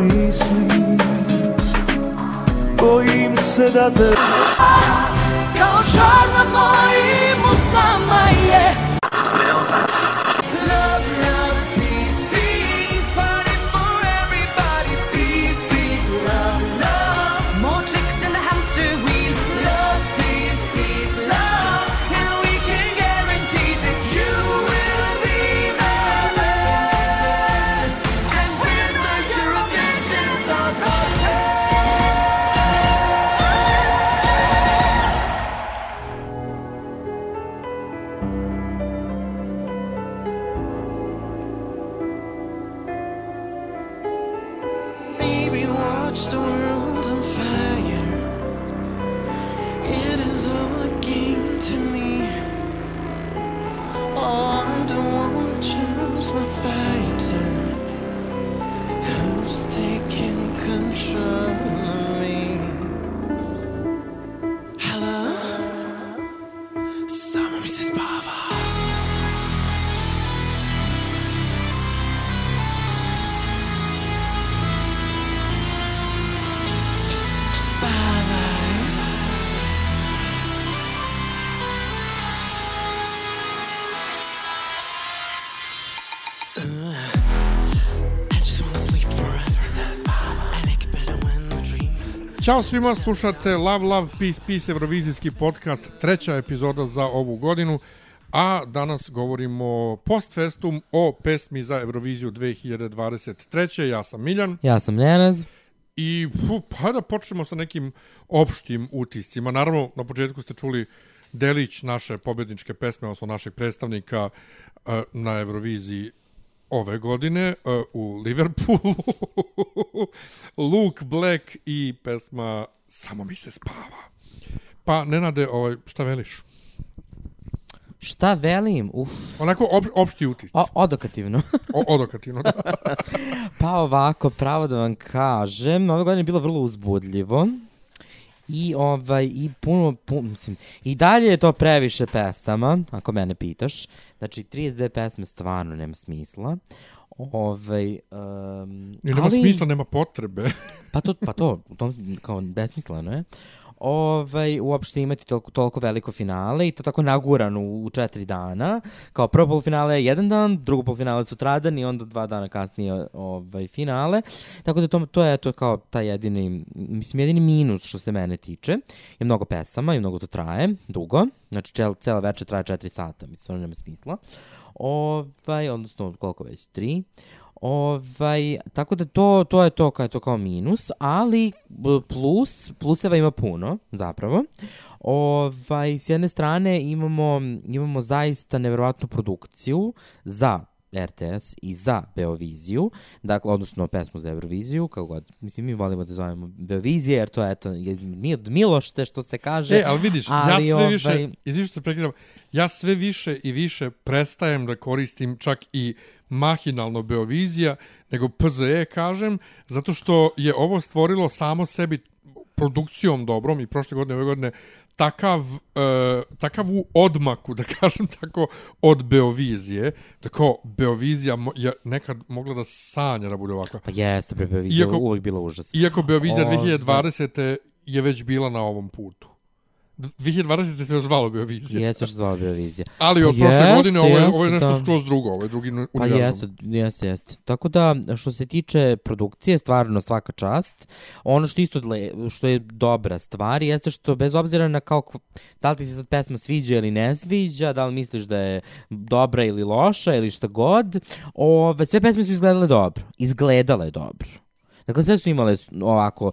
misli Bojim se da te Kao žar na mojim Ćao svima, slušate Love, Love, Peace, Peace, Eurovizijski podcast, treća epizoda za ovu godinu, a danas govorimo post festum o pesmi za Euroviziju 2023. Ja sam Miljan Ja sam Nenad. i fu, pa da počnemo sa nekim opštim utiscima. Naravno, na početku ste čuli delić naše pobjedničke pesme, odnosno našeg predstavnika eh, na Euroviziji ove godine eh, u Liverpoolu. Luke Black i pesma Samo mi se spava. Pa, Nenade, ovaj, šta veliš? Šta velim? Uf, Onako op, opšti utisci. o, odokativno. O, odokativno, da. pa ovako, pravo da vam kažem, ove godine je bilo vrlo uzbudljivo. I ovaj i puno, puno mislim, i dalje je to previše pesama, ako mene pitaš. Znači 32 pesme stvarno nema smisla. Ovaj um, nema smisla, nema potrebe. Pa to, pa to, u tom, kao besmisleno je. Ovaj, uopšte imati toliko, toliko veliko finale i to tako nagurano u, u četiri dana. Kao prvo polufinale je jedan dan, drugo polufinale je sutradan i onda dva dana kasnije ovaj, finale. Tako da to, to je to kao taj jedini, mislim, jedini minus što se mene tiče. Je mnogo pesama i mnogo to traje, dugo. Znači, cel, cela večer traje četiri sata, mislim, stvarno nema smisla. Ovaj, odnosno, koliko već, tri. Ovaj, tako da to, to je to kao, je to kao minus, ali plus, pluseva ima puno, zapravo. Ovaj, s jedne strane imamo, imamo zaista neverovatnu produkciju za RTS i za Beoviziju, dakle, odnosno pesmu za Euroviziju, kako god, mislim, mi volimo da zovemo Beovizije, jer to je, eto, je, nije od milošte, što se kaže. E, ali vidiš, ali, ja sve ovaj, više, izviš što prekidam, ja sve više i više prestajem da koristim čak i mahinalno Beovizija, nego PZE kažem, zato što je ovo stvorilo samo sebi produkcijom dobrom i prošle godine, ove godine, takav, e, takav u odmaku, da kažem tako, od Beovizije, da kao Beovizija je nekad mogla da sanja da bude ovakva. Pa jeste, pre Beovizija Iako- uvijek bila užas. Iako Beovizija Ovaj. 2020. je već bila na ovom putu. 2020. se još zvalo Beovizija. Jeste što zvala Beovizija. Ali od Pa prošle godine ovo je, ovo je nešto da. skroz drugo, ovo je drugi Pa univerzum. jeste, jeste, jeste. Tako da, što se tiče produkcije, stvarno svaka čast. Ono što isto što je dobra stvar, jeste što bez obzira na kao, da li ti se sad pesma sviđa ili ne sviđa, da li misliš da je dobra ili loša ili šta god, ove, sve pesme su izgledale dobro. Izgledale dobro. Dakle, sve su imale ovako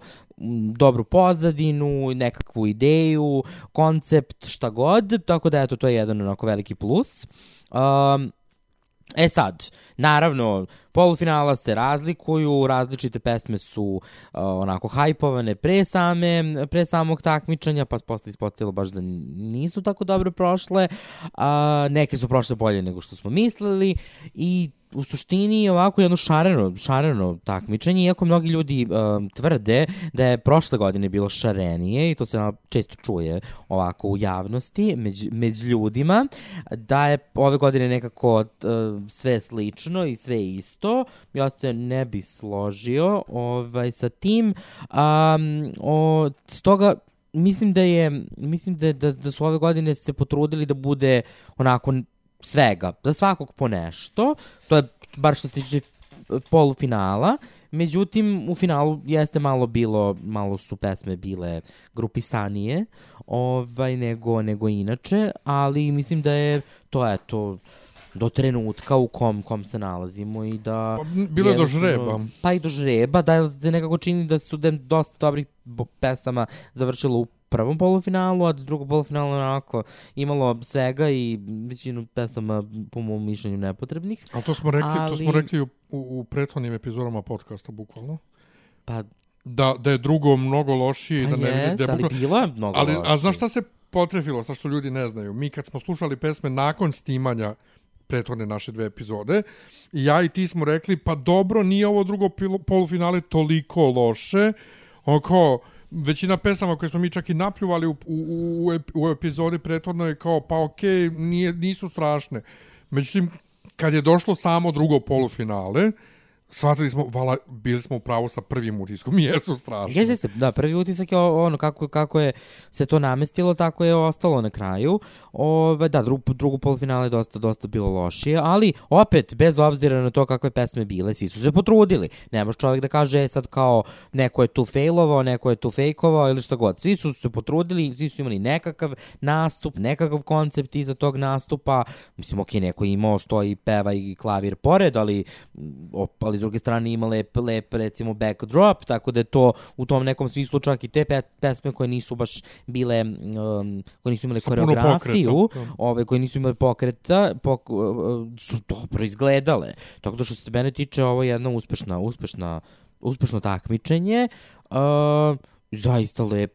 dobru pozadinu, nekakvu ideju, koncept, šta god, tako da eto, to je jedan onako veliki plus. Um, E sad, naravno, polufinala se razlikuju, različite pesme su uh, onako hajpovane pre, same, pre samog takmičenja, pa posle ispostavilo baš da nisu tako dobro prošle. Uh, neke su prošle bolje nego što smo mislili i u suštini ovako jedno šareno, šareno takmičenje, iako mnogi ljudi um, tvrde da je prošle godine bilo šarenije i to se na, često čuje ovako u javnosti, među, među ljudima, da je ove godine nekako t, sve slično i sve isto. Ja se ne bi složio ovaj, sa tim. Um, o, stoga mislim da je mislim da, da, da su ove godine se potrudili da bude onako svega, za svakog po nešto. To je bar što se tiče polufinala. Međutim, u finalu jeste malo bilo, malo su pesme bile grupisanije ovaj, nego, nego inače, ali mislim da je to, eto, do trenutka u kom, kom se nalazimo i da... Pa, Bilo je do žreba. Pa i do žreba, da se nekako čini da su da dosta dobrih pesama završilo u prvom polufinalu, a drugo polufinalu onako imalo svega i većinu pesama po mom mišljenju nepotrebnih. Ali to smo rekli, to smo Ali- rekli u, u, u prethodnim epizodama podcasta, bukvalno. Pa, Da, da je drugo mnogo lošije i pa da ne da je ali bukvalno- bilo je mnogo Ali, a loših. znaš šta se potrefilo, sa što ljudi ne znaju? Mi kad smo slušali pesme nakon snimanja prethodne naše dve epizode, i ja i ti smo rekli, pa dobro, nije ovo drugo polufinale toliko loše, oko većina pesama koje smo mi čak i napljuvali u, u, u, u epizodi prethodno je kao, pa okej, nije, nisu strašne. Međutim, kad je došlo samo drugo polufinale, shvatili smo, vala, bili smo u sa prvim utiskom, jesu strašno. Jeste, jeste, da, prvi utisak je ono kako, kako je se to namestilo, tako je ostalo na kraju. Ove, da, drugo, drugu polufinale je dosta, dosta bilo lošije, ali opet, bez obzira na to kakve pesme bile, svi su se potrudili. Ne može čovjek da kaže e, sad kao neko je tu failovao, neko je tu fejkovao ili što god. Svi su se potrudili, svi su imali nekakav nastup, nekakav koncept iza tog nastupa. Mislim, ok, neko je imao, stoji, peva i klavir pored, ali, op, ali s druge strane ima lep, lep, recimo, backdrop, tako da je to u tom nekom smislu čak i te pe, pesme koje nisu baš bile, um, koje nisu imale Sa koreografiju, ove koje nisu imale pokreta, pok, uh, su dobro izgledale. Tako da što se mene tiče, ovo je jedna uspešna, uspešna, uspešno takmičenje. Uh, zaista lep,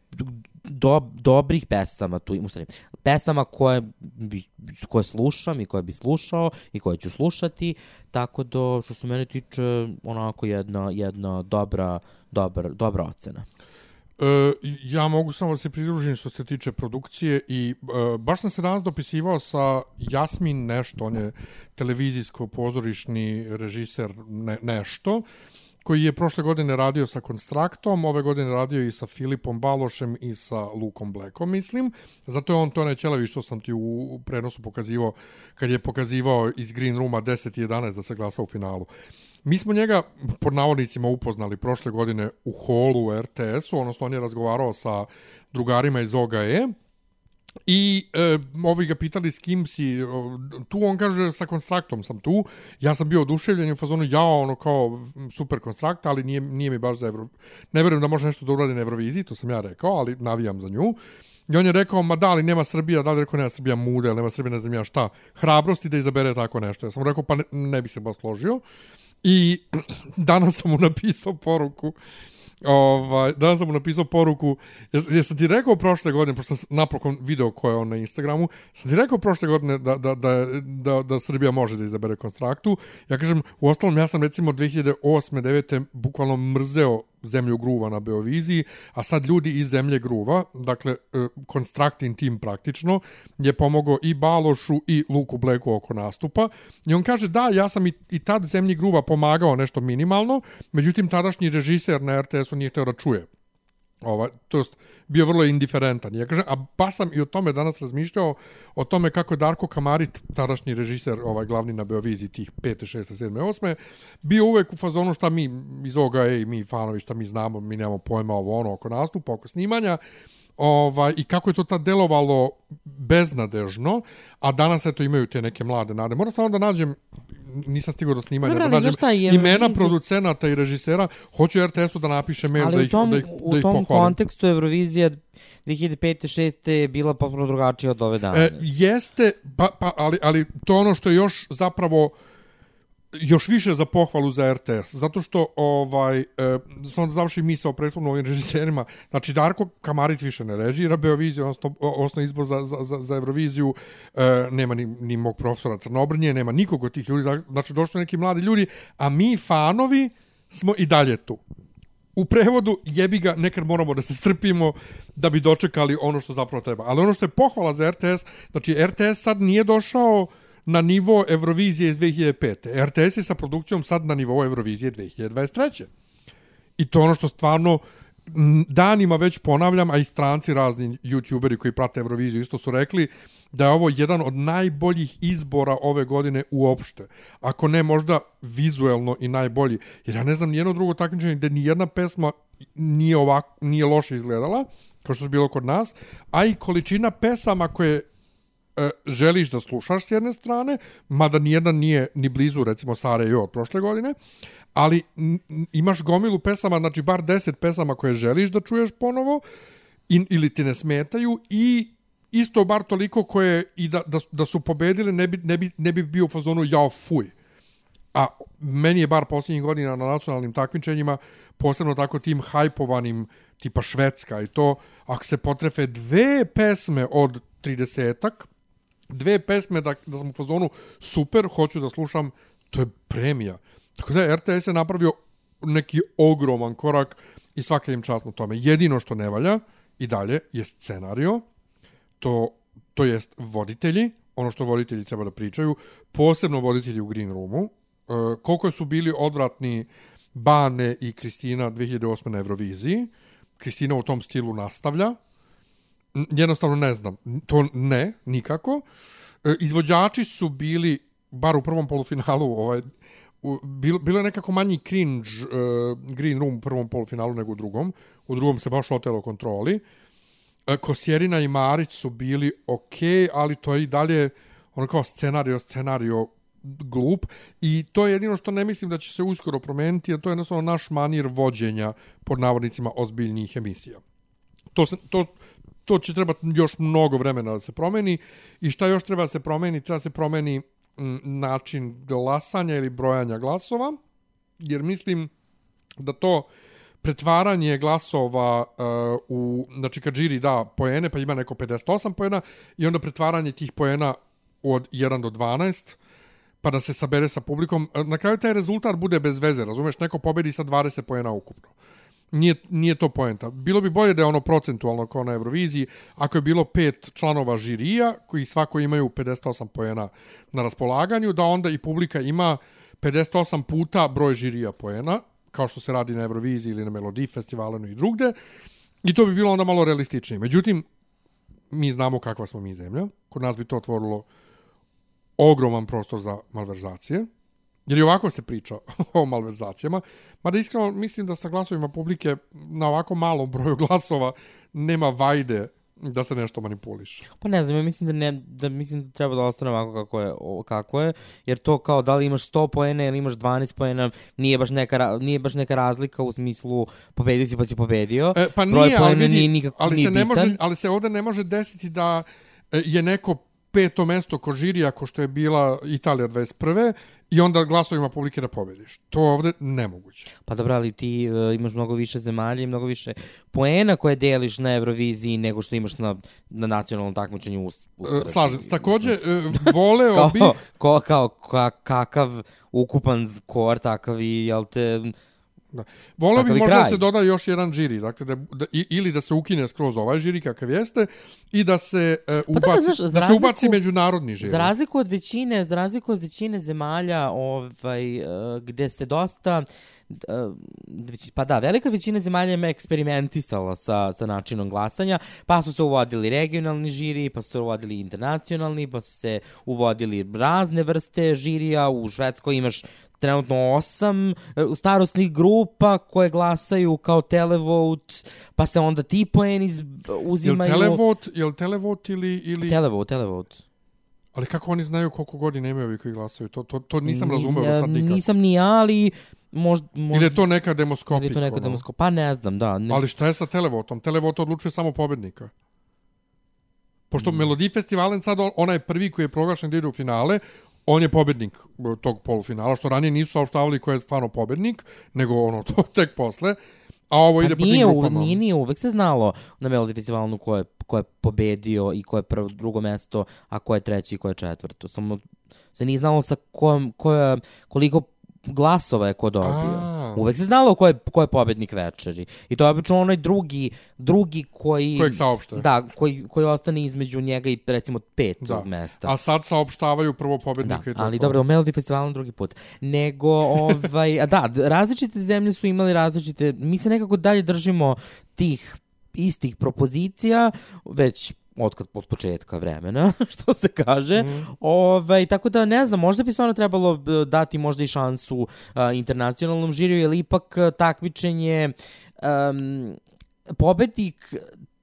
do, dobrih pesama tu, u stvari, pesama koje, bi, koje slušam i koje bi slušao i koje ću slušati, tako da što se mene tiče onako jedna, jedna dobra, dobra, dobra ocena. E, ja mogu samo da se pridružim što se tiče produkcije i e, baš sam se danas dopisivao sa Jasmin nešto, on je televizijsko-pozorišni režiser ne, nešto, koji je prošle godine radio sa Konstraktom, ove godine radio i sa Filipom Balošem i sa Lukom Blekom, mislim. Zato je on to nećelavi što sam ti u, u prenosu pokazivao, kad je pokazivao iz Green Rooma 10 i 11 da se glasa u finalu. Mi smo njega, pod navodnicima, upoznali prošle godine u holu u RTS-u, odnosno on je razgovarao sa drugarima iz OGE, I e, ovi ga pitali s kim si, tu on kaže sa konstraktom sam tu, ja sam bio oduševljen u fazonu ja ono kao super konstrakt, ali nije, nije mi baš za Evro... Ne verujem da može nešto da uradi na Euroviziji, to sam ja rekao, ali navijam za nju. I on je rekao, ma da li nema Srbija, da li rekao nema Srbija mude, nema Srbija ne znam ja šta, hrabrosti da izabere tako nešto. Ja sam mu rekao, pa ne, ne bi se baš složio. I danas sam mu napisao poruku Ovaj, danas sam mu napisao poruku, jes, jesam ti rekao prošle godine, pošto sam napokon video ko je on na Instagramu, sam ti rekao prošle godine da, da, da, da, da Srbija može da izabere konstraktu. Ja kažem, u ostalom, ja sam recimo 2008. 9. bukvalno mrzeo zemlju gruva na Beoviziji, a sad ljudi iz zemlje gruva, dakle, e, Constructing Team praktično, je pomogao i Balošu i Luku Bleku oko nastupa. I on kaže, da, ja sam i, i tad zemlji gruva pomagao nešto minimalno, međutim, tadašnji režiser na RTS-u nije htio da čuje. Ova, to jest, bio vrlo indiferentan. Ja kažem, a baš sam i o tome danas razmišljao, o tome kako je Darko Kamarit, tadašnji režiser, ovaj glavni na Beoviziji tih 5. 6. 7. 8. bio uvek u fazonu šta mi iz ovoga, ej, mi fanovi, šta mi znamo, mi nemamo pojma ovo ono oko nastupa, oko snimanja, ovaj, i kako je to tad delovalo beznadežno, a danas eto imaju te neke mlade nade. Moram samo da nađem, nisam stigao do snimanja, Dobro, da nađem je imena Eurovizija- producenata i režisera, hoću RTS-u da napiše mail Ali da u ih, tom, da ih, u da ih tom pohvalim. kontekstu Eurovizija 2005. 6. je bila potpuno drugačija od ove danas. E, jeste, pa, pa, ali, ali to je ono što je još zapravo još više za pohvalu za RTS, zato što, ovaj, e, samo da završim misao prethodno ovim režiserima, znači Darko Kamarit više ne režira Beoviziju, odnosno, odnosno izbor za, za, za, Euroviziju, e, nema ni, ni mog profesora Crnobrnje, nema nikog od tih ljudi, znači došli neki mladi ljudi, a mi fanovi smo i dalje tu. U prevodu jebi ga, nekad moramo da se strpimo da bi dočekali ono što zapravo treba. Ali ono što je pohvala za RTS, znači RTS sad nije došao na nivo Eurovizije iz 2005. RTS je sa produkcijom sad na nivo Eurovizije 2023. I to ono što stvarno danima već ponavljam, a i stranci razni youtuberi koji prate Euroviziju isto su rekli da je ovo jedan od najboljih izbora ove godine uopšte. Ako ne možda vizuelno i najbolji. Jer ja ne znam nijedno drugo takmičenje gde ni jedna pesma nije, ovako, nije loše izgledala, kao što je bilo kod nas, a i količina pesama koje e, želiš da slušaš s jedne strane, mada nijedan nije ni blizu, recimo, Sarajevo od prošle godine, ali imaš gomilu pesama, znači bar 10 pesama koje želiš da čuješ ponovo, in, ili ti ne smetaju, i isto bar toliko koje i da, da, da su pobedile ne bi, ne, bi, ne bi bio u fazonu jao fuj. A meni je bar posljednjih godina na nacionalnim takmičenjima, posebno tako tim hajpovanim, tipa Švedska i to, ako se potrefe dve pesme od 30-ak, dve pesme da, da sam u fazonu super, hoću da slušam, to je premija. Tako da RTS je napravio neki ogroman korak i svaka im čast na tome. Jedino što ne valja i dalje je scenario, to, to jest voditelji, ono što voditelji treba da pričaju, posebno voditelji u Green Roomu, e, koliko su bili odvratni Bane i Kristina 2008. na Euroviziji. Kristina u tom stilu nastavlja. Jednostavno ne znam. To ne, nikako. E, izvođači su bili, bar u prvom polufinalu, ovaj, u, bilo, bilo je nekako manji cringe uh, Green Room u prvom polufinalu nego u drugom. U drugom se baš otelo kontroli. E, Kosjerina i Marić su bili ok, ali to je i dalje ono kao scenario, scenario glup i to je jedino što ne mislim da će se uskoro promijeniti, a to je jednostavno naš manir vođenja pod navodnicima ozbiljnijih emisija. To, se, to, to će trebati još mnogo vremena da se promeni i šta još treba da se promeni? Treba da se promeni mm, način glasanja ili brojanja glasova, jer mislim da to pretvaranje glasova uh, u, znači kad žiri da poene, pa ima neko 58 poena, i onda pretvaranje tih poena od 1 do 12, pa da se sabere sa publikom. Eh, na kraju taj rezultat bude bez veze, razumeš? Neko pobedi sa 20 poena ukupno. Nije, nije to poenta. Bilo bi bolje da je ono procentualno kao na Euroviziji, ako je bilo pet članova žirija, koji svako imaju 58 poena na raspolaganju, da onda i publika ima 58 puta broj žirija poena, kao što se radi na Euroviziji ili na Melodiji festivalenu i drugde, i to bi bilo onda malo realističnije. Međutim, mi znamo kakva smo mi zemlja, kod nas bi to otvorilo ogroman prostor za malverzacije, jer i ovako se priča o malverzacijama, mada iskreno mislim da sa glasovima publike na ovako malom broju glasova nema vajde da se nešto manipuliše. Pa ne znam, ja mislim da, ne, da mislim da treba da ostane ovako kako je, o- kako je, jer to kao da li imaš 100 poena ili imaš 12 poena, nije baš neka, nije baš neka razlika u smislu pobedio si pa si pobedio. E, pa Broj nije, ali, vidi, nije nikako ali, nije se ne može, ali se ovdje ne može desiti da e, je neko peto mesto kod žirija, ko što je bila Italija 21. i onda glasovima publike da pobediš. To je ovdje nemoguće. Pa dobro, ali ti uh, imaš mnogo više zemalja i mnogo više poena koje deliš na Euroviziji nego što imaš na, na nacionalnom takmičenju u, u E, Srbiji. Slažem se. Također, e, voleo kao, bih... ko, kao ka, kakav ukupan kor, takav i, jel te, Da. Takav bih možda da se doda još jedan žiri, dakle da, da, ili da se ukine skroz ovaj žiri kakav jeste i da se uh, Pa ubaci, znaš, za da se ubaci međunarodni žiri. Za razliku od većine, za razliku od većine zemalja ovaj uh, gde se dosta uh, pa da, velika većina zemalja ima eksperimentisala sa, sa načinom glasanja, pa su se uvodili regionalni žiri, pa su se uvodili internacionalni, pa su se uvodili razne vrste žirija, u Švedskoj imaš trenutno osam e, starostnih grupa koje glasaju kao televote, pa se onda ti poeni z- Jel uzimaju... televot, jel televot ili... ili... Televote, televote. Ali kako oni znaju koliko godina imaju ovi koji glasaju? To, to, to nisam Ni- razumeo do ja, sad nikad. Nisam ni ja, ali možda... Možda, Ili je to neka demoskopika? ili je to neka ono? demosko... Pa ne znam, da. Ne, Ali šta je sa televotom? Televot odlučuje samo pobednika. Pošto mm. Melodi Festivalen sad, on- onaj prvi koji je proglašen da ide u finale, on je pobjednik e, tog polufinala, što ranije nisu saopštavali ko je stvarno pobjednik, nego ono to tek posle. A ovo ide Pa po tim nije, grupama. nije, nije, uvek se znalo na Melodi festivalu ko je, ko je pobedio i ko je prvo, drugo mesto, a ko je treći i ko je četvrto. Samo se nije znalo sa kojom, koja, koliko glasova je ko dobio. A. Uvek se znalo ko je, ko je pobednik večeri. I to je obično onaj drugi, drugi koji... Kojeg saopšte. Da, koji, koji ostane između njega i recimo petog Da. mesta. A sad saopštavaju prvo Da, pobjednika i to ali to. dobro, u Melody festivalu drugi put. Nego, ovaj, da, različite zemlje su imali različite, mi se nekako dalje držimo tih istih propozicija, već od, od početka vremena, što se kaže. Mhm. Ovaj, tako da, ne znam, možda bi stvarno trebalo b, dati možda i šansu a, internacionalnom žiriju, jer ipak a, takmičenje, um, pobednik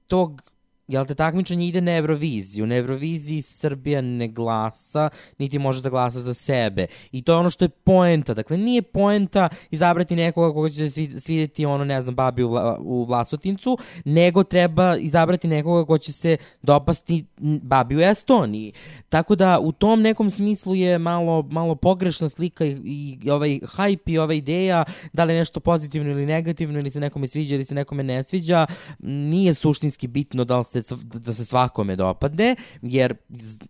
tog jel te takmičenje ide na Euroviziju. Na Euroviziji Srbija ne glasa, niti može da glasa za sebe. I to je ono što je poenta. Dakle, nije poenta izabrati nekoga koga će se svi- svidjeti ono, ne znam, babi u, Vla- u Vlasotincu, nego treba izabrati nekoga ko će se dopasti babi u Estoniji. Tako da u tom nekom smislu je malo, malo pogrešna slika i, i ovaj hype i ova ideja, da li je nešto pozitivno ili negativno, ili se nekome sviđa ili se nekome ne sviđa, nije suštinski bitno da, li se, da se svakome dopadne, jer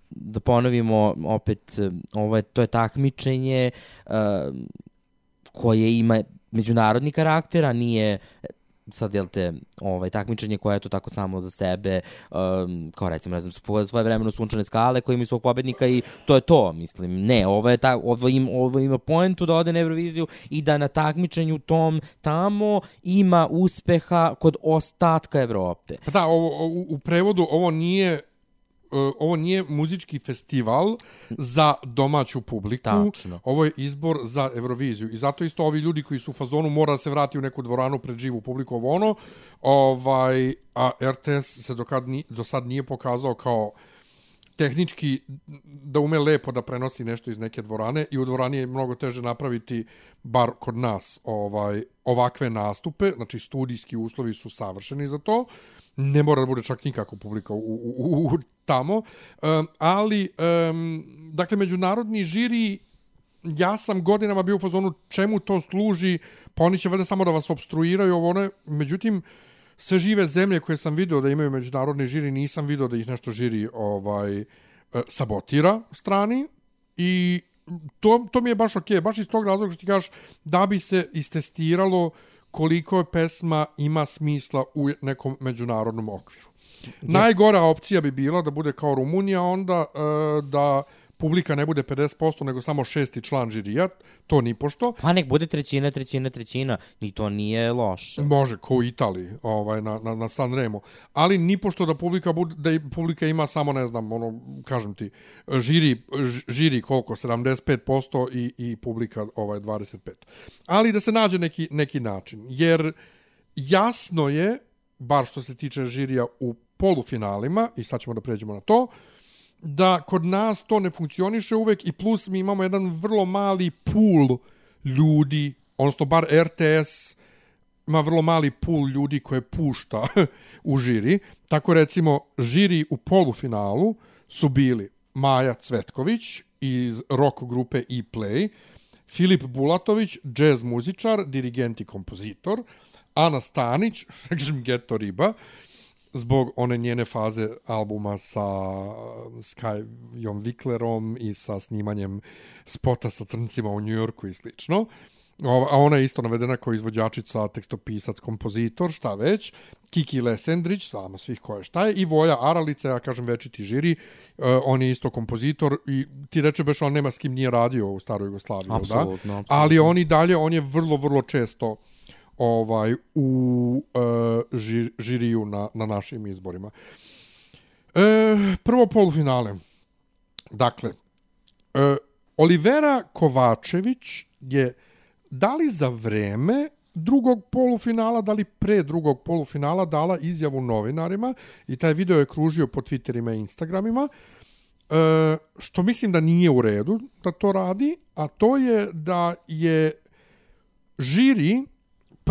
da ponovimo opet, ovo je, to je takmičenje uh, koje ima međunarodni karakter, a nije sad jel te ovaj takmičenje koje je to tako samo za sebe um, kao recimo ne znam su svoje vremeno sunčane skale koji imaju svog pobednika i to je to mislim. Ne ovo je ta ovo im ovo ima poentu da ode na Euroviziju i da na takmičenju tom tamo ima uspeha kod ostatka Evrope. Pa da, ovo, u, u prevodu ovo nije ovo nije muzički festival za domaću publiku. Tačno. Ovo je izbor za Euroviziju. I zato isto ovi ljudi koji su u fazonu mora se vrati u neku dvoranu pred živu publiku ovo ono. Ovaj, a RTS se do, kad ni, do sad nije pokazao kao tehnički da ume lepo da prenosi nešto iz neke dvorane i u dvorani je mnogo teže napraviti bar kod nas ovaj ovakve nastupe, znači studijski uslovi su savršeni za to. Ne mora da bude čak nikako publika u, u, u, u tamo, um, ali um, dakle međunarodni žiri ja sam godinama bio u fazonu čemu to služi, pa oni će valjda samo da vas obstruiraju ovo ono, međutim sve žive zemlje koje sam video da imaju međunarodni žiri, nisam video da ih nešto žiri ovaj e, sabotira strani i to, to mi je baš okej, baš iz tog razloga što ti kažeš da bi se istestiralo koliko je pesma ima smisla u nekom međunarodnom okviru. Najgora opcija bi bila da bude kao Rumunija onda e, da publika ne bude 50%, nego samo šesti član žirija, to ni pošto. pa nek bude trećina trećina trećina ni to nije loše Može, ko u Italiji, ovaj, na, na, na Sanremo. Ali ni pošto da publika, bude, da publika ima samo, ne znam, ono, kažem ti, žiri, žiri koliko, 75% i, i publika ovaj, 25%. Ali da se nađe neki, neki način. Jer jasno je, bar što se tiče žirija u polufinalima, i sad ćemo da pređemo na to, da kod nas to ne funkcioniše uvek i plus mi imamo jedan vrlo mali pool ljudi, odnosno bar RTS ima vrlo mali pool ljudi koje pušta u žiri. Tako recimo, žiri u polufinalu su bili Maja Cvetković iz rock grupe E-Play, Filip Bulatović, jazz muzičar, dirigent i kompozitor, Ana Stanić, Žmgeto Riba, zbog one njene faze albuma sa Skyjom Viklerom i sa snimanjem spota sa trncima u Njujorku i slično. A ona je isto navedena kao izvođačica, tekstopisac, kompozitor, šta već. Kiki Lesendrić, znamo svih ko je šta je. I Voja Aralica, ja kažem večiti žiri, uh, on je isto kompozitor i ti reče beš, on nema s kim nije radio u staroj Jugoslaviji, jel da? Apsolutno, apsolutno. Ali on i dalje, on je vrlo, vrlo često ovaj u e, žir, žiriju na, na našim izborima. E, prvo polufinale. Dakle, e, Olivera Kovačević je da li za vreme drugog polufinala, da li pre drugog polufinala dala izjavu novinarima i taj video je kružio po Twitterima i Instagramima, e, što mislim da nije u redu da to radi, a to je da je žiri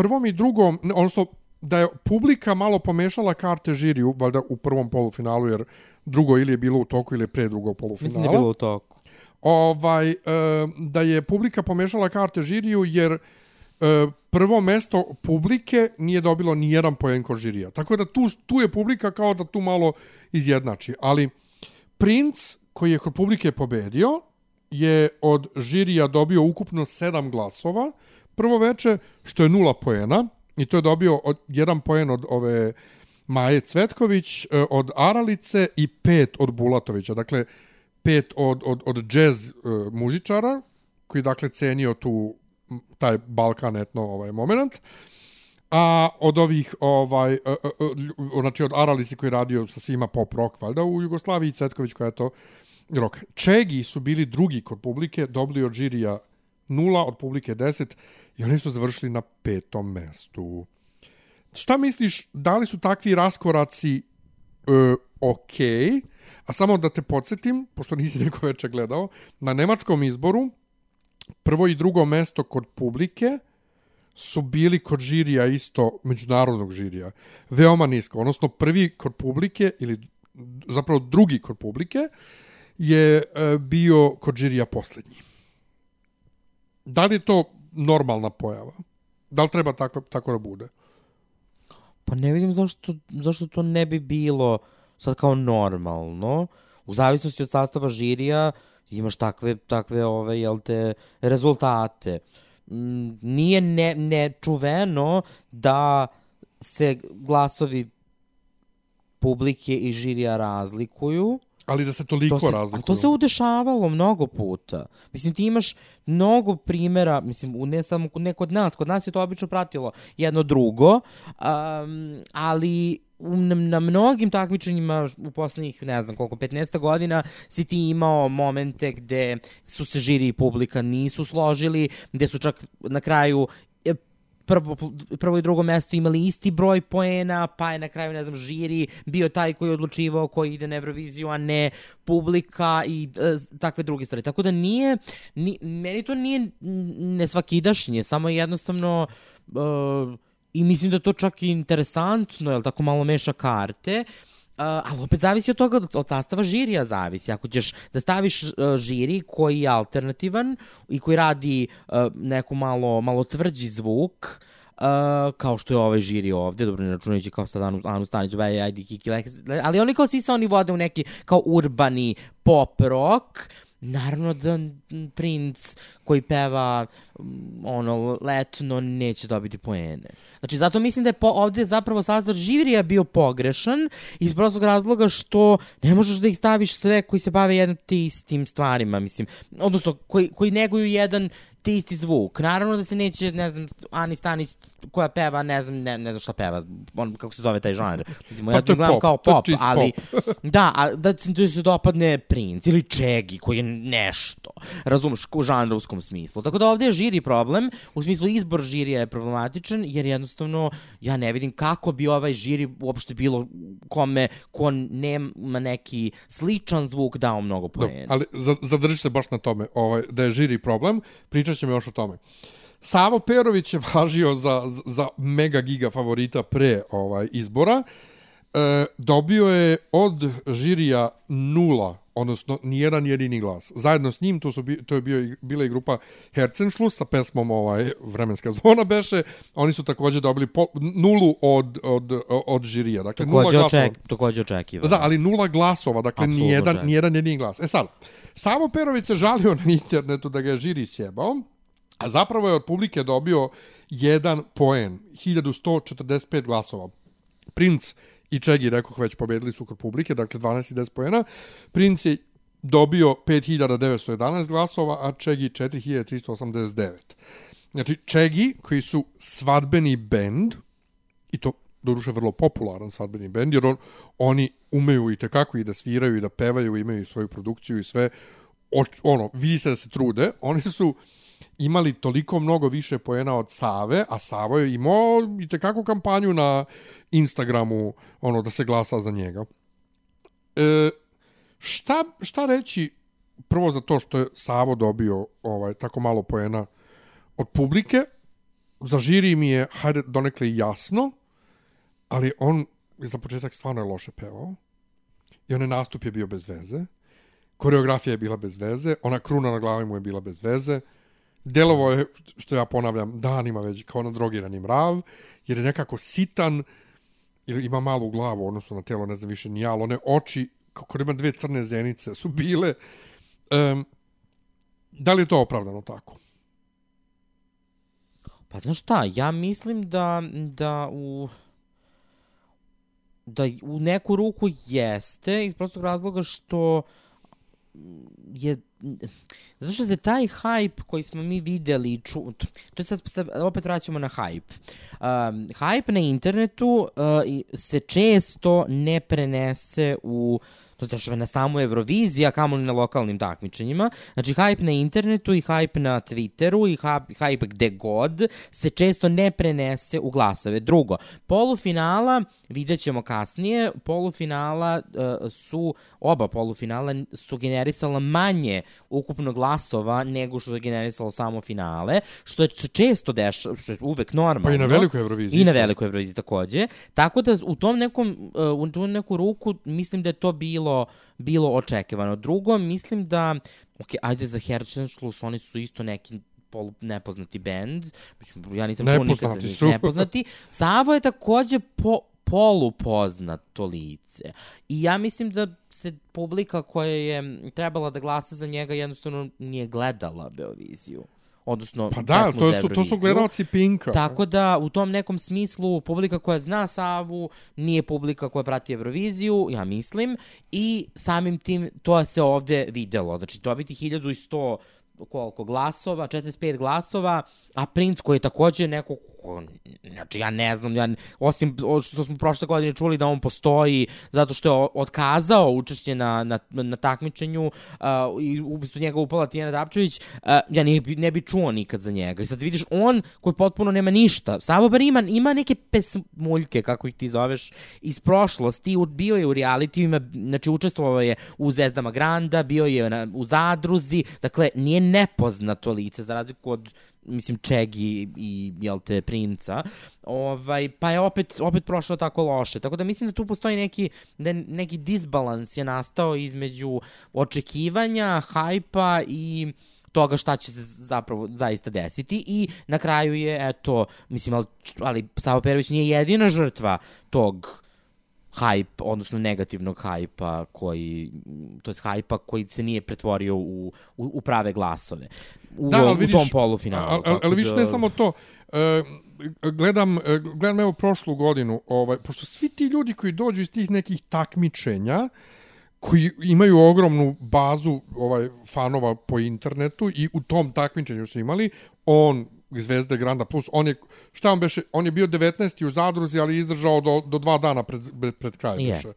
prvom i drugom, odnosno da je publika malo pomešala karte žiriju, valjda u prvom polufinalu, jer drugo ili je bilo u toku ili je pre drugog mislim polufinala. da je bilo u toku ovaj, e, da je publika pomešala karte žiriju jer e, prvo mesto publike nije dobilo ni jedan poen kod žirija. Tako da tu, tu je publika kao da tu malo izjednači. Ali princ koji je kod publike pobedio je od žirija dobio ukupno sedam glasova prvo veče, što je nula poena. I to je dobio od, jedan poen od ove Maje Cvetković, e, od Aralice i pet od Bulatovića. Dakle, pet od, od, od jazz uh, e, muzičara, koji dakle cenio tu taj Balkan etno ovaj moment. A od ovih ovaj uh, uh, znači od Aralisi koji je radio sa svima pop rock valjda u Jugoslaviji Cetković koja je to rock. Čegi su bili drugi kod publike, dobili od žirija nula, od publike 10 i oni su završili na petom mestu. Šta misliš, da li su takvi raskoraci e, uh, ok? Okay? A samo da te podsjetim, pošto nisi neko veče gledao, na nemačkom izboru prvo i drugo mesto kod publike su bili kod žirija isto, međunarodnog žirija, veoma nisko. Odnosno prvi kod publike, ili zapravo drugi kod publike, je e, bio kod žirija posljednji. Da li je to normalna pojava? Da li treba tako, tako da bude? Pa ne vidim zašto, zašto to ne bi bilo sad kao normalno. U zavisnosti od sastava žirija imaš takve, takve ove, jel te, rezultate. Mm, nije ne, nečuveno da se glasovi publike i žirija razlikuju. Ali da se toliko To se, razlikuju. a to se udešavalo mnogo puta. Mislim, ti imaš mnogo primjera, mislim, ne samo ne kod nas, kod nas je to obično pratilo jedno drugo, um, ali na, na mnogim takmičenjima u poslednjih, ne znam koliko, 15 godina si ti imao momente gde su se žiri i publika nisu složili, gde su čak na kraju prvo, prvo i drugo mesto imali isti broj poena, pa je na kraju, ne znam, žiri bio taj koji je odlučivao koji ide na Euroviziju, a ne publika i e, takve druge stvari. Tako da nije, ni, meni to nije nesvakidašnje, samo jednostavno e, i mislim da to čak i interesantno, jel tako malo meša karte, Uh, Eh, ali opet zavisi od toga, od sastava žirija zavisi. Ako ćeš da staviš uh, žiri koji je alternativan i koji radi uh, neku malo, malo tvrđi zvuk, Uh, kao što je ovaj žiri ovde, dobro ne računajući kao sad Anu, Anu Stanić, Bej, Ajdi, Kiki, Lek, ali oni kao svi se oni vode u neki kao urbani pop rock, Naravno da princ koji peva ono letno neće dobiti poene. Znači zato mislim da je po, ovdje zapravo Salazar Živrija bio pogrešan iz prostog razloga što ne možeš da ih staviš sve koji se bave jednim te istim stvarima, mislim, odnosno koji, koji neguju jedan te isti zvuk. Naravno da se neće, ne znam, Ani Stanić koja peva, ne znam, ne, ne znam šta peva, on, kako se zove taj žanr. Mislim, Pa ja to gledam pop, kao pop, ali, pop. da, a da ti da se dopadne princ ili čegi koji je nešto, razumeš, u žanrovskom smislu. Tako da ovdje je žiri problem, u smislu izbor žirija je problematičan, jer jednostavno ja ne vidim kako bi ovaj žiri uopšte bilo kome ko nema neki sličan zvuk dao mnogo poena. ali za- zadrži se baš na tome, ovaj, da je žiri problem, pričat ćemo još o tome. Savo Perović je važio za, za mega giga favorita pre ovaj izbora. E, dobio je od žirija nula, odnosno nijedan jedini glas. Zajedno s njim, to, su, to je bio, bila i grupa Herzenschluss sa pesmom ovaj, Vremenska zona beše. Oni su također dobili po, nulu od, od, od žirija. Dakle, nula Takođe, glasova. oček, takođe očekivano. Da, ali nula glasova, dakle nijedan, nijedan jedini glas. E sad, Samo Perović se žalio na internetu da ga je žiri sjebao, a zapravo je od publike dobio jedan poen, 1145 glasova. Princ i Čegi, rekoh već, pobedili su kod publike, dakle 12 i 10 poena. Princ je dobio 5911 glasova, a Čegi 4389. Znači, Čegi, koji su svadbeni bend, i to doduše vrlo popularan svadbeni bend, jer on, oni umeju i tekako i da sviraju i da pevaju, imaju svoju produkciju i sve, o, ono, vidi se da se trude, oni su imali toliko mnogo više poena od Save, a Savo je imao i tekako kampanju na Instagramu, ono, da se glasa za njega. E, šta, šta reći prvo za to što je Savo dobio ovaj tako malo poena od publike, za žiri mi je, hajde, donekle jasno, ali on za početak stvarno je loše pevao. I onaj nastup je bio bez veze. koreografija je bila bez veze, ona kruna na glavi mu je bila bez veze, delovo je, što ja ponavljam, danima već kao na drogirani mrav, jer je nekako sitan, ili ima malu glavu, odnosno na telo, ne znam više ni ali one oči, kako ima dve crne zenice, su bile. Um, da li je to opravdano tako? Pa znaš šta, ja mislim da, da u da u neku ruku jeste iz prostog razloga što mm, je mm, zato što je taj hype koji smo mi videli ču, to je sad, sad opet vraćamo na hype. Um, hype na internetu uh, se često ne prenese u to se dešava na samu Euroviziji, a kamoli na lokalnim takmičenjima. Znači, hype na internetu i hype na Twitteru i hype gde god se često ne prenese u glasove. Drugo, polufinala, vidjet ćemo kasnije, polufinala uh, su, oba polufinala su generisala manje ukupno glasova nego što je generisalo samo finale, što je često dešava, što je uvek normalno. Pa i na velikoj Euroviziji. I na velikoj Euroviziji takođe. Tako da u tom nekom, uh, u tom neku ruku mislim da je to bilo bilo, bilo očekivano. Drugo, mislim da, ok, ajde za Herzenschluss, oni su isto neki polu nepoznati bend, mislim, ja nisam čuo nikad za njih su. nepoznati. Savo je takođe po, polupoznato lice. I ja mislim da se publika koja je trebala da glasa za njega jednostavno nije gledala Beoviziju odnosno pa da, to su, to su gledalci Pinka. Tako da u tom nekom smislu publika koja zna Savu nije publika koja prati Euroviziju, ja mislim, i samim tim to se ovde videlo. Znači dobiti 1100 koliko glasova, 45 glasova, a princ koji je takođe neko znači ja ne znam, ja, osim što smo prošle godine čuli da on postoji zato što je otkazao učešće na, na, na takmičenju uh, i ubistu njega upala Tijena Dapčević, uh, ja ne, ne bi čuo nikad za njega. I sad vidiš, on koji potpuno nema ništa, samo bar ima, ima neke pesmuljke, kako ih ti zoveš, iz prošlosti, bio je u reality, ima, znači učestvovao je u Zvezdama Granda, bio je na, u Zadruzi, dakle, nije nepoznato lice, za razliku od mislim Čegi i jel te Princa. Ovaj pa je opet opet prošlo tako loše. Tako da mislim da tu postoji neki da neki disbalans je nastao između očekivanja, hajpa i toga šta će se zapravo zaista desiti i na kraju je eto mislim ali, ali Savo Perović nije jedina žrtva tog hype, odnosno negativnog hajpa koji, to je hajpa koji se nije pretvorio u, u, u prave glasove u, da, ali vidiš, u tom polufinalu. Ali, ali, vidiš, da... ne samo to, e, gledam, e, gledam evo prošlu godinu, ovaj, pošto svi ti ljudi koji dođu iz tih nekih takmičenja, koji imaju ogromnu bazu ovaj fanova po internetu i u tom takmičenju su imali, on Zvezde Granda Plus, on je, šta on beše, on je bio 19. u zadruzi, ali izdržao do, do dva dana pred, pred kraj. Yes.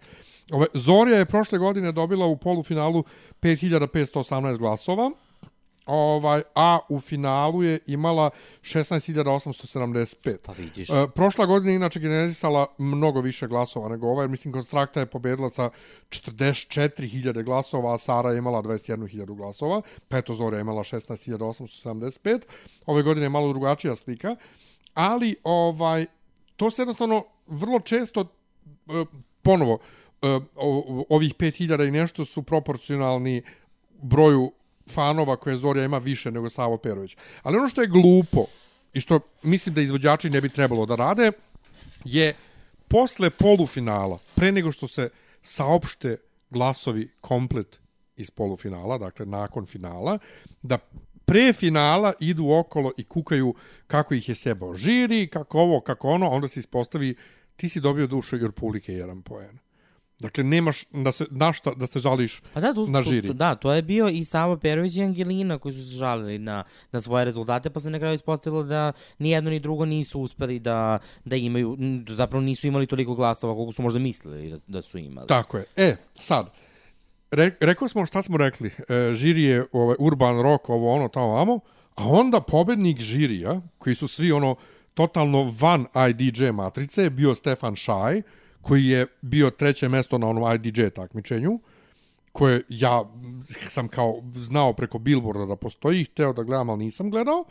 Ove, Zorja je prošle godine dobila u polufinalu 5518 glasova, ovaj, a u finalu je imala 16.875. Pa vidiš. E, prošla godina inače generisala mnogo više glasova nego ovaj, mislim Konstrakta je pobedila sa 44.000 glasova, a Sara je imala 21.000 glasova, Peto Zorja je imala 16.875. Ove godine je malo drugačija slika, ali ovaj to se jednostavno vrlo često e, ponovo e, ovih 5000 i nešto su proporcionalni broju fanova koje Zorja ima više nego Savo Perović. Ali ono što je glupo i što mislim da izvođači ne bi trebalo da rade je posle polufinala, pre nego što se saopšte glasovi komplet iz polufinala, dakle nakon finala, da pre finala idu okolo i kukaju kako ih je sebao žiri, kako ovo, kako ono, onda se ispostavi ti si dobio dušu igr publike jedan poen. Dakle, nemaš da se, našta da se žališ pa da, tu, na žiri. Tu, da, to je bio i Savo Perović i Angelina koji su se žalili na, na svoje rezultate, pa se na kraju ispostavilo da ni jedno ni drugo nisu uspeli da, da imaju, zapravo nisu imali toliko glasova koliko su možda mislili da, da su imali. Tako je. E, sad, re, rekao smo šta smo rekli, e, žiri je ovaj, urban rock, ovo ono, tamo, vamo, a onda pobednik žirija, koji su svi ono totalno van IDJ matrice, bio Stefan Šaj, koji je bio treće mesto na onom IDJ takmičenju, koje ja sam kao znao preko Billboarda da postoji, hteo da gledam, ali nisam gledao.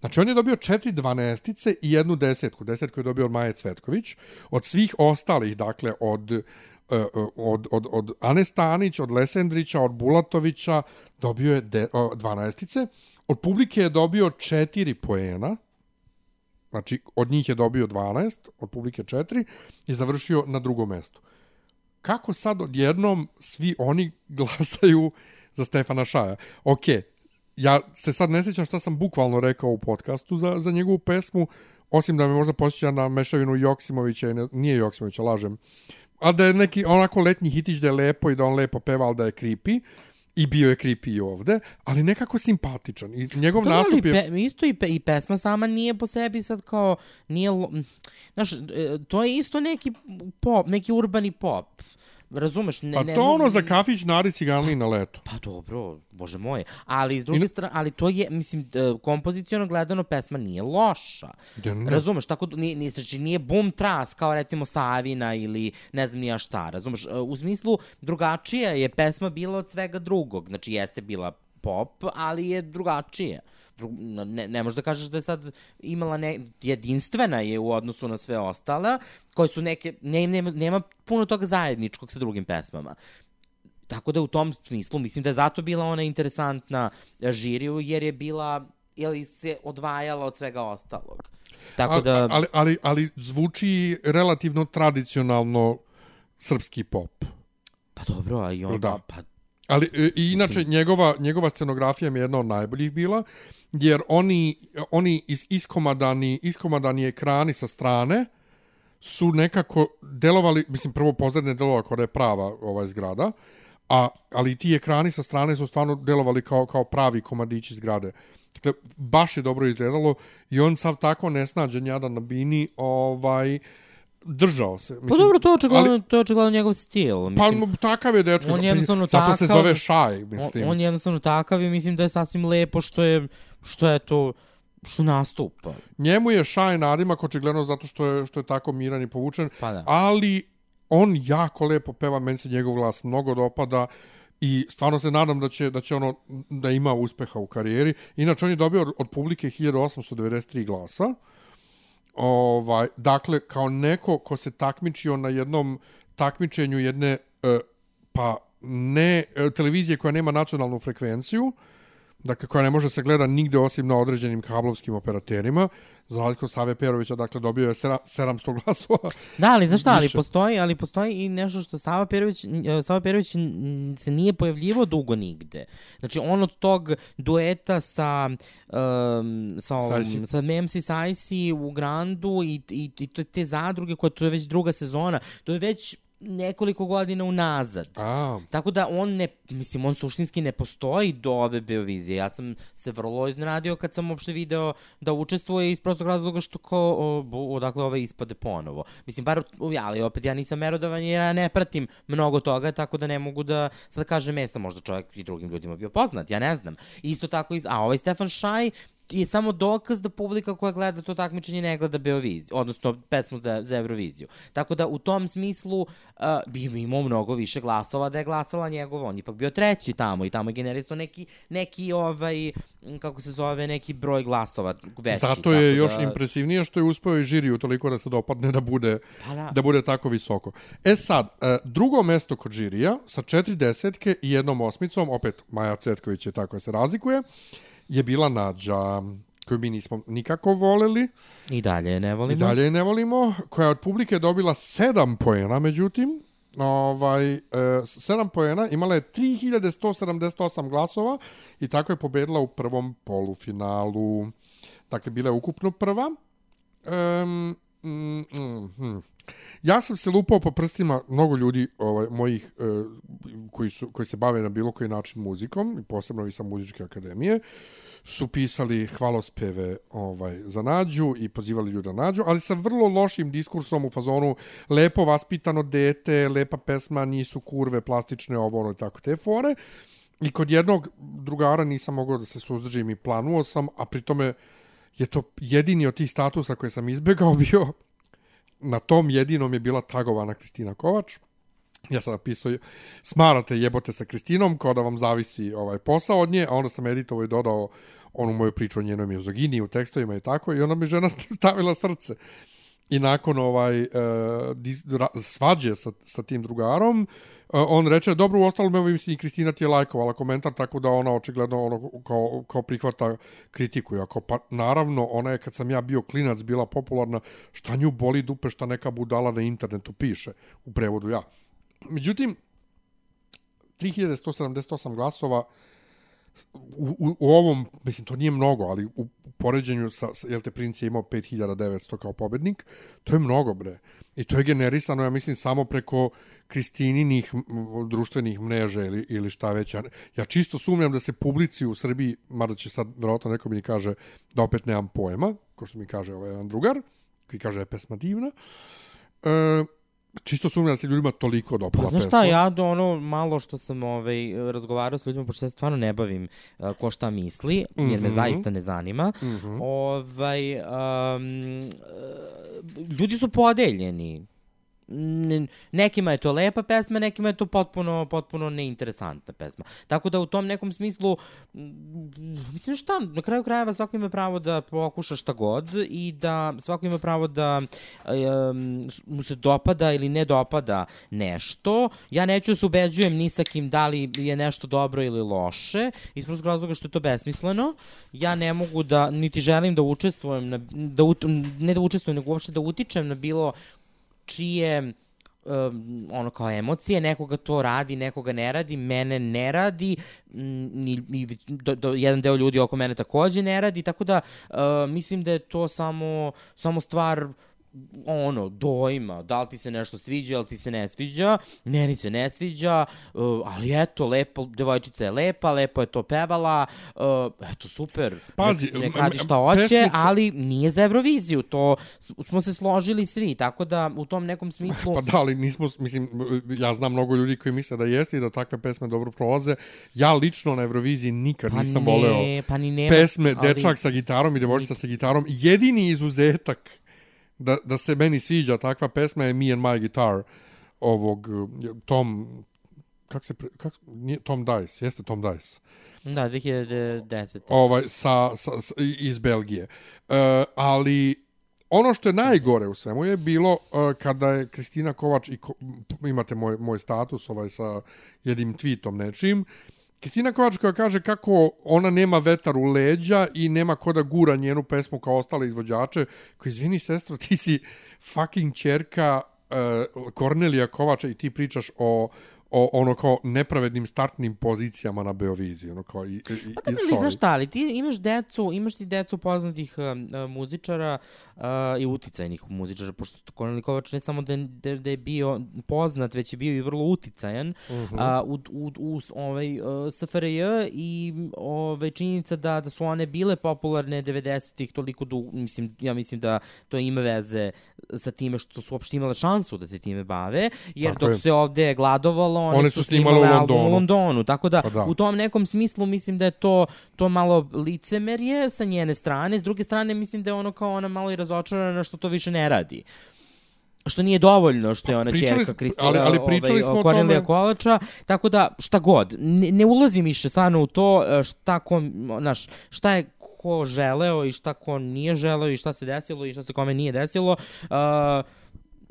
Znači, on je dobio četiri dvanestice i jednu desetku. Desetku je dobio od Maje Cvetković. Od svih ostalih, dakle, od e, e, od, od, od Ane Stanić, od Lesendrića, od Bulatovića, dobio je de, o, 12 Od publike je dobio 4 poena, znači od njih je dobio 12, od publike 4 i završio na drugom mestu. Kako sad odjednom svi oni glasaju za Stefana Šaja? Ok, ja se sad ne sjećam šta sam bukvalno rekao u podcastu za, za njegovu pesmu, osim da me možda posjeća na mešavinu Joksimovića, i ne, nije Joksimovića, lažem, a da je neki onako letnji hitić da je lepo i da on lepo peva, ali da je creepy, i bio je creepy i ovde, ali nekako simpatičan. I njegov Dobro, nastup je... pe, isto i, pe, i pesma sama nije po sebi sad kao, nije, znaš, e, to je isto neki pop, neki urbani pop. Razumeš? Ne, Pa ne, to ono mogu- za kafić nari ciganli na leto. Pa dobro, bože moje. Ali s druge ne- strane, ali to je, mislim, kompozicijono gledano pesma nije loša. Da, ne. Razumeš, tako da nije, nije, znači, nije bum tras kao recimo Savina ili ne znam nija šta, razumeš? E, U smislu, drugačija je pesma bila od svega drugog. Znači, jeste bila pop, ali je drugačije. Dru, ne, ne možeš da kažeš da je sad imala ne, jedinstvena je u odnosu na sve ostale, koje su neke, ne, nema, nema puno toga zajedničkog sa drugim pesmama. Tako da u tom smislu mislim da je zato bila ona interesantna e, žiriju jer je bila ili se odvajala od svega ostalog. Tako da ali, ali, ali zvuči relativno tradicionalno srpski pop. pa dobro, a i on Da. pa Ali e, i inače njegova njegova scenografija mi je jedna od najboljih bila jer oni oni is, iskomadani iskomadani ekrani sa strane su nekako delovali, mislim prvo pozadnje delovalo kao da je prava ova zgrada, a ali ti ekrani sa strane su stvarno delovali kao kao pravi komadići zgrade. Dakle, baš je dobro izgledalo i on sav tako nesnađen jadan na bini, ovaj držao se. Mislim, Pa dobro, to je očigledno, ali- to je očigledno njegov stil. Pa Mislim, takav je dečko, on jednostavno zato se takav- zove Šaj, mislim. on, on je jednostavno takav i mislim da je sasvim lepo što je, što je to, što nastupa. Njemu je Šaj nadimak očigledno zato što je, što je tako miran i povučen, Pa da. ali on jako lepo peva, meni se njegov glas mnogo dopada i stvarno se nadam da će, da će ono da ima uspeha u karijeri. Inače, on je dobio od publike 1893 glasa. Ovaj, dakle, kao neko ko se takmičio na jednom takmičenju jedne, e, pa ne, e, televizije koja nema nacionalnu frekvenciju, dakle koja ne može se gleda nigde osim na određenim kablovskim operaterima, za razliku od Save Perovića, dakle dobio je sera- 700 glasova. Da, ali znaš šta, ali postoji, ali postoji i nešto što Sava Perović, e, Sava Perović se nije pojavljivo dugo nigde. Znači, on od tog dueta sa, um, sa, ovom, Sajsi. sa MC Sajsi u Grandu i, i, i te zadruge, koja to je već druga sezona, to je već nekoliko godina unazad. A, Tako da on ne, mislim, on suštinski ne postoji do ove Beovizije. Ja sam se vrlo iznenadio kad sam uopšte video da učestvuje iz prostog razloga što ko, o, odakle ove ispade ponovo. Mislim, bar, ali opet ja nisam merodavan jer ja ne pratim mnogo toga, tako da ne mogu da sad kažem mesta, možda čovjek i drugim ljudima bio poznat, ja ne znam. Isto tako, i- a ovaj Stefan Šaj, je samo dokaz da publika koja gleda to takmičenje ne gleda Beoviziju, odnosno pesmu za, za Euroviziju. Tako da u tom smislu uh, bi imao mnogo više glasova da je glasala njegovo. On ipak bio treći tamo i tamo je generisao neki, neki ovaj, kako se zove, neki broj glasova veći. zato je još impresivnije što je uspeo i žiriju toliko da se dopadne da bude, Pa da. da bude tako visoko. E sad, e, drugo mesto kod žirija sa četiri desetke i jednom osmicom, opet Maja Cetković je tako se razlikuje, je bila Nađa koju mi nismo nikako voleli I dalje je ne i volimo. dalje je ne volimo, koja je od publike dobila sedam poena, međutim, ovaj, e, sedam poena, imala je 3178 glasova i tako je pobedila u prvom polufinalu. Dakle, bila je ukupno prva. Um, mm, mm, mm. Ja sam se lupao po prstima mnogo ljudi ovaj, mojih e, koji, su, koji se bave na bilo koji način muzikom, i posebno i sa muzičke akademije, su pisali hvalospeve ovaj, za Nađu i pozivali ljude na Nađu, ali sa vrlo lošim diskursom u fazonu lepo vaspitano dete, lepa pesma, nisu kurve, plastične, ovo, ono, i tako te fore. I kod jednog drugara nisam mogao da se suzdržim i planuo sam, a pri tome je to jedini od tih statusa koje sam izbegao bio na tom jedinom je bila tagovana Kristina Kovač. Ja sam napisao, smarate jebote sa Kristinom, kao da vam zavisi ovaj posao od nje, a onda sam editovo i dodao onu moju priču o njenoj mizogini u tekstovima i tako, i onda mi žena stavila srce. i nakon ovaj uh, dis, ra, svađe sa, sa tim drugarom, uh, E, on reče, dobro, u ostalom, evo mislim, i Kristina ti je lajkovala komentar, tako da ona očigledno ono, kao, kao prihvata kritiku. Ja kao, pa naravno, ona je kad sam ja bio klinac bila popularna, šta nju boli dupe šta neka budala na internetu piše, u prevodu ja. Međutim, 3178 glasova, u, u, u ovom, mislim, to nije mnogo, ali u, u poređenju sa, sa jel te princ je imao 5900 kao pobednik, to je mnogo, bre. I to je generisano, ja mislim, samo preko Kristininih društvenih mreža ili, ili šta već. Ja, ja čisto sumnjam da se publici u Srbiji, mada će sad, vjerojatno neko mi kaže da opet nemam pojma, ko što mi kaže ovaj jedan drugar, koji kaže je pesma divna, e, čisto sumnjam da se ljudima toliko dopala Pa znaš pesma. šta, ja do ono malo što sam ovaj, razgovarao s ljudima, pošto se stvarno ne bavim uh, ko šta misli, jer me Mhm. zaista ne zanima, ovaj, um, ljudi su podeljeni. Nekima je to lepa pesma, nekima je to potpuno, potpuno neinteresantna pesma. Tako da u tom nekom smislu, mm, mislim šta, na kraju krajeva svako ima pravo da pokuša šta god i da svako ima pravo da um, mu se dopada ili ne dopada nešto. Ja neću se ubeđujem ni sa kim da li je nešto dobro ili loše, iz prostog razloga što je to besmisleno. Ja ne mogu da, niti želim da učestvujem, na, da, ut, ne da učestvujem, nego uopšte da utičem na bilo čije um, ono kao emocije, nekoga to radi, nekoga ne radi, mene ne radi, ni, ni do, do, jedan deo ljudi oko mene takođe ne radi, tako da uh, mislim da je to samo, samo stvar ono, dojma, da li ti se nešto sviđa, ili ti se ne sviđa, meni se ne sviđa, uh, ali eto, lepo, devojčica je lepa, lepo je to pevala, uh, eto, super, Pazi, nek, nek m- radi šta hoće, pesmica- ali nije za Euroviziju, to smo se složili svi, tako da u tom nekom smislu... Pa da, ali nismo, mislim, ja znam mnogo ljudi koji misle da jeste i da takve pesme dobro prolaze. Ja lično na Euroviziji nikad Pa nisam ne, voleo pa ni nema, pesme ali- dečak sa gitarom i devojčica sa gitarom. Jedini izuzetak da, da se meni sviđa takva pesma je Me and My Guitar ovog eh, Tom kako se pre, kak, nije Tom Dice, jeste Tom Dice. Da, 2010. Ovaj sa, sa, sa iz Belgije. Uh, ali ono što je najgore u svemu je bilo uh, kada je Kristina Kovač i ko, imate moj moj status ovaj sa jednim tweetom nečim Kristina Kovač koja kaže kako ona nema vetar u leđa i nema ko da gura njenu pesmu kao ostale izvođače, koji izvini sestro, ti si fucking čerka uh, eh, Kornelija Kovača i ti pričaš o o ono kao nepravednim startnim pozicijama na Beoviziji, ono kao i, i, i Pa kako sorry. li, znaš šta, ali ti imaš decu, imaš ti decu poznatih uh, muzičara uh, i uticajnih muzičara, pošto Korneli Kovač ne samo da, da, da je bio poznat, već je bio i vrlo uticajan uh -huh. uh, u, u, u ovaj, uh, SFRJ i ovaj, činjenica da, da su one bile popularne 90-ih toliko dugo, mislim, ja mislim da to ima veze sa time što su uopšte imale šansu da se time bave, jer Tako dok je. se ovde gladovalo, one, One su su snimale u album u Londonu. Londonu, tako da, Pa da. u tom nekom smislu mislim da je to to malo licemerje sa njene strane, s druge strane mislim da je ono kao ona malo i razočarana što to više ne radi što nije dovoljno što je ona pričali ćerka Kristina ali- ali pričali smo o Kornelija tome- Kovača, tako da šta god, ne, ne ulazim više stvarno u to e, šta ko, znaš, šta je ko želeo i šta ko nije želeo i šta se desilo i šta se kome nije desilo, uh,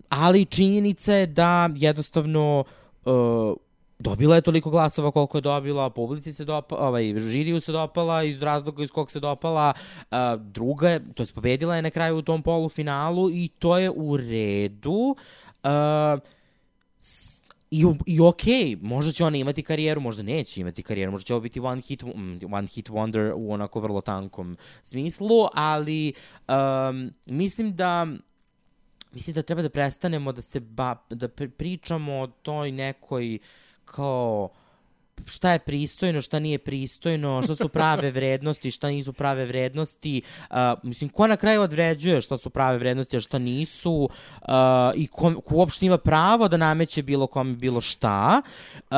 ali činjenica je da jednostavno uh, E, dobila je toliko glasova koliko je dobila, publici se dopala, ovaj, žiriju se dopala iz razloga iz kog se dopala, a, druga je, to je pobedila je na kraju u tom polufinalu i to je u redu. Uh, s- I, I okej, okay, možda će ona imati karijeru, možda neće imati karijeru, možda će ovo biti one hit, mm, one hit wonder u onako vrlo tankom smislu, ali um, mislim da mislim da treba da prestanemo da se ba, da pri- pričamo o toj nekoj kao šta je pristojno, šta nije pristojno, šta su prave vrednosti, šta nisu prave vrednosti. Uh, mislim, ko na kraju određuje šta su prave vrednosti, a šta nisu uh, i ko, ko uopšte ima pravo da nameće bilo kome bilo šta. Uh,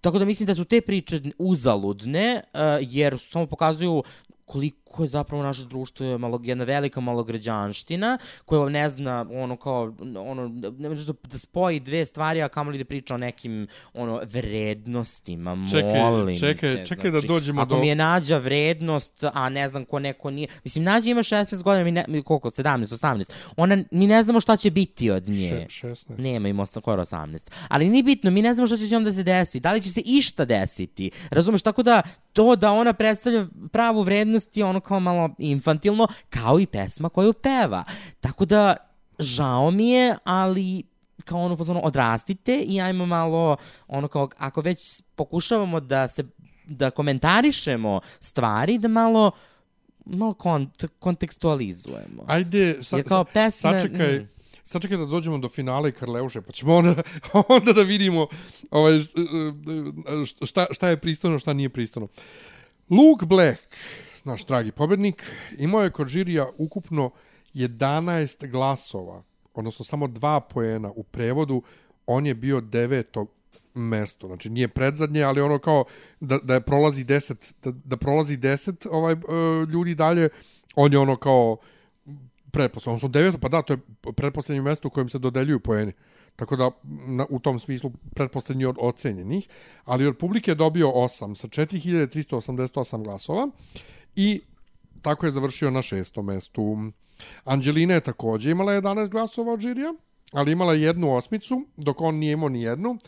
tako da mislim da su te priče uzaludne, uh, jer samo pokazuju koliko je zapravo naše društvo je malo, jedna velika malograđanština koja ne zna ono kao ono ne može da, da spoji dve stvari a kamoli da priča o nekim ono vrednostima Čekaj, molim čekaj, te, čekaj da znači, dođemo ako do- mi je nađa vrednost a ne znam ko neko nije mislim nađa ima 16 godina mi ne, koliko 17 18 ona mi ne znamo šta će biti od nje Še, 16. Nema im osam, skoro 18. Ali nije bitno, mi ne znamo šta će s njom da se desi. Da li će se išta desiti. Razumeš, tako da to da ona predstavlja pravu vrednost je ono kao malo infantilno, kao i pesma koju peva. Tako da, žao mi je, ali kao ono fazonu odrastite i ajmo malo ono kao ako već pokušavamo da se da komentarišemo stvari da malo malo kont kontekstualizujemo. Ajde, sa, Jer kao pesme- sačekaj, mm. sačekaj da dođemo do finala i Karleuše, pa ćemo onda, onda da vidimo ovaj, šta, šta je pristojno, šta nije pristojno. Luke Black, naš dragi pobednik, imao je kod žirija ukupno 11 glasova, odnosno samo dva poena u prevodu, on je bio deveto mesto, znači nije predzadnje, ali ono kao da, da je prolazi 10, da, da prolazi 10 ovaj, e, ljudi dalje, on je ono kao pretposlednje, odnosno deveto, pa da, to je pretposlednje mesto u kojem se dodeljuju poeni. Tako da, na, u tom smislu, pretposlednji od ocenjenih. Ali od publike je dobio 8 sa 4388 glasova i tako je završio na šestom mestu. Anđelina je takođe imala 11 glasova od žirija, ali imala je jednu osmicu, dok on nije imao ni jednu.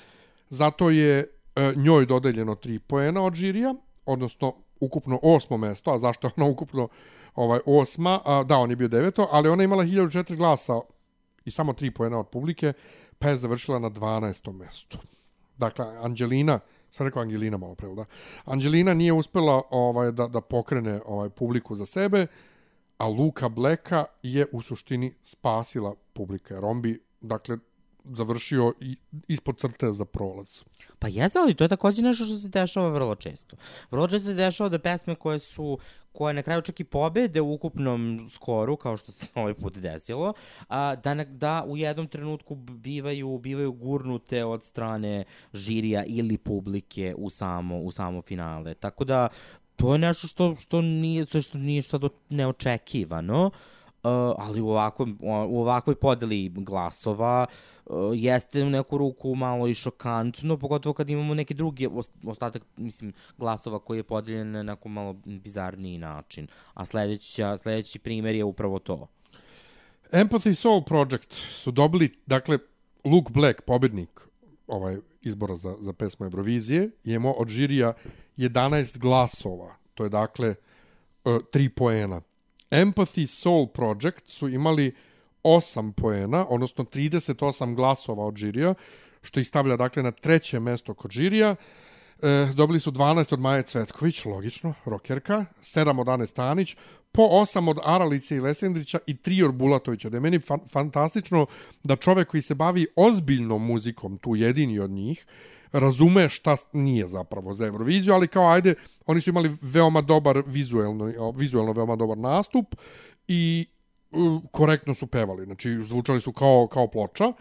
Zato je e, njoj dodeljeno 3 poena od žirija, odnosno ukupno osmo mesto, a zašto je ona ukupno ovaj osma, a, da, on je bio deveto, ali ona je imala 1004 glasa i samo 3 poena od publike, pa je završila na 12. mestu. Dakle, Anđelina, sad rekao Angelina malo pre, da? Angelina nije uspela ovaj, da, da pokrene ovaj publiku za sebe, a Luka Bleka je u suštini spasila publika, Rombi, dakle, završio ispod crte za prolaz. Pa jeste, ali to je također nešto što se dešava vrlo često. Vrlo često se dešava da pesme koje su koje na kraju čak i pobede u ukupnom skoru, kao što se ovaj put desilo, a, da, na, da u jednom trenutku bivaju, bivaju gurnute od strane žirija ili publike u samo, u samo finale. Tako da, to je nešto što, što nije, što nije sad neočekivano. Uh, Eh, ali u, ovakvom, u ovakvoj podeli glasova uh, jeste u neku ruku malo i šokantno, pogotovo kad imamo neki drugi ostatak, mislim, glasova koji je podeljen na neko malo bizarniji način. A sljedeća, sljedeći primjer je upravo to. Empathy Soul Project su dobili, dakle, Luke Black, pobednik ovaj izbora za, za pesmu Eurovizije, je imao od žirija 11 glasova. To je, dakle, eh, 3 poena. Empathy Soul Project su imali 8 poena, odnosno 38 glasova od žirija, što ih stavlja, dakle, na treće mesto kod žirija. E, dobili su 12 od Maje Cvetković, logično, rokerka, 7 od Ane Stanić, po 8 od Aralice i Lesendrića i 3 od Bulatovića. Da je meni fa fantastično da čovek koji se bavi ozbiljnom muzikom, tu jedini od njih, razume šta nije zapravo za Euroviziju, ali kao ajde, oni su imali veoma dobar vizuelno, vizuelno veoma dobar nastup i korektno su pevali, znači zvučali su kao, kao ploča.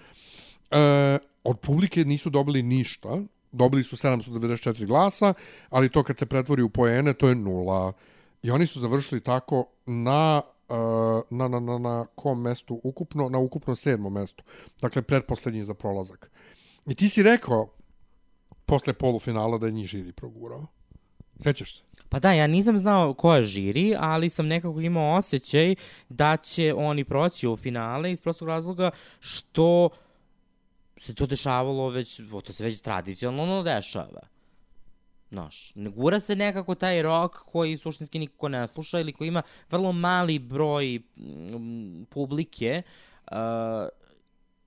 E, od publike nisu dobili ništa, dobili su 794 glasa, ali to kad se pretvori u poene, to je nula. I oni su završili tako na e, na, na, na, na kom mestu ukupno, na ukupno sedmom mestu. Dakle, predposlednji za prolazak. I ti si rekao posle polufinala da je njih žiri progurao. Sećaš se? Pa da, ja nisam znao ko je žiri, ali sam nekako imao osjećaj da će oni proći u finale iz prostog razloga što se to dešavalo već, to se već tradicionalno dešava. Znaš, ne gura se nekako taj rock koji suštinski niko ne sluša ili koji ima vrlo mali broj publike uh,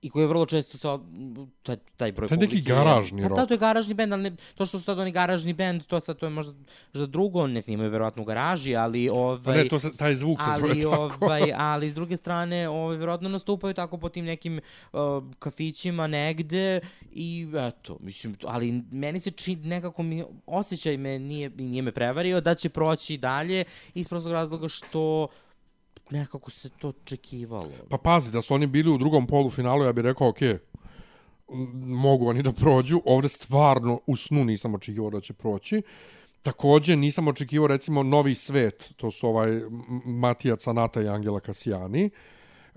i koji je vrlo često od- taj, taj broj To je neki publike... garažni pa, Da, rock. to je garažni bend, ali ne, to što su sad oni garažni bend, to sad to je možda, možda drugo, ne snimaju verovatno u garaži, ali Pa ovaj... ne, to se, taj zvuk se zove ali, tako. ovaj, ali s druge strane, ovaj, verovatno nastupaju tako po tim nekim uh, kafićima negde i eto, mislim, ali meni se čini, nekako mi, osjećaj me nije, nije me prevario da će proći dalje iz prostog razloga što nekako se to očekivalo. Pa pazi, da su oni bili u drugom polufinalu, ja bih rekao, okej, okay, mogu oni da prođu. Ovde stvarno u snu nisam očekivao da će proći. Takođe nisam očekivao recimo Novi svet, to su ovaj Matija Canata i Angela Kasijani,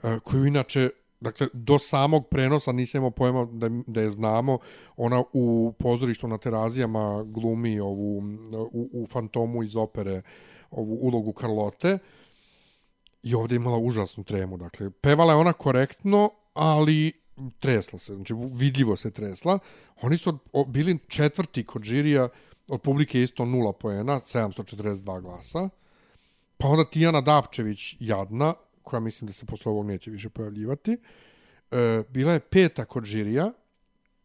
e, koju inače Dakle, do samog prenosa nisam imao pojma da, da je znamo. Ona u pozorištu na terazijama glumi ovu, u, u Fantomu iz opere ovu ulogu Karlote. I ovdje imala užasnu tremu. Dakle, pevala je ona korektno, ali tresla se. Znači, vidljivo se tresla. Oni su bili četvrti kod žirija, od publike isto nula poena, 742 glasa. Pa onda Tijana Dapčević, jadna, koja mislim da se posle ovog neće više pojavljivati, e, bila je peta kod žirija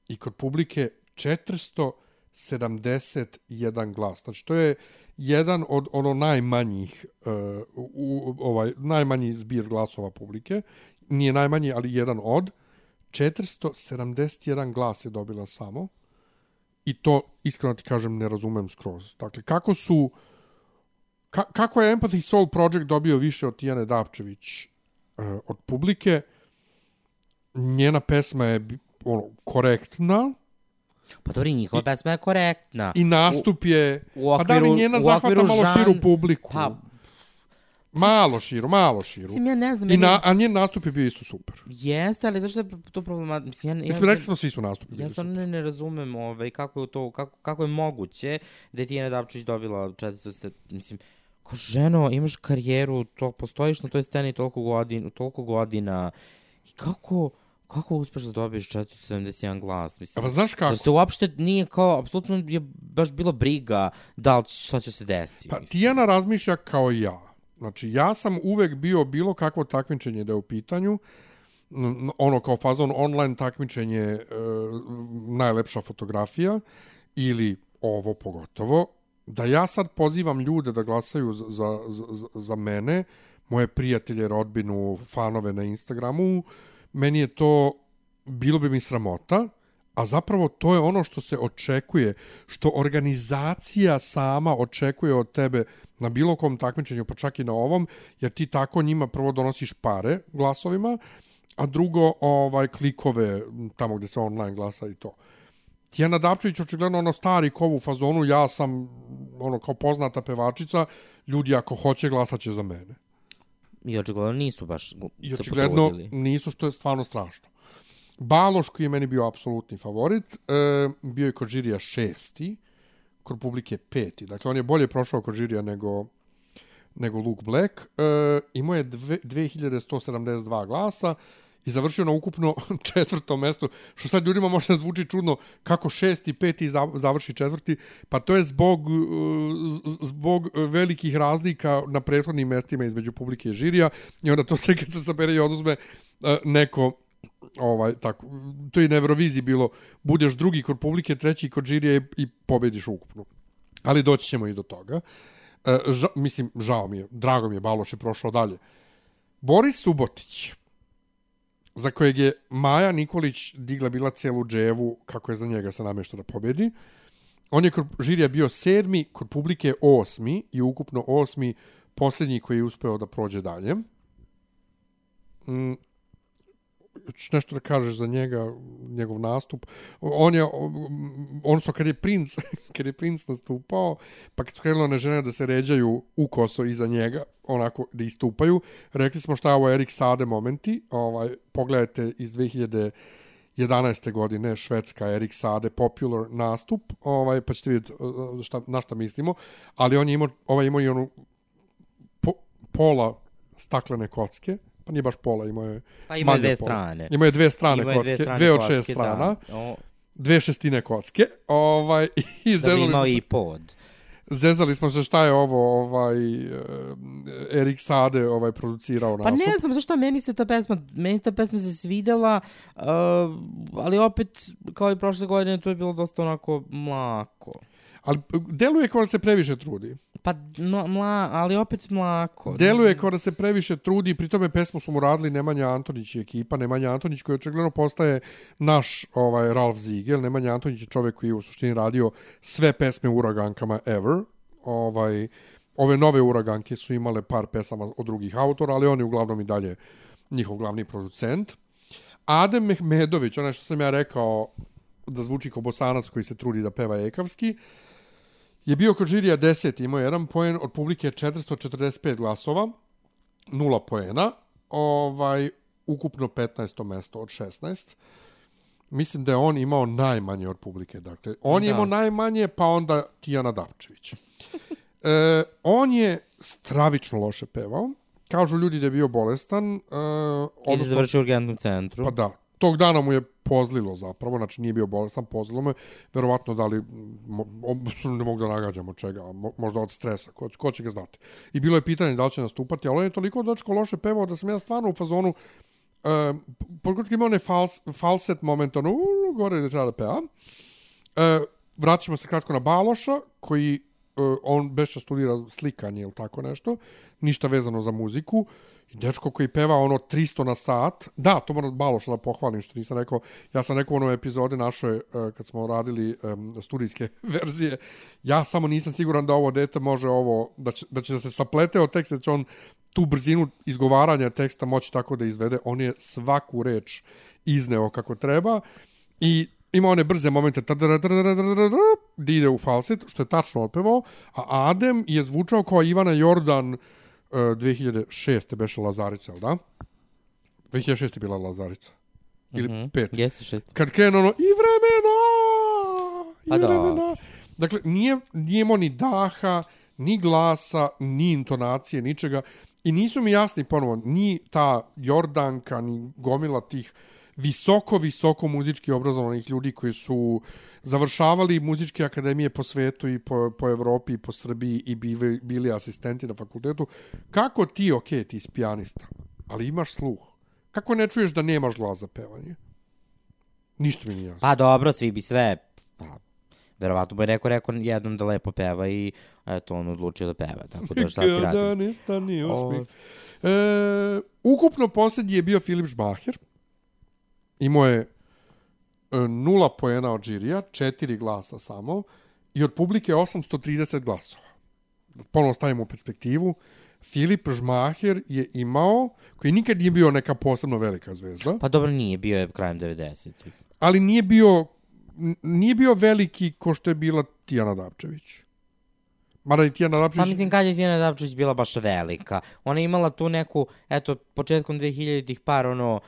i kod publike 471 glas. Znači, to je jedan od ono najmanjih uh, u, ovaj najmanji zbir glasova publike. Nije najmanji, ali jedan od 471 glas je dobila samo. I to, iskreno ti kažem, ne razumem skroz. Dakle, kako su... Ka, kako je Empathy Soul Project dobio više od Tijane Dapčević uh, od publike? Njena pesma je ono, korektna Pa dobro, i njihova pesma je korektna. i nastup je... u pa da li okviru- njena u zahvata okviru malo žan- širu publiku? Pa, Malo širu, malo širu. mislim, ja ne znam. I na, a njen nastup je bio isto super. Jeste, ali zašto je to problem? Mislim, ja, ja, Mislim, rekli smo svi su nastupi. Ja stvarno ne, ne razumem ovaj, kako, je to, kako, kako je moguće da je Tijana Dapčić dobila 400, mislim, ko ženo, imaš karijeru, to, postojiš na toj sceni toliko godina, toliko godina i kako, kako uspeš da dobiješ 471 glas? Mislim, pa znaš kako? Zar se uopšte nije kao, apsolutno je baš bilo briga da li, šta će se desiti. Pa mislim. Tijana razmišlja kao ja. Znači, ja sam uvek bio bilo kakvo takmičenje da je u pitanju, n- ono kao fazon online takmičenje, e, najlepša fotografija, ili ovo pogotovo, da ja sad pozivam ljude da glasaju za, za, za, za mene, moje prijatelje, rodbinu, fanove na Instagramu, meni je to, bilo bi mi sramota, a zapravo to je ono što se očekuje, što organizacija sama očekuje od tebe na bilo kom takmičenju, pa čak i na ovom, jer ti tako njima prvo donosiš pare glasovima, a drugo ovaj klikove tamo gdje se online glasa i to. Tijana Dapčević očigledno ono stari kov u fazonu, ja sam ono kao poznata pevačica, ljudi ako hoće glasaće za mene. I očigledno nisu baš I se očigledno nisu što je stvarno strašno. Baloš koji je meni bio apsolutni favorit, e, bio je kod žirija šesti, kod publike peti. Dakle, on je bolje prošao kod žirija nego, nego Luke Black. E, imao je dve, 2172 glasa i završio na ukupno četvrtom mestu, što sad ljudima možda zvuči čudno kako šesti, peti završi četvrti, pa to je zbog, uh, zbog velikih razlika na prethodnim mestima između publike i žirija i onda to sve kad se sabere i oduzme uh, neko ovaj tako to je na Euroviziji bilo budeš drugi kod publike treći kod žirija i, i pobediš ukupno. Ali doći ćemo i do toga. E, ža, mislim žao mi je drago mi je Baloš je prošao dalje. Boris Subotić za kojeg je Maja Nikolić digla bila celu dževu kako je za njega se namješta da pobedi on je kod žirija bio sedmi kod publike osmi i ukupno osmi posljednji koji je uspeo da prođe dalje. Mm, ćeš nešto da kažeš za njega, njegov nastup. On je, odnosno kad je princ, kad je princ nastupao, pa kad su krenule one žene da se ređaju u koso iza njega, onako da istupaju, rekli smo šta je ovo Erik Sade momenti, ovaj, pogledajte iz 2011. godine švedska Erik Sade popular nastup, ovaj pa ćete vidjeti eh, eh, šta na šta mislimo, ali on je imao ovaj imao i onu po, pola staklene kocke, pa nije baš pola, imao je Pa ima dve pola. strane. Imao je dve strane Ima kocke, dve, strane dve od kocke, šest strana, Da. O, dve šestine kocke. Ovaj i da bi zezali imao smo, i pod. zezali smo se šta je ovo ovaj eh, Erik Sade ovaj producirao Pa nastup. ne znam zašto meni se ta pesma, meni ta pesma se svidela, uh, ali opet, kao i prošle godine, to je bilo dosta onako mlako. Ali deluje kao da se previše trudi. Pa, no, mla, ali opet mlako. Deluje kao da se previše trudi, pri tome pesmu su mu radili Nemanja Antonić i ekipa. Nemanja Antonić koji očigledno postaje naš ovaj Ralf Ziegel. Nemanja Antonić je čovjek koji je u suštini radio sve pesme u uragankama ever. Ovaj, ove nove uraganke su imale par pesama od drugih autora, ali on je uglavnom i dalje njihov glavni producent. Adem Mehmedović, onaj što sam ja rekao da zvuči kao bosanac koji se trudi da peva ekavski, je bio kod žirija 10, imao jedan poen, od publike 445 glasova, nula poena, ovaj, ukupno 15. mesto od 16. Mislim da je on imao najmanje od publike. Dakle, on je Da. imao najmanje, pa onda Tijana Davčević. e, on je stravično loše pevao. Kažu ljudi da je bio bolestan. E, Ili odnosno- završi u urgentnom centru. Pa da. Tog dana mu je pozlilo zapravo, znači nije bio bolestan, pozlilo mu je, verovatno da li, mo, ne mogu da nagađam od čega, mo, možda od stresa, ko, ko će ga znati. I bilo je pitanje da li će nastupati, ali on je toliko dočko loše pevao da sam ja stvarno u fazonu, e, pogod ima onaj fals, falset moment, ono, u, gore da treba da peva. E, vraćamo se kratko na Baloša, koji e, on beša studira slikanje ili tako nešto, ništa vezano za muziku. I dečko koji peva ono 300 na sat. Da, to moram Baloša da pohvalim što nisam rekao. Ja sam rekao u onoj epizodi našoj uh, kad smo radili um, studijske verzije. Ja samo nisam siguran da ovo dete može ovo, da će da, će da se saplete od teksta, da će on tu brzinu izgovaranja teksta moći tako da izvede. On je svaku reč izneo kako treba i ima one brze momente gdje ide u falset, što je tačno otpevao, a Adem je zvučao kao Ivana Jordan uh, 2006. beše Lazarica, jel da? 2006. je bila Lazarica. Ili mm -hmm. pet. Jeste šest. Kad krenu ono, i vremena, i Pa da. vremena. Dakle, nije, nije imao ni daha, ni glasa, ni intonacije, ničega. I nisu mi jasni ponovo, ni ta Jordanka, ni gomila tih visoko, visoko muzički obrazovanih ljudi koji su završavali muzičke akademije po svetu i po, po Evropi i po Srbiji i bili, bili asistenti na fakultetu. Kako ti, ok, ti si pijanista, ali imaš sluh. Kako ne čuješ da nemaš glas za pevanje? Ništa mi nije jasno. Pa dobro, svi bi sve, pa, verovatno bi neko rekao jednom da lepo peva i eto, on odlučio da peva, tako da šta ti radim. nestani osmih. O- E, ukupno posljednji je bio Filip Žmaher. Imao je nula poena od žirija, četiri glasa samo, i od publike 830 glasova. Da ponovno stavimo u perspektivu, Filip Žmaher je imao, koji nikad nije bio neka posebno velika zvezda, Pa dobro, nije, bio je krajem 90-ih. ali nije bio, nije bio veliki ko što je bila Tijana Dapčević. Mada i Tijana Pa Dapčević... mislim, kad je Tijana Dapčić bila baš velika. Ona je imala tu neku, eto, početkom 2000-ih par, ono,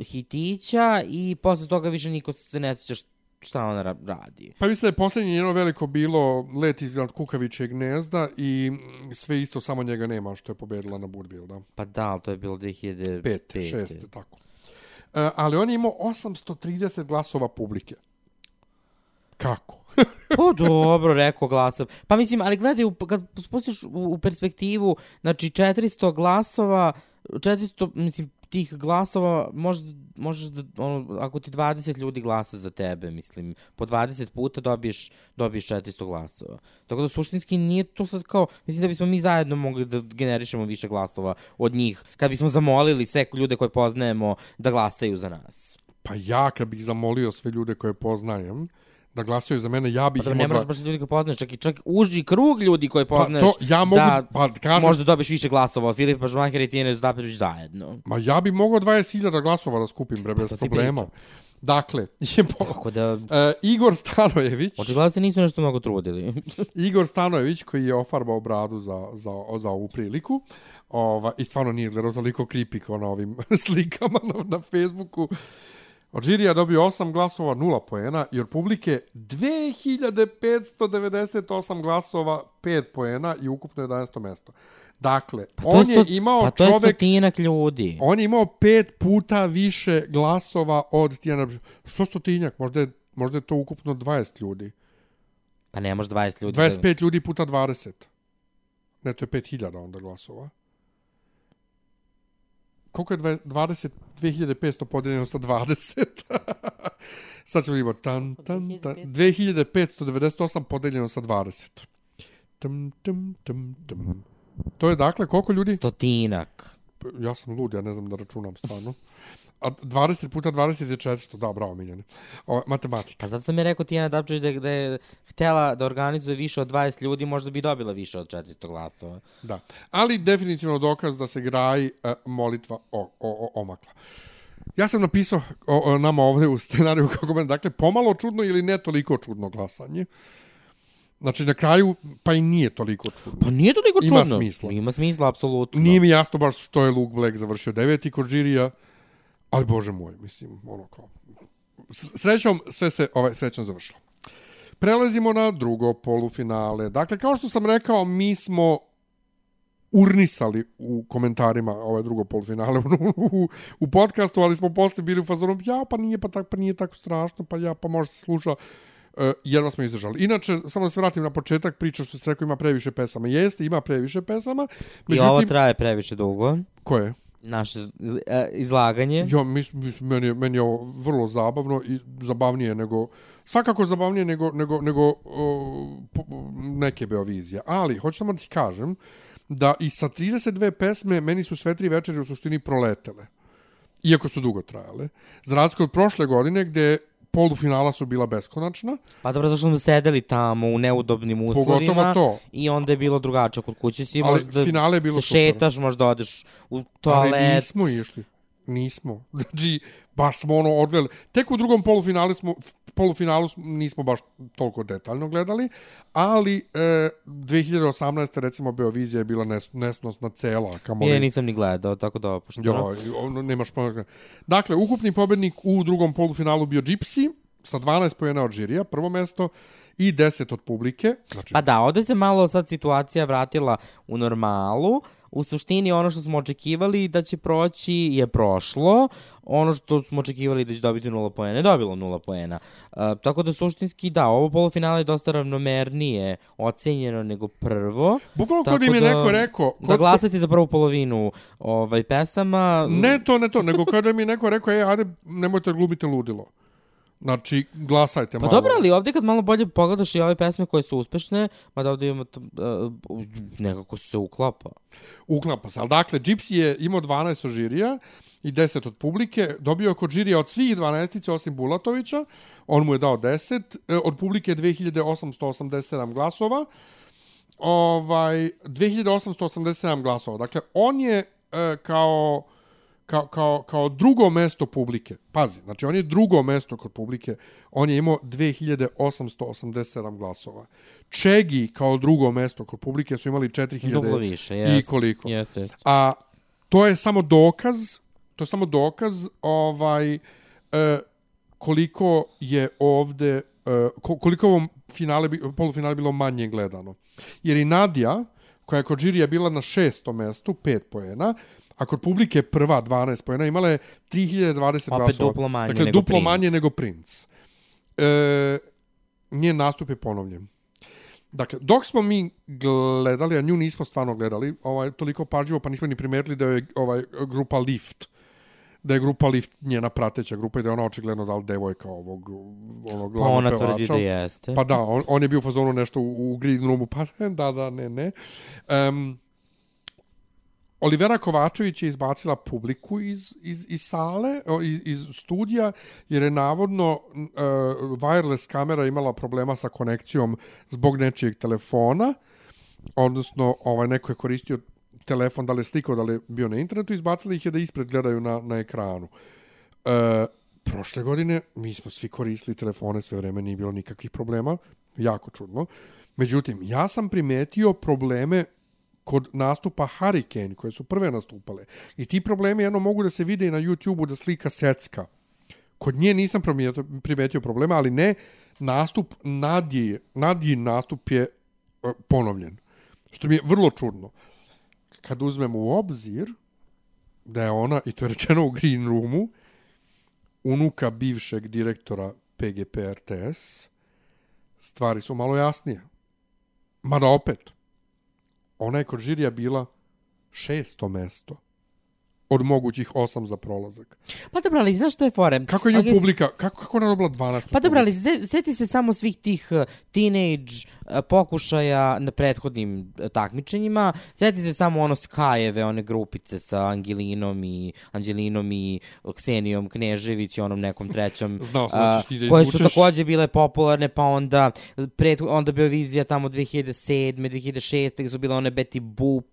hitića i posle toga više niko se ne sjeća št- šta ona ra- radi. Pa mislim da je posljednje njeno veliko bilo let iznad Kukavićeg gnezda i sve isto samo njega nema što je pobedila na Budville, da? Pa da, ali to je bilo 2005. Pet, šest, tako. E, ali on je imao 830 glasova publike. Kako? Pa dobro, rekao glasam. Pa mislim, ali gledaj, kad spustiš u, u perspektivu, znači 400 glasova, 400, mislim, tih glasova možeš, možeš da, ono, ako ti 20 ljudi glasa za tebe, mislim, po 20 puta dobiješ, dobiješ 400 glasova. Tako da suštinski nije to sad kao, mislim da bismo mi zajedno mogli da generišemo više glasova od njih, kad bismo zamolili sve ljude koje poznajemo da glasaju za nas. Pa ja kad bih zamolio sve ljude koje poznajem da glasaju za mene, ja bih Pa imao ne moraš baš ljudi koje poznaš, čak i čak uži krug ljudi koje Pa poznaš. to, ja mogu, da, pa kažem, možda dobiješ više glasova od Filipa Žmahera i Tijene Zdapević zajedno. ma ja bih mogao 20.000 glasova da skupim, bre, bez to ti problema. Dakle, je po, Tako da, e, Igor Stanojević, očigledno se nisu nešto mnogo trudili. Igor Stanojević koji je ofarbao bradu za, za, za ovu priliku ova, i stvarno nije izgledao toliko creepy kao na ovim slikama na, na Facebooku. Od dobio 8 glasova, 0 poena i od publike 2598 glasova, 5 poena i ukupno 11. mesto. Dakle, To on je sto- imao pa to je čovek stotinak ljudi. On je imao pet puta više glasova od Tijana. Što stotinjak? Možda je, možda je to ukupno 20 ljudi. Pa ne može 20 ljudi. da- 25 ljudi puta 20. Ne, to je 5000 onda glasova. Koliko je 20 20 2500 podijeljeno sa 20? Sad ćemo imati tan, tan, tan. 2598 podijeljeno sa 20. Tum, tum, tum, tum. To je dakle koliko ljudi? Stotinak. Ja sam lud, ja ne znam da računam stvarno. A 20 puta 20 je 400, da, bravo Miljane. O, matematika. Pa zato sam je rekao Tijana Dapčević da, da je htjela da organizuje više od 20 ljudi, možda bi dobila više od 400 glasova. Da. Ali definitivno dokaz da se graji uh, molitva o, o, o, omakla. Ja sam napisao o, o, nama ovdje u scenariju kako meni, dakle, pomalo čudno ili ne toliko čudno glasanje. Znači, na kraju, pa i nije toliko čudno. Pa nije toliko Ima čudno. smisla. Ima smisla, apsolutno. Nije mi jasno baš što je Luke Black završio deveti kod žirija, ali bože moj, mislim, ono kao... Srećom, sve se ovaj, srećom završilo. Prelazimo na drugo polufinale. Dakle, kao što sam rekao, mi smo urnisali u komentarima ove drugo polufinale u, u, u podcastu, ali smo posle bili u fazonu, ja, pa nije, pa, tak, pa nije tako strašno, pa ja, pa možda se sluša, uh, jedno smo izdržali. Inače, samo da se vratim na početak, priča što se rekao ima previše pesama. Jeste, ima previše pesama. I ovo traje previše dugo. Koje? Naše e, izlaganje. Ja, mis, mis, meni, je, meni je ovo vrlo zabavno i zabavnije nego, svakako zabavnije nego, nego, nego o, neke Beovizije. Ali, hoću samo da ti kažem, da i sa 32 pesme meni su sve tri večeri u suštini proletele. Iako su dugo trajale. Za razliku od prošle godine gde polufinala su bila beskonačna. Pa dobro, zašto smo sedeli tamo u neudobnim uslovima. Pogotovo to. I onda je bilo drugačije. Kod kuće si Ali možda finale je bilo se super. šetaš, možda odeš u toalet. Ali nismo išli. Nismo. Znači, baš smo ono odgledali. Tek u drugom polufinalu smo, polufinalu smo- nismo baš toliko detaljno gledali, ali e, 2018. recimo Beovizija je bila nes, nesnosna cela. Kamo Je, nisam ni gledao, tako da opušteno. Jo, ono, nemaš pojma. Dakle, ukupni pobednik u drugom polufinalu bio Gypsy sa 12 pojena od žirija, prvo mesto, i 10 od publike. Znači, Pa da, ovde se malo sad situacija vratila u normalu. U suštini ono što smo očekivali da će proći je prošlo. Ono što smo očekivali da će dobiti nula poena je dobilo nula poena. Uh, tako da suštinski da, ovo polufinale je dosta ravnomernije ocenjeno nego prvo. bukvalno kod im je da- neko rekao... Da glasati za prvu polovinu ovaj, pesama. Ne to, ne to, nego kada mi je neko rekao, ej, ajde, nemojte glumite ludilo. Znači, glasajte Pa malo. dobro, ali ovdje kad malo bolje pogledaš i ove pesme koje su uspešne, mada ovdje imamo, uh, nekako se uklapa. Uklapa se. Ali dakle, Gypsy je imao 12 od žirija i 10 od publike. Dobio je kod žirija od svih 12 osim Bulatovića. On mu je dao 10. E, Od publike 2887 glasova. Ovaj, 2887 glasova. Dakle, on je e, kao kao, kao, kao drugo mesto publike. Pazi, znači on je drugo mesto kod publike. On je imao 2887 glasova. Čegi kao drugo mesto kod publike su imali 4000 Duplo više, i jest. koliko. Jeste, jeste. A to je samo dokaz, to je samo dokaz ovaj e, koliko je ovde e, ko- koliko ovom finale polufinale bilo manje gledano. Jer i Nadija koja je kod žirija bila na šestom mestu, 5 poena, a kod publike prva 12 poena, imala je 3020 Opet glasova. duplo manje dakle, nego duplo Prince. manje nego Prince. E, njen nastup je ponovljen. Dakle, dok smo mi gledali, a nju nismo stvarno gledali, ovaj, toliko pažljivo, pa nismo ni primetili da je ovaj, grupa Lift, da je grupa Lift njena prateća grupa i da je ona očigledno dal devojka ovog, onog Pa glavnog ona pevača. tvrdi da jeste. Pa da, on, on je bio u fazonu nešto u, u green roomu, pa da, da, ne, ne. Um, Olivera Kovačević je izbacila publiku iz, iz, iz sale, o, iz, iz studija, jer je navodno uh, wireless kamera imala problema sa konekcijom zbog nečijeg telefona, odnosno ovaj, neko je koristio telefon, da li je slikao, da li je bio na internetu, izbacili ih je da ispred gledaju na, na ekranu. Uh, prošle godine mi smo svi koristili telefone sve vreme, nije bilo nikakvih problema, jako čudno. Međutim, ja sam primetio probleme kod nastupa Hurricane, koje su prve nastupale. I ti problemi jedno mogu da se vide i na YouTube-u da slika secka. Kod nje nisam primetio, primetio problema, ali ne nastup Nadije, Nadjin nastup je e, ponovljen. Što mi je vrlo čudno. Kad uzmemo u obzir da je ona, i to je rečeno u Green Roomu, unuka bivšeg direktora PGP RTS, stvari su malo jasnije. Mada opet, ona je kod žirija bila šesto mesto od mogućih osam za prolazak. Pa dobro, ali znaš što je fore? Kako je nju Ok, publika, kako, kako ona dobila 12? Pa dobro, ali seti se samo svih tih uh, teenage uh, pokušaja na prethodnim uh, takmičenjima. Seti se samo ono Skajeve, one grupice sa Angelinom i Angelinom i Ksenijom Knežević i onom nekom trećom. Znao sam da ćeš ti da koje su izvučeš. takođe bile popularne, pa onda pred, onda Beovizija tamo 2007. 2006. gde su bile one Betty Boop.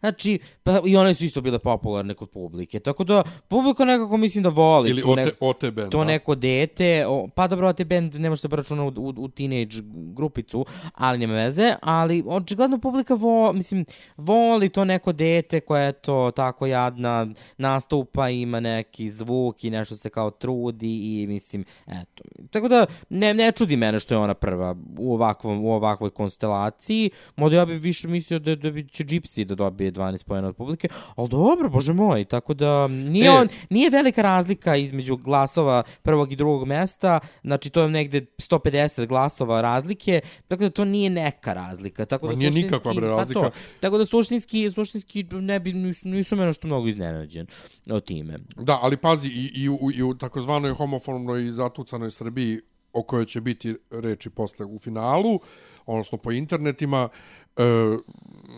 Znači, pa, i one su isto bile popularne kod publike. Tako da, publika nekako mislim da voli Ili tu OT, ne- OT band, to neko dete, o, pa dobro, OT band ne može se računa u, u, u teenage grupicu, ali nema veze, ali očigledno publika vo, mislim, voli to neko dete koje je to tako jadna, nastupa, ima neki zvuk i nešto se kao trudi i mislim, eto. Tako da, ne, ne čudi mene što je ona prva u, ovakvom, u ovakvoj konstelaciji, možda ja bih više mislio da, da bi će Gypsy da dobije 12 pojena od publike, ali dobro, bože moj, tako da nije, E. on, nije velika razlika između glasova prvog i drugog mesta, znači to je negde 150 glasova razlike, tako da to nije neka razlika. Tako da nije nikakva, bre, Pa razlika. to, tako da suštinski, suštinski ne bi, nisu, me nešto mnogo iznenađen o time. Da, ali pazi, i, i, u, i u takozvanoj homofobnoj i zatucanoj Srbiji o kojoj će biti reči posle u finalu, odnosno po internetima, e, E,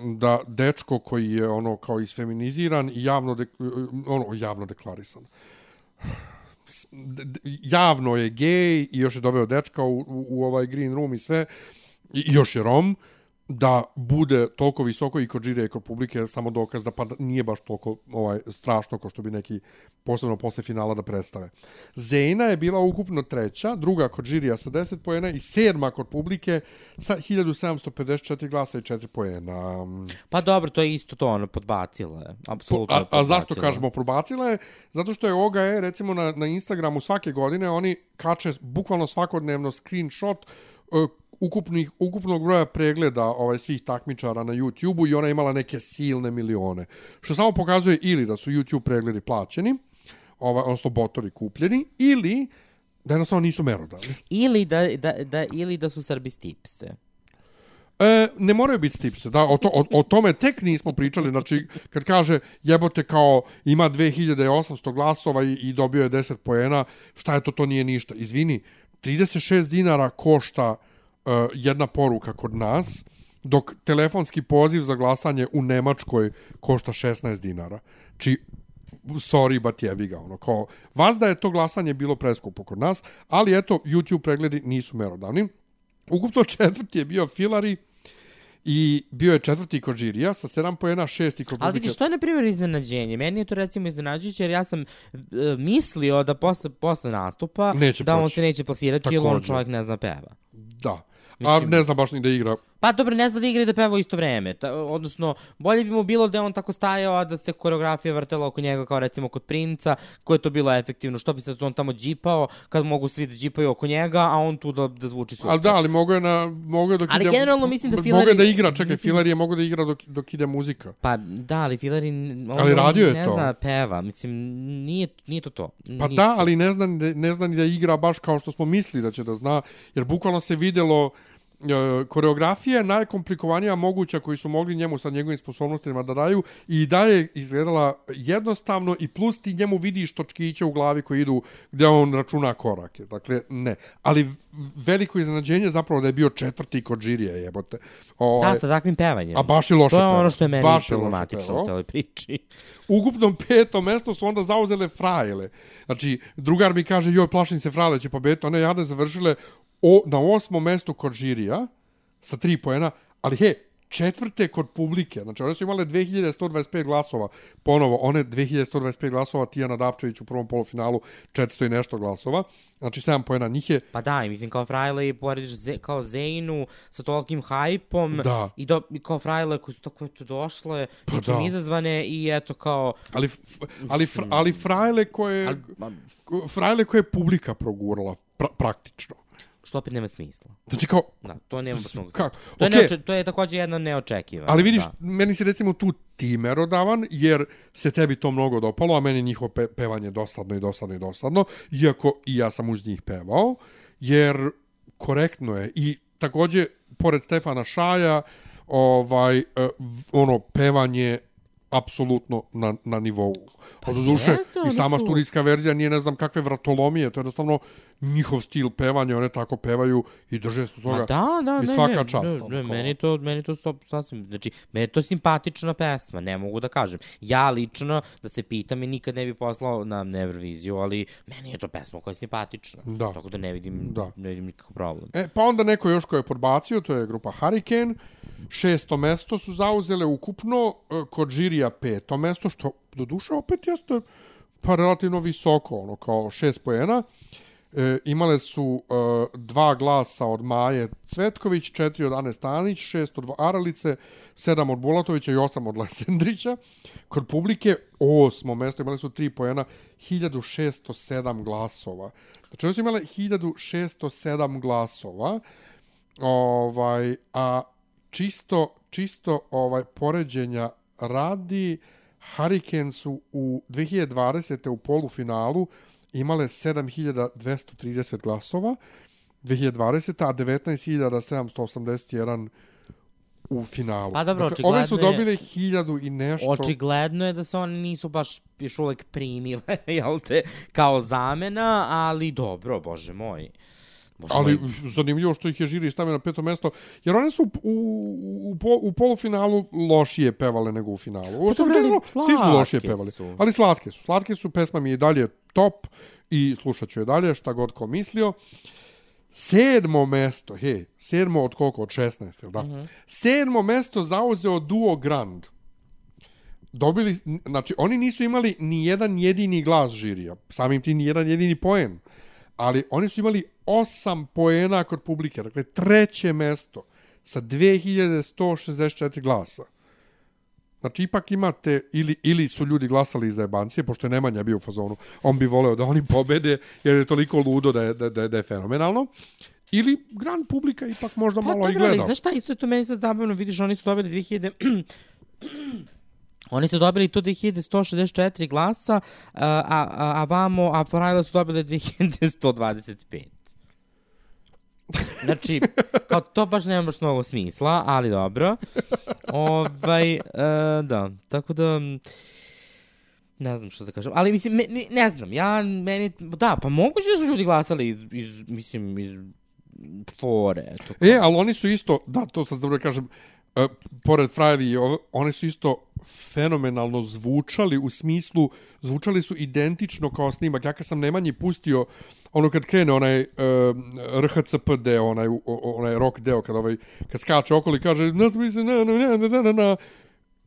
da dečko koji je ono kao isfeminiziran i javno, de, e, ono, javno deklarisan. Javno je gej i još je doveo dečka u, u, u ovaj green room i sve, i, i još je rom, da bude toliko visoko i kod žire i kod publike je samo dokaz da pa nije baš toliko ovaj strašno kao što bi neki posebno posle finala da predstave. Zena je bila ukupno treća, druga kod žirija sa 10 poena i sedma kod publike sa 1754 glasa i 4 poena. Pa dobro, to je isto to, ono, podbacila je. Apsolutno A, je a zašto podbacila. kažemo probacila je? Zato što je OGE, recimo na, na Instagramu svake godine, oni kače bukvalno svakodnevno screenshot uh, ukupnih, ukupnog broja pregleda ovaj svih takmičara na YouTube-u i ona je imala neke silne milione. Što samo pokazuje ili da su YouTube pregledi plaćeni, ovaj, odnosno botovi kupljeni, ili da jednostavno nisu merodavni. Ili da, da, da, ili da su Srbi stipse. E, ne moraju biti stipse, da, o, to, o, o tome tek nismo pričali, znači, kad kaže jebote kao ima 2800 glasova i, i dobio je 10 poena, šta je to, to nije ništa. Izvini, 36 dinara košta uh, jedna poruka kod nas, dok telefonski poziv za glasanje u Nemačkoj košta 16 dinara. Či, sorry, but jebi ga, ono, kao, vas da je to glasanje bilo preskupo kod nas, ali eto, YouTube pregledi nisu merodavni. Ukupno četvrti je bio Filari i bio je četvrti kod žirija sa 7 poena, šesti kod Ali publike. vidiš, to je na primjer iznenađenje. Meni je to recimo iznenađujuće jer ja sam e, mislio da posle, posle nastupa Neće da on proći. se neće plasirati jer on čovjek ne zna peva. Da. A ne zna baš ni da igra. Pa dobro, ne zna da igra i da peva u isto vreme. Ta, odnosno, bolje bi mu bilo da je on tako stajao, a da se koreografija vrtela oko njega kao recimo kod princa, koje je to bilo efektivno. Što bi se on tamo džipao, kad mogu svi da džipaju oko njega, a on tu da, da zvuči super. Ali da, ali mogo je, na, mogo je dok Ali ide... generalno mislim da Mogo Filari- je da igra, čekaj, mislim- Filari je mogo da igra dok, dok ide muzika. Pa da, ali Filari on, Ali radio je ne to. zna da peva. Mislim, nije, nije to to. Pa Nije da, to. ali ne zna, ni- ne zna ni da igra baš kao što smo mislili da će da zna, jer bukvalno se videlo koreografija je najkomplikovanija moguća koji su mogli njemu sa njegovim sposobnostima da daju i dalje izgledala jednostavno i plus ti njemu vidiš točkiće u glavi koji idu gdje on računa korake. Dakle, ne. Ali veliko iznenađenje zapravo da je bio četvrti kod žirija jebote. Ovaj, Da, sa takvim pevanjem. A baš je loše To je ono što je meni Baš je problematično u celoj priči. ukupnom petom mesto su onda zauzele frajele. Znači, drugar mi kaže, joj, plašim se frajele će pobediti. One jadne završile o, na osmom mestu kod žirija sa tri poena, ali he, četvrte kod publike. Znači, one su imale 2125 glasova. Ponovo, one 2125 glasova, Tijana Dapčević u prvom polufinalu, 400 i nešto glasova. Znači, 7 poena njih je Pa da, mislim kao Frajle i porediš ze, kao Zeynu sa tolikim hajpom Da. i, do, i kao Frajle koji su tako eto došle, Pa ničim da. izazvane i eto kao... Ali, f, ali, fr, ali frajle koje, Ali, ma, frajle koje je publika progurala, pra, praktično. Što opet nema smisla. Znači kao, Da, to nema baš mnogo kako? smisla. To, je Okej. neoče, to je također jedno neočekivano. Ali vidiš, da. meni se recimo tu ti merodavan, jer se tebi to mnogo dopalo, a meni njihovo pe pevanje dosadno i dosadno i dosadno, iako i ja sam uz njih pevao, jer korektno je. I takođe, pored Stefana Šaja, ovaj, e, ono, pevanje apsolutno na, na nivou. Pa, Od duše, i sama su- studijska verzija nije ne znam kakve vratolomije, to je jednostavno njihov stil pevanja, one tako pevaju i drže se toga. Ma da, da, I ne, svaka ne, čast, Ne, ono, ne, kao- meni to, meni to sasvim, znači, meni to simpatična pesma, ne mogu da kažem. Ja lično, da se pitam, i nikad ne bi poslao na Euroviziju, ali meni je to pesma koja je simpatična. Da. Tako da ne vidim, Da. ne vidim nikakav problem. E, pa onda neko još ko je podbacio, to je grupa Hurricane. Šesto mesto su zauzele ukupno, e, kod žirija peto mesto, što do duše opet jeste pa relativno visoko, ono, kao šest pojena. E, imale su e, dva glasa od Maje Cvetković, četiri od Ane Stanić, šest od Aralice, sedam od Bulatovića i osam od Lesendrića. Kod publike osmo mesto imali su tri pojena, 1607 glasova. Znači, oni su imale 1607 glasova, ovaj, a čisto, čisto ovaj poređenja radi, Hurricane su u 2020. u polufinalu imale 7230 glasova, 2020. a 19781 u finalu. Pa dobro, dakle, ove su je- dobile 1000 i nešto. Očigledno je da se oni nisu baš još uvek primile, jel te, kao zamena, ali dobro, bože moj. Bože Ali moj. zanimljivo što ih je žiri stavio na peto mesto, jer one su u, u, u, u polufinalu lošije pevale nego u finalu. U dobro, ali svi su lošije pevali. su. Ali slatke su. Slatke su, pesma mi je i dalje top i slušat ću je dalje, šta god ko mislio. Sedmo mesto, hej, sedmo od koliko? Od 16, jel da? Sedmo mesto zauzeo Duo Grand. Dobili, znači, oni nisu imali ni jedan jedini glas žirija, samim ti ni jedan jedini poen, ali oni su imali osam poena kod publike, dakle, treće mesto sa 2164 glasa. Znači, ipak imate, ili, ili su ljudi glasali za jebancije, pošto je Nemanja bio u fazonu, on bi voleo da oni pobede, jer je toliko ludo da je, da, da, da je fenomenalno. Ili gran publika ipak možda Pa malo i dobro, ali gleda. znaš šta, isto je to meni sad zabavno, vidiš, oni su dobili 2000... Oni su dobili to 2164 glasa, a, a, a, vamo, a Forajla su dobile 2125. Znači, kao to baš nema baš mnogo smisla, ali dobro. Ovaj, e, da, tako da... Ne znam što da kažem, ali mislim, me, ne, ne znam, ja, meni, da, pa moguće da su ljudi glasali iz, iz mislim, iz fore, eto. E, ali oni su isto, da, to sad dobro da kažem, e, pored Frajli, oni su isto fenomenalno zvučali u smislu, zvučali su identično kao snimak. Ja kad sam Nemanji pustio, ono kad krene onaj uh, RHCPD, onaj, onaj rock deo, kad, ovaj, kad skače okolo i kaže na, na, na, na, na, na, na,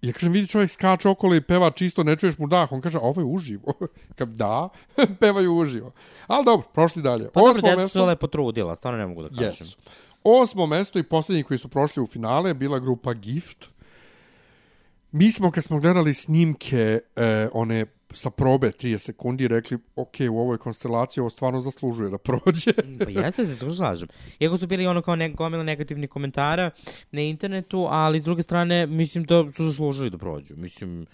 Ja kažem, vidi čovjek skače okolo i peva čisto, ne čuješ mu dah. On kaže, a ovo je uživo. Kad da, pevaju uživo. Ali dobro, prošli dalje. Pa dobro, Osmo djeca su mesto- se lepo trudila, stvarno ne mogu da kažem. Jesu. Osmo mesto i posljednji koji su prošli u finale je bila grupa Gift. Mi smo, kad smo gledali snimke, e, one sa probe 30 sekundi, rekli, ok, u ovoj konstelaciji ovo stvarno zaslužuje da prođe. Pa ja se zaslužažem. Iako su bili ono kao ne, gomila negativnih komentara na internetu, ali s druge strane, mislim da su zaslužili da prođu. Mislim,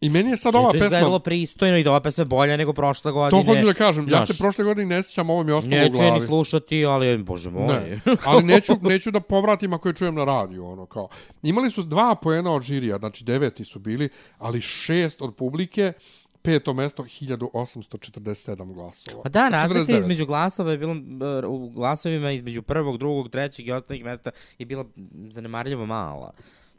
I meni je sad to ova je izgledalo pesma, pristojno i da ova pesma je bolja nego prošle to godine. hoću da kažem, ja se prošle godine ne sjećam, ovo mi je ostalo u Neću je ni glavi. slušati, ali, bože moj. Ne, ali neću, neću da povratim ako je čujem na radiju, ono kao. Imali su dva poena od žirija, znači deveti su bili, ali šest od publike, peto mesto, 1847 glasova. Pa da, razlika 49. između glasova je bilo, e, u glasovima između prvog, drugog, trećeg i ostalih mesta je bila zanemarljivo mala.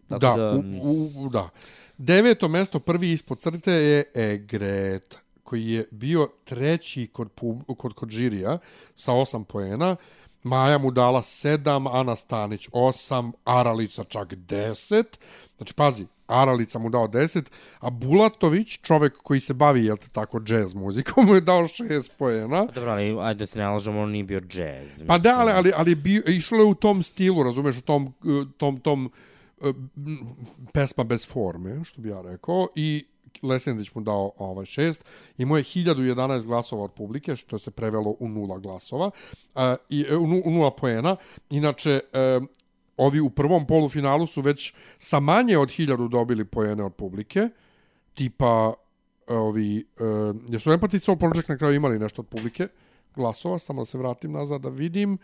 Tako Da, da, u, u, da. Deveto mesto, prvi ispod crte je Egret, koji je bio treći kod, pub, kod, kod žirija sa osam poena. Maja mu dala sedam, Ana Stanić osam, Aralica čak deset. Znači, pazi, Aralica mu dao deset, a Bulatović, čovek koji se bavi, jel te tako, džez muzikom, mu je dao šest poena. Pa dobro, ali ajde se ne lažemo, on nije bio džez. Pa da, mislim. ali, ali, ali bio, išlo je u tom stilu, razumeš, u tom, tom, tom uh, m, pesma bez forme, što bi ja rekao, i Lesendić mu dao ovaj šest, imao je 1011 glasova od publike, što se prevelo u nula glasova, uh, i, e, u, u nula poena. Inače, uh, ovi u prvom polufinalu su već sa manje od 1000 dobili poene od publike, tipa e, ovi, uh, jesu Empathy Soul Project na kraju imali nešto od publike glasova, samo da se vratim nazad da vidim.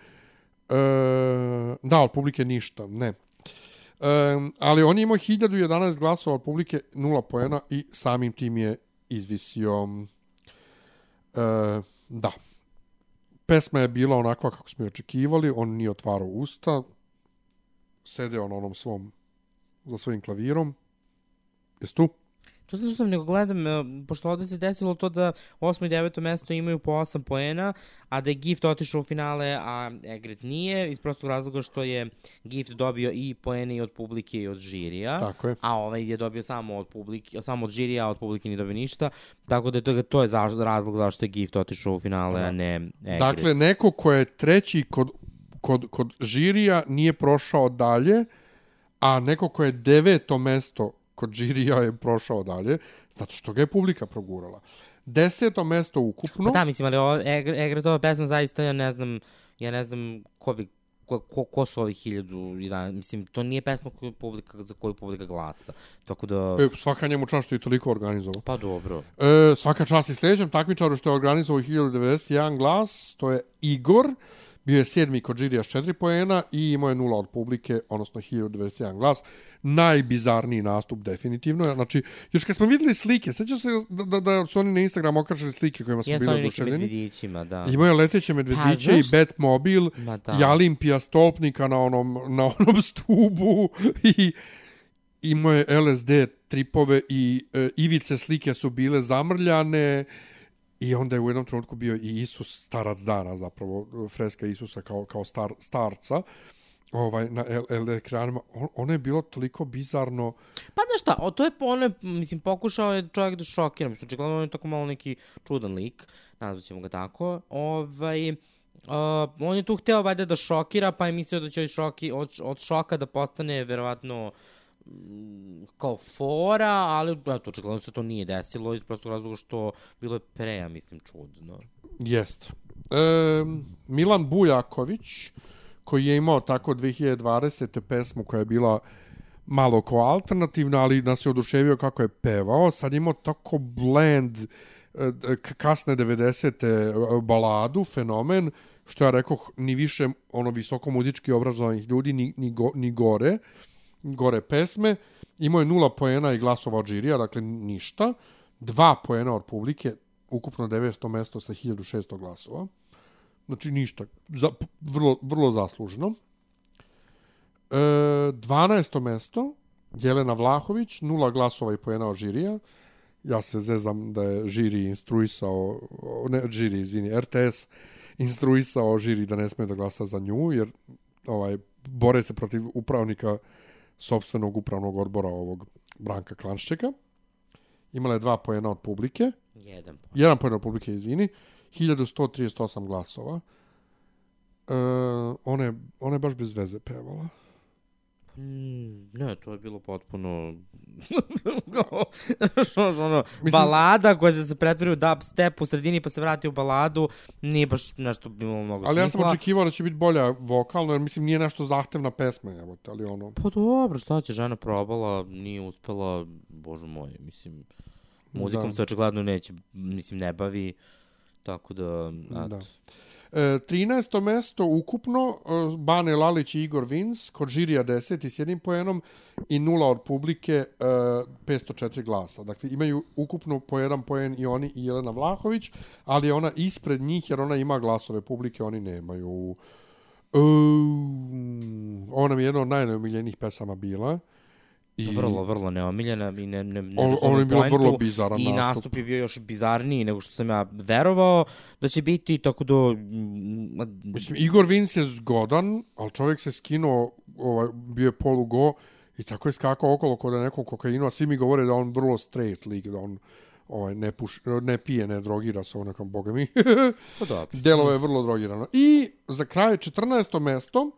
Da, od publike ništa, ne. E, ali on je imao 1011 glasova od publike, nula poena i samim tim je izvisio. E, da. pesma je bila onakva kako smo i očekivali, on nije otvarao usta, sedeo na onom svom, za svojim klavirom. Jesi tu? To sam sam nego gledam, e, pošto ovde se desilo to da 8. i 9. mesto imaju po 8 poena, a da je Gift otišao u finale, a Egret nije, iz prostog razloga što je Gift dobio i poene i od publike i od žirija. Tako je. A ovaj je dobio samo od publike, samo od žirija, a od publike nije dobio ništa. Tako da je to, to je zaš, razlog zašto je Gift otišao u finale, a ne Egret. Dakle, neko ko je treći kod, kod, kod žirija nije prošao dalje, a neko ko je deveto mesto kod žirija je prošao dalje, zato što ga je publika progurala. Deseto mesto ukupno. Pa da, mislim, ali ovo, Egre, Egretova pesma zaista, ja ne znam, ja ne znam ko bi ko, ko, ko su ovih hiljadu mislim, to nije pesma koju publika, za koju publika glasa. Tako da, E, svaka njemu čast što je toliko organizovao. pa dobro. E, svaka čast i sljedećem takmičaru što je organizovao 1091 glas, to je Igor, bio je sedmi kod žirija s 4 poena i imao je nula od publike, odnosno 1091 glas. Najbizarniji nastup, definitivno. Znači, još kad smo videli slike, seća se da, da, da su oni na Instagram okačili slike kojima smo Jesu bili oduševljeni. da. Imao je leteće medvediće Pa, i? Batmobil i Olimpija stolpnika na onom, na onom stubu i imao je LSD tripove i e, ivice slike su bile zamrljane i onda je u jednom trenutku bio i Isus starac dana zapravo freska Isusa kao, kao star, starca ovaj, na LD ekranima. On, ono je bilo toliko bizarno. Pa znaš šta, o, to je, ono je, mislim, pokušao je čovjek da šokira. Mislim, očigledno on je tako malo neki čudan lik, nazvat ćemo ga tako. Ovaj, Uh, on je tu hteo valjda da šokira, pa je mislio da će od, šoki, od, od šoka da postane verovatno uh, kao fora, ali eto, očigledno se to nije desilo iz prostog razloga što bilo je pre, ja mislim, čudno. Jest. E, Milan Bujaković, koji je imao tako 2020. pesmu koja je bila malo kao alternativna, ali nas je oduševio kako je pevao. Sad je imao tako blend eh, kasne 90. Eh, baladu, fenomen, što ja rekao, ni više ono visoko muzički obrazovanih ljudi, ni, ni, go, ni gore, gore pesme. Imao je nula poena i glasova od žirija, dakle ništa. Dva poena od publike, ukupno 900 mesto sa 1600 glasova. Znači ništa, za, vrlo, vrlo zasluženo. E, 12. mesto, Jelena Vlahović, nula glasova i poena od žirija. Ja se zezam da je žiri instruisao, ne žiri, izvini, RTS instruisao žiri da ne smije da glasa za nju, jer ovaj, bore se protiv upravnika sobstvenog upravnog odbora ovog Branka Klanščeka. Imala je dva poena od publike. Jedan. Jedan poen od publike, izvini. 1138 glasova. E, ona, je, ona je baš bez veze pevala. Mm, ne, to je bilo potpuno... što, ono, Mislim- balada koja se pretvori u dubstep u sredini pa se vrati u baladu, nije baš nešto bi imalo mnogo Ali ja sam smisla. očekivao da će biti bolja vokalno, jer mislim nije nešto zahtevna pesma, evo te, ali ono... Pa dobro, šta će, žena probala, nije uspela, bože moj, mislim, muzikom da. se očigledno neće, mislim, ne bavi, tako da, eto. Da. E, 13. mesto ukupno, e, Bane Lalić i Igor Vins, kod žirija 10 i s jednim poenom i nula od publike e, 504 glasa. Dakle, imaju ukupno po jedan poen i oni i Jelena Vlahović, ali je ona ispred njih jer ona ima glasove publike, oni nemaju. E, ona mi je jedna od najneomiljenijih pesama bila. I Vrlo, vrlo neomiljena i ne, ne, ne On- on je bilo poentu. vrlo bizaran I nastup. nastup je bio još bizarniji nego što sam ja verovao da će biti, tako da... mm, Mislim, Igor Vins je zgodan, ali čovjek se skinuo, ovaj, bio je polugo i tako je skakao okolo kod da nekom kokainu, a svi mi govore da on vrlo straight lik, da on ovaj, ne, puš, ne pije, ne drogira se, on nekam, boga mi. Pa. Delo je vrlo drogirano. I za kraj 14. mesto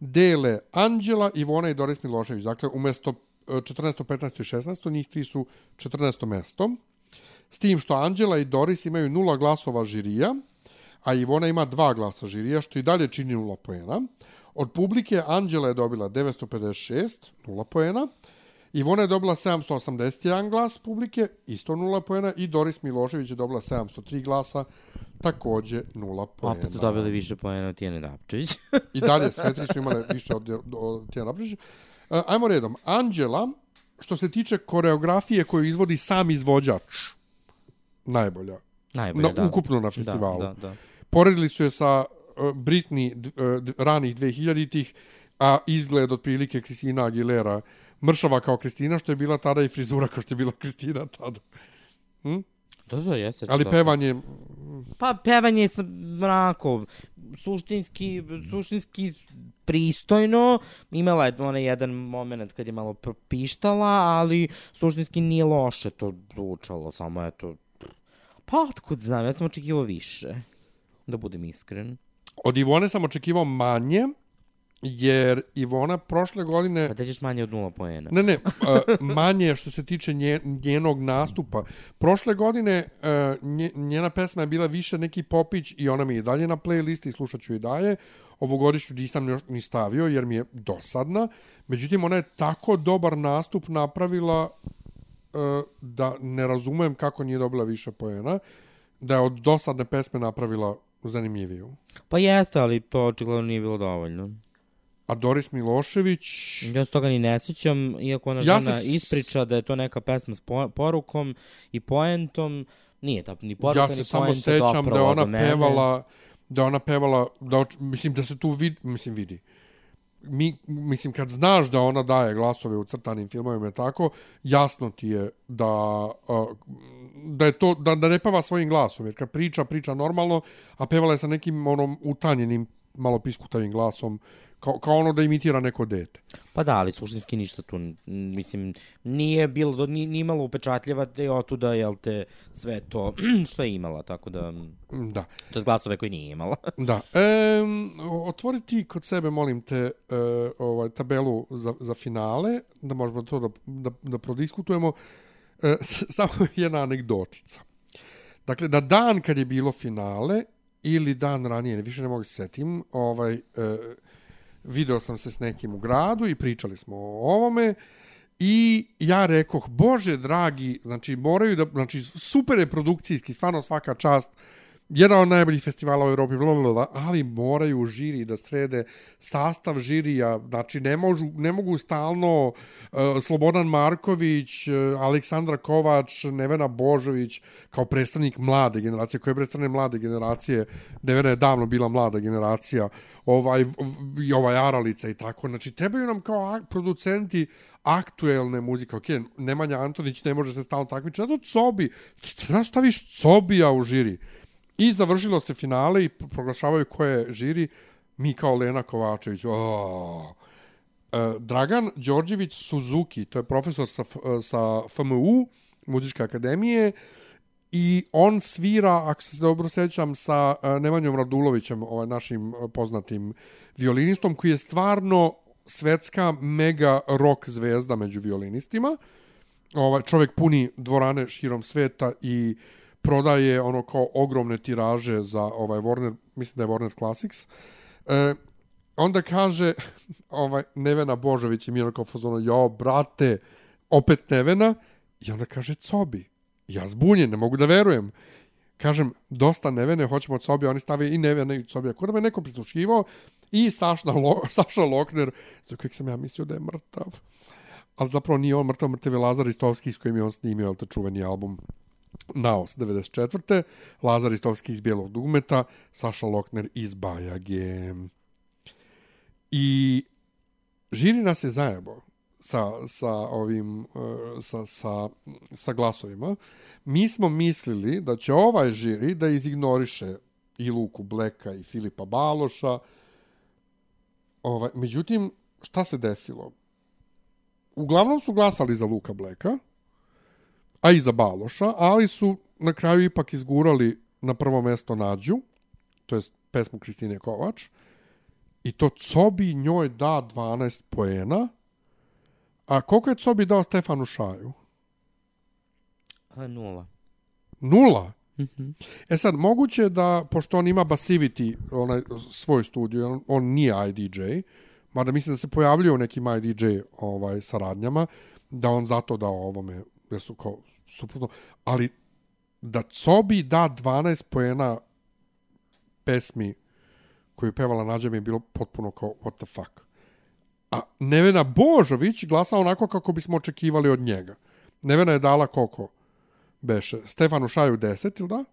dele Anđela, Ivona i Doris Milošević. Dakle, umesto e, 14. 15. i 16. njih tri su 14. mesto. S tim što Anđela i Doris imaju nula glasova žirija, a Ivona ima dva glasa žirija, što i dalje čini nula poena. Od publike Anđela je dobila 956, nula poena. Ivona je dobila 781 glas publike, isto nula poena. I Doris Milošević je dobila 703 glasa, takođe nula poena. Opet su dobili više pojena od Tijene Dapčević. I dalje sve tri su imale više od, od Tijana Napričića. Uh, ajmo redom. Anđela, što se tiče koreografije koju izvodi sam izvođač, najbolja. Najbolje, Na, da. Ukupno na festivalu. Da, da, da. poredili su je sa uh, Britney d- ranih 2000-ih, a izgled otprilike Kristina Aguilera mršava kao Kristina, što je bila tada i frizura kao što je bila Kristina tada. To, to, jeste. Ali to. pevanje, Pa pevanje je onako suštinski, suštinski pristojno. Imala je onaj jedan moment kad je malo propištala, ali suštinski nije loše to zvučalo, samo eto... Pa otkud znam, ja sam očekivao više. Da budem iskren. od Ivone sam očekivao manje, jer Ivona prošle godine... Pa da ćeš manje od nula poena. Ne, ne, manje što se tiče nje, njenog nastupa. Prošle godine nje, njena pesma je bila više neki popić i ona mi je dalje na playlisti i slušat ću i dalje. Ovogodišnju nisam još ni stavio jer mi je dosadna. Međutim, ona je tako dobar nastup napravila uh, da ne razumem kako nije dobila više poena. Da je od dosadne pesme napravila zanimljiviju. Pa jeste, ali to očigledno nije bilo dovoljno. A Doris Milošević... Ja se toga ni ne sjećam, iako ona Ja žena se s- ispriča da je to neka pesma s po porukom i poentom. Nije ta ni poruka, ja ni se samo poenta sećam da je ona pevala da ona pevala da mislim da se tu vid, mislim vidi. Mi, mislim, kad znaš da ona daje glasove u crtanim filmovima tako, jasno ti je da, da je to, da, da ne peva svojim glasom, jer kad priča, priča normalno, a pevala je sa nekim onom utanjenim, malo piskutavim glasom, kao, kao ono da imitira neko dete. Pa da, ali suštinski ništa tu, mislim, nije bilo, do- ni, ni imalo upečatljiva te otuda, jel te, sve to što je imala, tako da, Mm, Da. to je glasove koje nije imala. Da. E, otvori ti kod sebe, molim te, e, ovaj, tabelu za, za finale, da možemo to da, da, da prodiskutujemo. E, samo jedna anegdotica. Dakle, da dan kad je bilo finale, ili dan ranije, više ne mogu se setim, ovaj, e, video sam se s nekim u gradu i pričali smo o ovome i ja rekoh, bože dragi, znači moraju da, znači super je produkcijski, stvarno svaka čast, jedan od najboljih festivala u Evropi, bla, bla, bla, ali moraju žiri da srede. Sastav žirija, znači ne, možu, ne mogu stalno uh, Slobodan Marković, uh, Aleksandra Kovač, Nevena Božović kao predstavnik mlade generacije, koje predstavne mlade generacije, Nevena je davno bila mlada generacija, ovaj, i ovaj Aralica i tako, znači trebaju nam kao producenti aktuelne muzike, ok, Nemanja Antonić ne može se stalno takmičiti, zato Cobi, znaš staviš Cobija u žiri, I završilo se finale i proglašavaju ko je žiri. Mi kao Lena Kovačević. Oh. Dragan Đorđević Suzuki, to je profesor sa, e, sa FMU, Muzičke akademije, i on svira, ako se dobro sećam, sa e, Nemanjom Radulovićem, ovaj našim poznatim violinistom, koji je stvarno svetska mega rock zvezda među violinistima. Ovaj čovjek puni dvorane širom sveta i prodaje ono kao ogromne tiraže za ovaj Warner, mislim da je Warner Classics. E, onda kaže ovaj Nevena Božović i Miro kao fazonu, jo, brate, opet Nevena, i onda kaže Cobi. Ja zbunjen, ne mogu da verujem. Kažem, dosta Nevene, hoćemo Cobi, oni stave i Nevene i Cobi. Ako da me neko prisluškivao, i Sašna, Lo, Saša Lokner, za kojeg sam ja mislio da je mrtav. Ali zapravo nije on mrtav, mrtav je Lazar Istovski s kojim je on snimio, jel, to čuveni album Naos 94. Lazar Istovski iz Bijelog dugmeta, Saša Lokner iz Bajage. I žiri nas je zajebo sa, sa ovim e, sa, sa, sa glasovima. Mi smo mislili da će ovaj žiri da izignoriše i Luku Bleka i Filipa Baloša. Ovaj, međutim, šta se desilo? Uglavnom su glasali za Luka Bleka, a i za Baloša, ali su na kraju ipak izgurali na prvo mesto Nađu, to jest pesmu Kristine Kovač, i to Cobi njoj da 12 poena, a koliko je Cobi dao Stefanu Šaju? A, nula. Nula. E sad, moguće je da, pošto on ima Basivity, onaj svoj studio, on, on nije IDJ, mada mislim da se pojavljuje u nekim IDJ ovaj, saradnjama, da on zato dao ovome, jer su kao suprotno, ali da Cobi da 12 poena pesmi koju je pevala Nađa mi je bilo potpuno kao what the fuck. A Nevena Božović glasa onako kako bismo očekivali od njega. Nevena je dala koliko? Beše. Stefanu Šaju 10, ili da?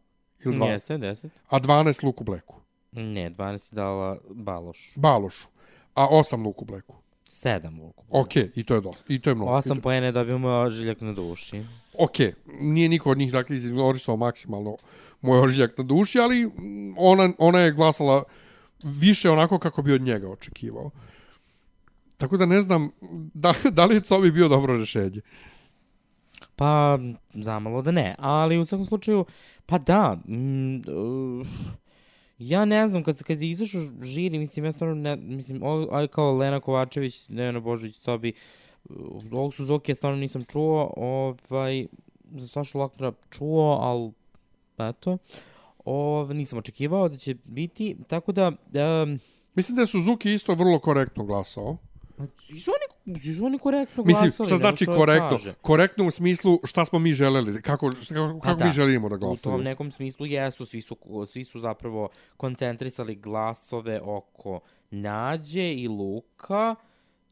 Ili dva? Jeste, 10. A 12 Luku Bleku. Ne, 12 je dala Baloš. Balošu. A 8 Luku Bleku. 7 Luku. Ok, i to je dosta. I to je mnogo. 8 poena je dobio moj ožiljak na duši. ok, nije niko od njih dakle izignorisao maksimalno moj ožiljak na duši, ali ona, ona je glasala više onako kako bi od njega očekivao. Tako da ne znam da, da li je Cobi bio dobro rešenje. Pa, zamalo da ne, ali u svakom slučaju, pa da, mm, uh, ja ne znam, kad, kad je izašao žiri, mislim, ja stvarno ne, mislim, aj kao Lena Kovačević, Nevena Božić, Cobi, uh, ovog Suzuki stvarno nisam čuo, ovaj, za Sašu Laknera čuo, ali, eto, ovaj, nisam očekivao da će biti, tako da, um, Mislim da je Suzuki isto vrlo korektno glasao svi su oni, svi su oni korektno Mislim, glasali, šta nema znači korektno? Korektno u smislu šta smo mi želeli, kako, šta, kako, Pa kako da. mi želimo da U tom glasamo. nekom smislu jesu, svi su, svi su zapravo koncentrisali glasove oko Nađe i Luka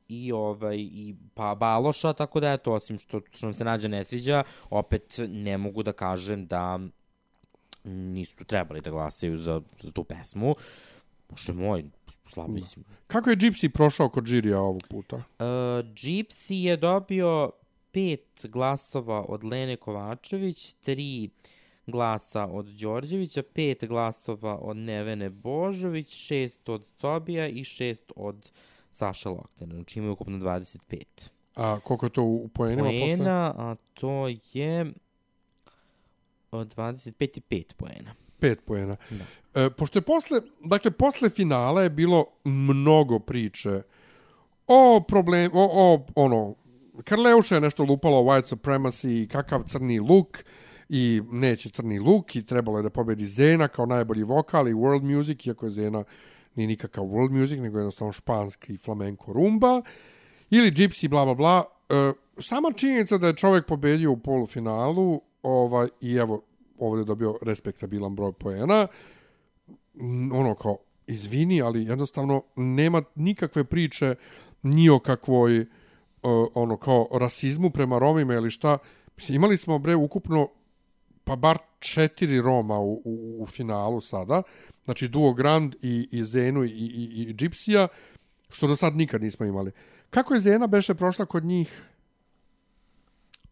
i ovaj i pa Baloša, tako da eto, osim što, što nam se Nađa ne sviđa, opet ne mogu da kažem da nisu trebali da glasaju za, za tu pesmu. Bože moj, slabo mislim. Kako je Gypsy prošao kod žirija ovog puta? Uh, Gypsy je dobio pet glasova od Lene Kovačević, tri glasa od Đorđevića, pet glasova od Nevene Božović, šest od Cobija i šest od Saša Loknera. Znači imaju ukupno 25 A koliko je to u, poenima posle? poena, a to je od 25 i 5 poena. Pet poena. Da. E, pošto je posle, dakle, posle finala je bilo mnogo priče o problem, o, o ono, Karleuša je nešto lupala o white supremacy, kakav crni luk i neće crni luk i trebalo je da pobedi Zena kao najbolji vokal i world music, iako je Zena nije nikakav world music, nego jednostavno španski flamenco rumba ili gypsy, bla, bla, bla. E, sama činjenica da je čovjek pobedio u polufinalu ovaj, i evo, ovdje dobio respektabilan broj poena, ono kao, izvini, ali jednostavno nema nikakve priče ni o kakvoj uh, ono kao rasizmu prema Romima ili šta. Imali smo bre ukupno pa bar četiri Roma u, u, u finalu sada. Znači Duo Grand i, i Zenu i, i, i Gypsija, što do sad nikad nismo imali. Kako je Zena beše prošla kod njih?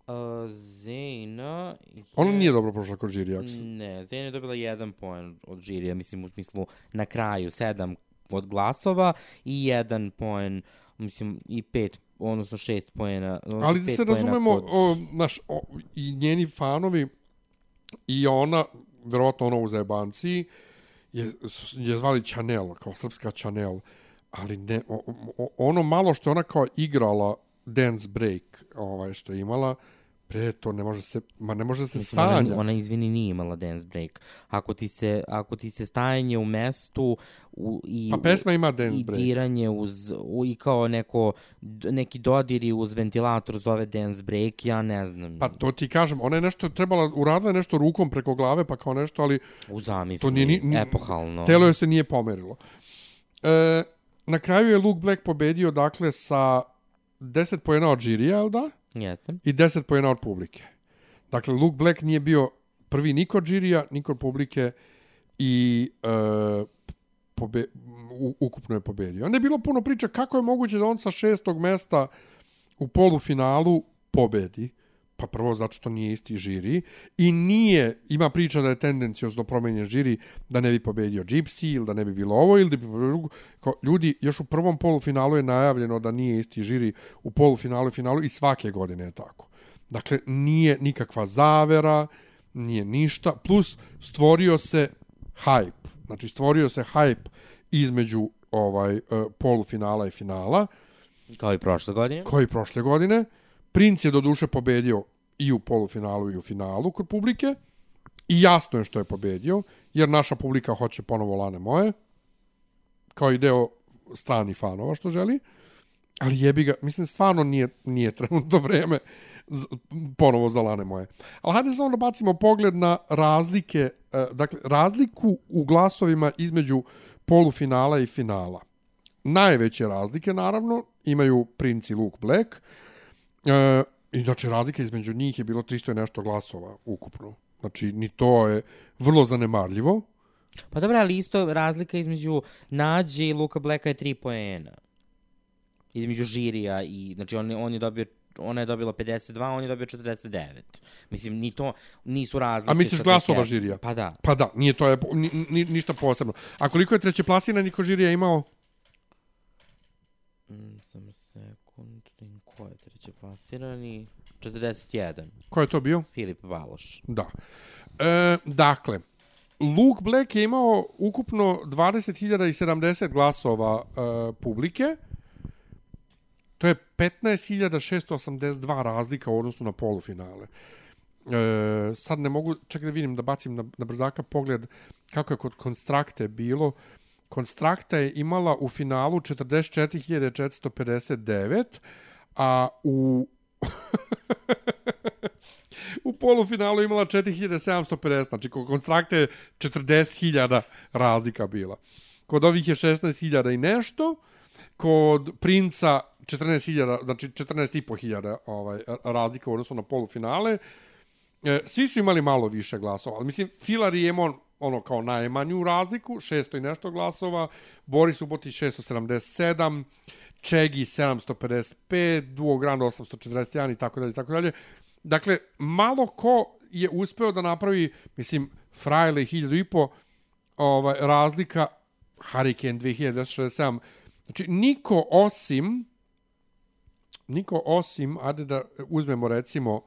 Uh, Zena... Je... Ona nije dobro prošla kod žirija. Ne, Zena je dobila jedan poen od žirija, mislim u smislu na kraju sedam od glasova i jedan poen, mislim i pet, odnosno šest poena. odnosno Ali da se razumemo, kod- o, naš, o, i njeni fanovi i ona, verovatno ona u zajebanciji, je, je zvali Chanel, kao srpska Chanel, ali ne, o, o, ono malo što ona kao igrala dance break, ovaj, što je imala, pre to ne može se, ma ne može se Mislim, ona, sanja. ona, izvini, nije imala dance break. Ako ti se, ako ti se stajanje u mestu u, i, Pa pesma ima dance i break. diranje uz, u, i kao neko, neki dodiri uz ventilator zove dance break, ja ne znam. Pa to ti kažem, ona je nešto trebala, uradila je nešto rukom preko glave, pa kao nešto, ali u zamisli, to nije ni, ni epohalno. Telo joj se nije pomerilo. E, na kraju je Luke Black pobedio, dakle, sa 10 pojena od žirija, jel da? Jeste. I 10 pojena od publike. Dakle, Luke Black nije bio prvi niko od žirija, niko od publike i e, pobe, u, ukupno je pobedio. Onda je bilo puno priča kako je moguće da on sa šestog mesta u polufinalu pobedi. Pa prvo zato što nije isti žiri i nije, ima priča da je tendencijozno promenjen žiri da ne bi pobedio Gypsy ili da ne bi bilo ovo ili da bi drugo. Kao, ljudi, još u prvom polufinalu je najavljeno da nije isti žiri u polufinalu i finalu i svake godine je tako. Dakle, nije nikakva zavera, nije ništa, plus stvorio se hype. Znači, stvorio se hype između ovaj uh, polufinala i finala, Kao i prošle godine. koji prošle godine. Princ je do duše pobedio i u polufinalu i u finalu kod publike. I jasno je što je pobedio, jer naša publika hoće ponovo Lane moje, kao i deo strani fanova što želi. Ali jebi ga, mislim, stvarno nije, nije trenutno vreme z, ponovo za Lane moje. Ali hajde samo da bacimo pogled na razlike, e, dakle, razliku u glasovima između polufinala i finala. Najveće razlike, naravno, imaju Prince i Luke Black. E, I znači razlika između njih je bilo 300 i nešto glasova ukupno. Znači, ni to je vrlo zanemarljivo. Pa dobro, ali isto razlika između Nađe i Luka Blacka je 3 poena. Između žirija i, znači on, on je dobio ona je dobila 52, on je dobio 49. Mislim, ni to, nisu razlike. A misliš glasova žirija? Pa da. Pa da, nije to je ni, ni, ništa posebno. A koliko je treće plasira niko žirija imao? Treće plasirani? 41. Ko je to bio? Filip Baloš. Da. E, dakle, Luke Black je imao ukupno 20.070 glasova e, publike. To je 15.682 razlika u odnosu na polufinale. E, sad ne mogu, čekaj da vidim, da bacim na, na brzaka pogled kako je kod Konstrakte bilo. Konstrakta je imala u finalu 44.459, a u u polufinalu imala 4750, znači kod Konstrakte je 40.000 razlika bila. Kod ovih je 16.000 i nešto, kod Princa 14.000, znači 14.500 ovaj, razlika u odnosu na polufinale. E, svi su imali malo više glasova, ali mislim, Filar je imao ono kao najmanju razliku, 600 i nešto glasova, Boris Subotić 677, Čegi 755, Duo Grand 841 i tako dalje, i tako dalje. Dakle, malo ko je uspeo da napravi, mislim, Frajle 1000 i po, ovaj, razlika, Hurricane 2267, znači niko osim, niko osim, ajde da uzmemo recimo,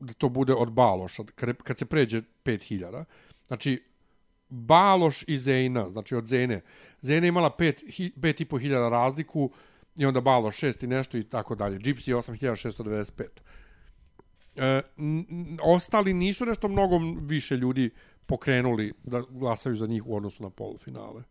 da to bude od Baloša, kad, kad se pređe 5000. Znači, Baloš i Zejna, znači od Zene. Zena imala imala 5.500 razliku i onda Baloš 6 i nešto i tako dalje. Gypsy 8695. E, n- n- ostali nisu nešto mnogo više ljudi pokrenuli da glasaju za njih u odnosu na polufinale.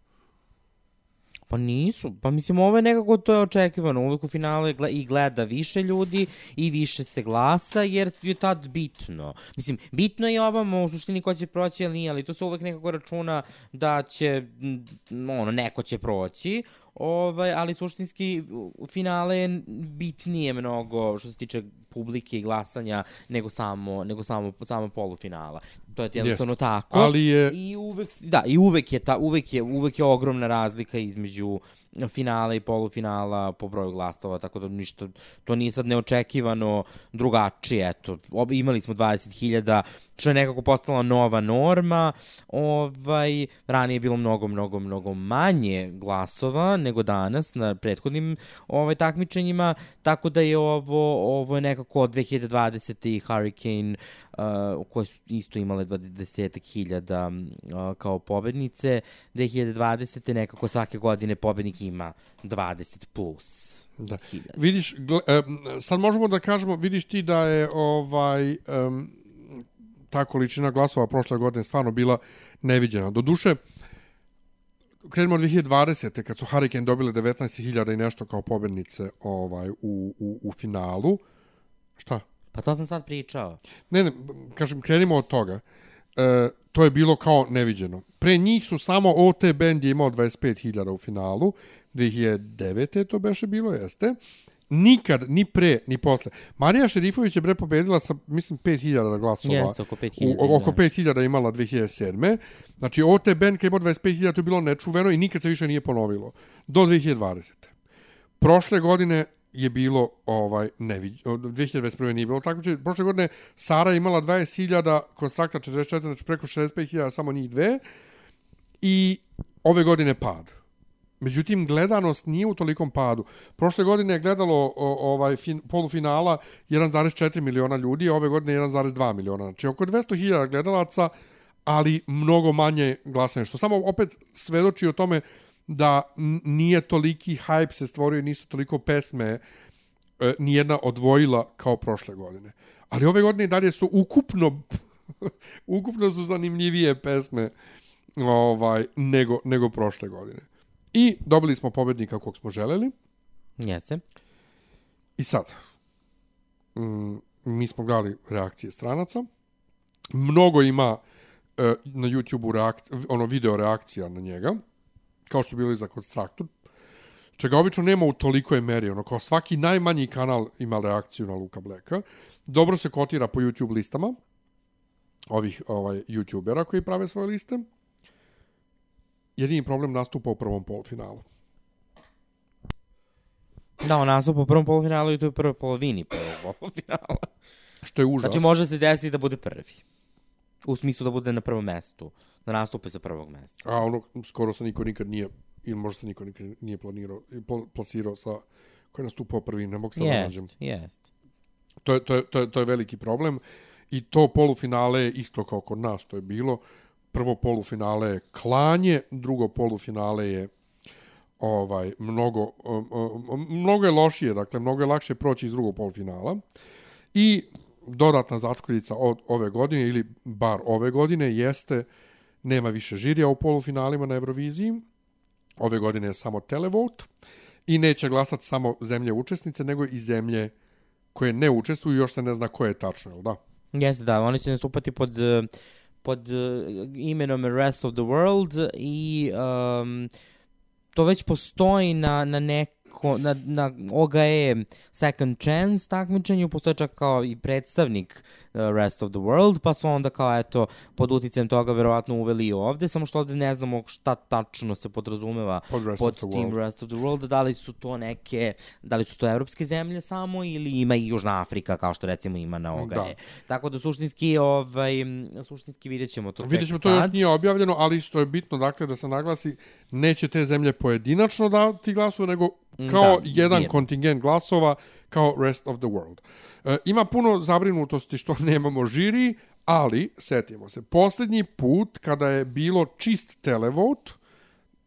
Pa nisu. Pa mislim, ovo je nekako to je očekivano. Uvijek u finale gle- i gleda više ljudi i više se glasa, jer je tad bitno. Mislim, bitno je ovamo u suštini ko će proći ili nije, ali to se uvijek nekako računa da će, mm, ono, neko će proći, ovaj, ali suštinski u finale je bitnije mnogo što se tiče publike i glasanja nego samo, nego samo, samo polufinala. To je jednostavno tako. Ali je- I uvek, da, i uvek je, ta, uvek je, uvek je ogromna razlika između finala i polufinala po broju glasova, tako da ništa, to nije sad neočekivano drugačije, eto, ob, imali smo 20.000, što je nekako postala nova norma, ovaj, ranije je bilo mnogo, mnogo, mnogo manje glasova nego danas na prethodnim ovaj, takmičenjima, tako da je ovo, ovo je nekako od 2020. i Hurricane, uh, koje su isto imale 20.000 uh, kao pobednice, 2020. nekako svake godine pobednik ima 20 plus. Da. hiljada. Vidiš, gle, e, sad možemo da kažemo, vidiš ti da je ovaj um, ta količina glasova prošle godine stvarno bila neviđena. Do duše, krenemo od 2020. kad su Hurricane dobile 19.000 i nešto kao pobednice ovaj, u, u, u finalu. Šta? Pa to sam sad pričao. Ne, ne, kažem, krenimo od toga. E, to je bilo kao neviđeno. Pre njih su samo OT band je imao 25.000 u finalu. 2009. je to beše bilo, jeste. Nikad, ni pre, ni posle. Marija Šerifović je bre pobedila sa, mislim, 5.000 glasova. Jeste, oko 5.000 U, oko da. 5.000 je imala 2007. Znači, OT band kad je imao 25.000, to je bilo nečuveno i nikad se više nije ponovilo. Do 2020 prošle godine je bilo ovaj neviđ 2021 nije bilo takmičenje. Prošle godine Sara imala 20.000, Konstrakta 44, znači preko 65.000 samo njih dve. I ove godine pad. Međutim, gledanost nije u tolikom padu. Prošle godine je gledalo o, ovaj fin, polufinala 1,4 miliona ljudi, a ove godine 1,2 miliona. Znači oko 200.000 gledalaca, ali mnogo manje glasanja. Što samo opet svedoči o tome da nije toliki hype se stvorio i nisu toliko pesme e, nijedna odvojila kao prošle godine. Ali ove godine i dalje su ukupno ukupno su zanimljivije pesme ovaj nego nego prošle godine. I dobili smo pobednika kog smo želeli. Jeste. I sad, mm, mi smo gledali reakcije stranaca. Mnogo ima e, na YouTube-u ono video reakcija na njega, kao što je bilo i za Constructor, čega obično nema u tolikoj meri. Ono, kao svaki najmanji kanal ima reakciju na Luka Blacka. Dobro se kotira po YouTube listama. ovih ovaj youtubera koji prave svoje liste. Jedini problem nastupa u prvom polufinalu. Da, on nastup u prvom polufinalu i to je u prvoj polovini prvog polufinala. Što je užas. Znači može se desiti da bude prvi. U smislu da bude na prvom mestu. Da nastupe sa prvog mesta. A ono, skoro se niko nikad nije, ili možda se niko nikad nije planirao, pl- plasirao sa koji je nastupao prvi, ne mogu se da nađem. Jest, jest. To je, to, je, to, je, to je veliki problem. I to polufinale isto kao kod nas što je bilo. Prvo polufinale je klanje, drugo polufinale je ovaj mnogo um, um, um, mnogo je lošije, dakle mnogo je lakše proći iz drugog polufinala. I dodatna začkoljica od ove godine ili bar ove godine jeste nema više žirija u polufinalima na Euroviziji. Ove godine je samo televote i neće glasati samo zemlje učesnice, nego i zemlje koje ne učestvuju, još se ne zna koje je tačno, jel da? Jeste, da, oni će nastupati pod, uh pod uh, imenom Rest of the World i um, to već postoji na, na nek, na, na OGE Second Chance takmičenju, postoje čak kao i predstavnik uh, Rest of the World, pa su onda kao eto pod uticajem toga verovatno uveli i ovde, samo što ovde ne znamo šta tačno se podrazumeva Pod Rest pod tim World. Rest of the World, da li su to neke, da li su to evropske zemlje samo ili ima i Južna Afrika kao što recimo ima na OGE. Da. Tako da suštinski, ovaj, suštinski vidjet ćemo to. Vidjet ćemo, to još nije objavljeno, ali što je bitno, dakle, da se naglasi, neće te zemlje pojedinačno dati glasove, nego kao Da, jedan zbirno. kontingent glasova, kao rest of the world. E, ima puno zabrinutosti što nemamo žiri, ali, setimo se, posljednji put kada je bilo čist televote,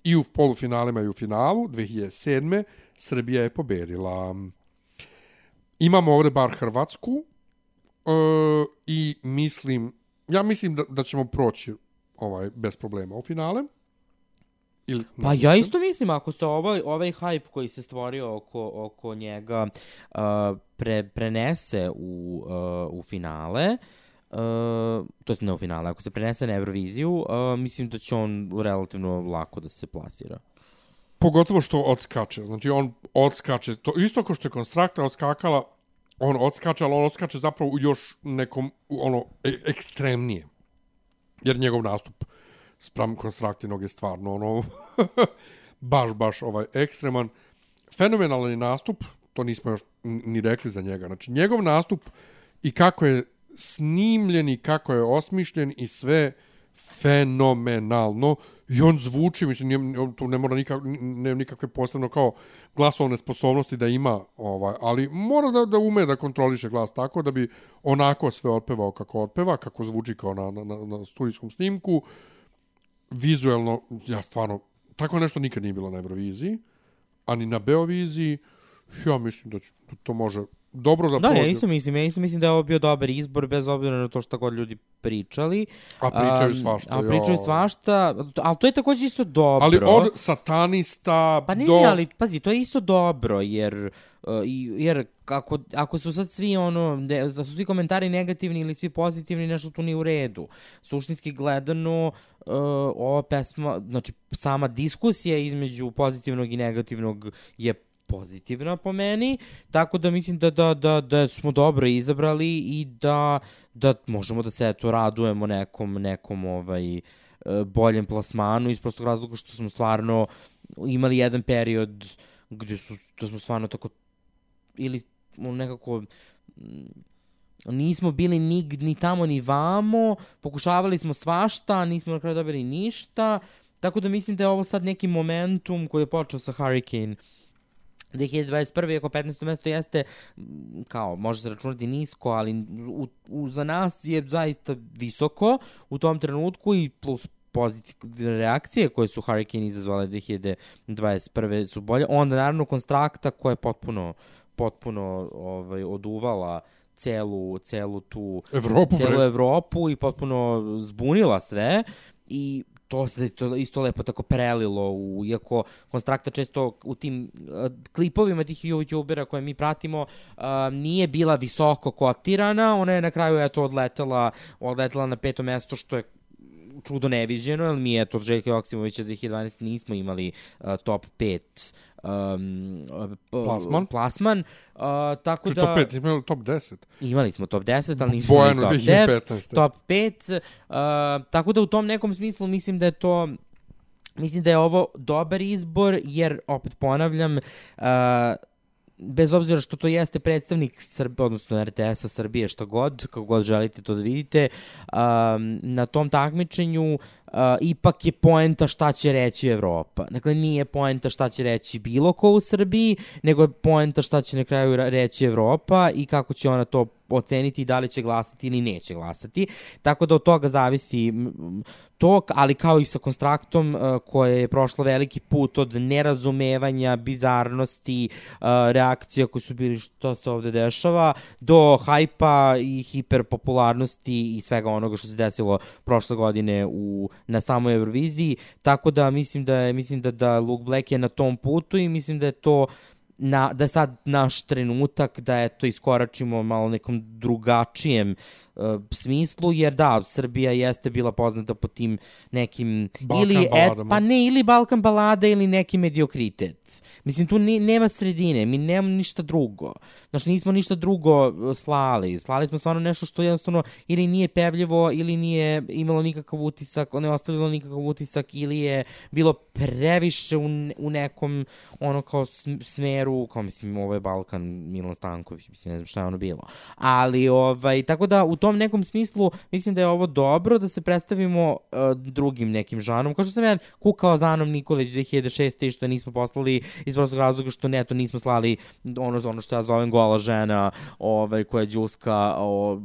i u polufinalima i u finalu, 2007. Srbija je pobedila. Imamo ovde bar Hrvatsku e, i mislim, ja mislim da, da ćemo proći ovaj bez problema u finale. Ili, Pa ja isto mislim, ako se ovaj, ovaj hype koji se stvorio oko, oko njega uh, pre, prenese u, uh, u finale, uh, to jest ne u finale, ako se prenese na Euroviziju, uh, mislim da će on relativno lako da se plasira. Pogotovo što odskače. Znači, on odskače. To isto kao što je Konstrakta odskakala, on odskače, ali on odskače zapravo u još nekom, ono, e, ekstremnije. Jer njegov nastup spram Konstraktinog je stvarno, ono, baš, baš ovaj ekstreman. Fenomenalan je nastup, to nismo još ni rekli za njega. Znači, njegov nastup i kako je snimljen i kako je osmišljen i sve fenomenalno i on zvuči, mislim, nije, on tu ne mora nikak, ne, nikakve posebno kao glasovne sposobnosti da ima, ovaj, ali mora da, da ume da kontroliše glas tako da bi onako sve otpevao kako otpeva, kako zvuči kao na, na, na, na studijskom snimku. Vizuelno, ja stvarno, tako nešto nikad nije bilo na Euroviziji, ani na Beoviziji. Ja mislim da, će, da to može dobro da, Da, prođe. ja isto mislim, ja isto mislim da je ovo bio dobar izbor, bez obzira na to šta god ljudi pričali. A pričaju Am, svašta. A pričaju joj. svašta, ali to je također isto dobro. Ali od satanista Pa ne, do... ali pazi, to je isto dobro, jer, uh, jer ako, ako su sad svi ono, ne, da su svi komentari negativni ili svi pozitivni, nešto tu nije u redu. Suštinski gledano, uh, ova pesma, znači sama diskusija između pozitivnog i negativnog je pozitivna po meni, tako da mislim da, da, da, da smo dobro izabrali i da, da možemo da se eto radujemo nekom, nekom ovaj, e, boljem plasmanu iz prostog razloga što smo stvarno imali jedan period gdje su, da smo stvarno tako ili ono, nekako mm, nismo bili ni, ni tamo ni vamo, pokušavali smo svašta, nismo na kraju dobili ništa, tako da mislim da je ovo sad neki momentum koji je počeo sa Hurricane 2021. iako 15. mesto jeste kao, može se računati nisko, ali u, u, za nas je zaista visoko u tom trenutku i plus pozitivne reakcije koje su Hurricane izazvale 2021. su bolje. Onda naravno Konstrakta koja je potpuno potpuno ovaj oduvala celu celu tu Evropu, celu. Evropu i potpuno zbunila sve i to se to isto lepo tako prelilo u iako Konstrakta često u tim uh, klipovima tih youtubera koje mi pratimo uh, nije bila visoko kotirana, ona je na kraju eto odletela odletela na peto mesto što je čudo neviđeno, jer mi eto od Željka Joksimovića 2012 nismo imali uh, top 5 um, Plasman? plasman uh, tako Či da... top 5, nismo imali top 10. Imali smo top 10, ali nismo imali top 9, 2015. top 5. Uh, tako da u tom nekom smislu mislim da je to Mislim da je ovo dobar izbor, jer, opet ponavljam, uh, bez obzira što to jeste predstavnik Srbije, odnosno RTS-a Srbije, što god, kako god želite to da vidite, um, na tom takmičenju uh, ipak je poenta šta će reći Evropa. Dakle, nije poenta šta će reći bilo ko u Srbiji, nego je poenta šta će na kraju reći Evropa i kako će ona to oceniti i da li će glasati ili neće glasati. Tako da od toga zavisi to, ali kao i sa konstraktom uh, koje je prošlo veliki put od nerazumevanja, bizarnosti, uh, reakcija koje su bili što se ovde dešava, do hajpa i hiperpopularnosti i svega onoga što se desilo prošle godine u, na samoj Euroviziji. Tako da mislim da je, mislim da, da Luke Black je na tom putu i mislim da je to na, da je sad naš trenutak da eto iskoračimo malo nekom drugačijem uh, smislu, jer da, Srbija jeste bila poznata po tim nekim Balkan ili baladama. pa ne ili Balkan balada ili neki mediokritet. Mislim tu ni, nema sredine, mi nemamo ništa drugo. Znači nismo ništa drugo uh, slali. Slali smo stvarno nešto što jednostavno ili nije pevljivo ili nije imalo nikakav utisak, ne ostavilo nikakav utisak ili je bilo previše u, ne- u nekom ono kao sm- smeru, kao mislim ovo je Balkan Milan Stanković, mislim ne znam šta je ono bilo. Ali ovaj tako da u tom nekom smislu mislim da je ovo dobro da se predstavimo uh, drugim nekim žanom. Kao što sam ja kukao za Anom Nikolić 2006. i što nismo poslali iz prostog razloga što ne, to nismo slali ono, ono što ja zovem gola žena ovaj, koja je džuska o,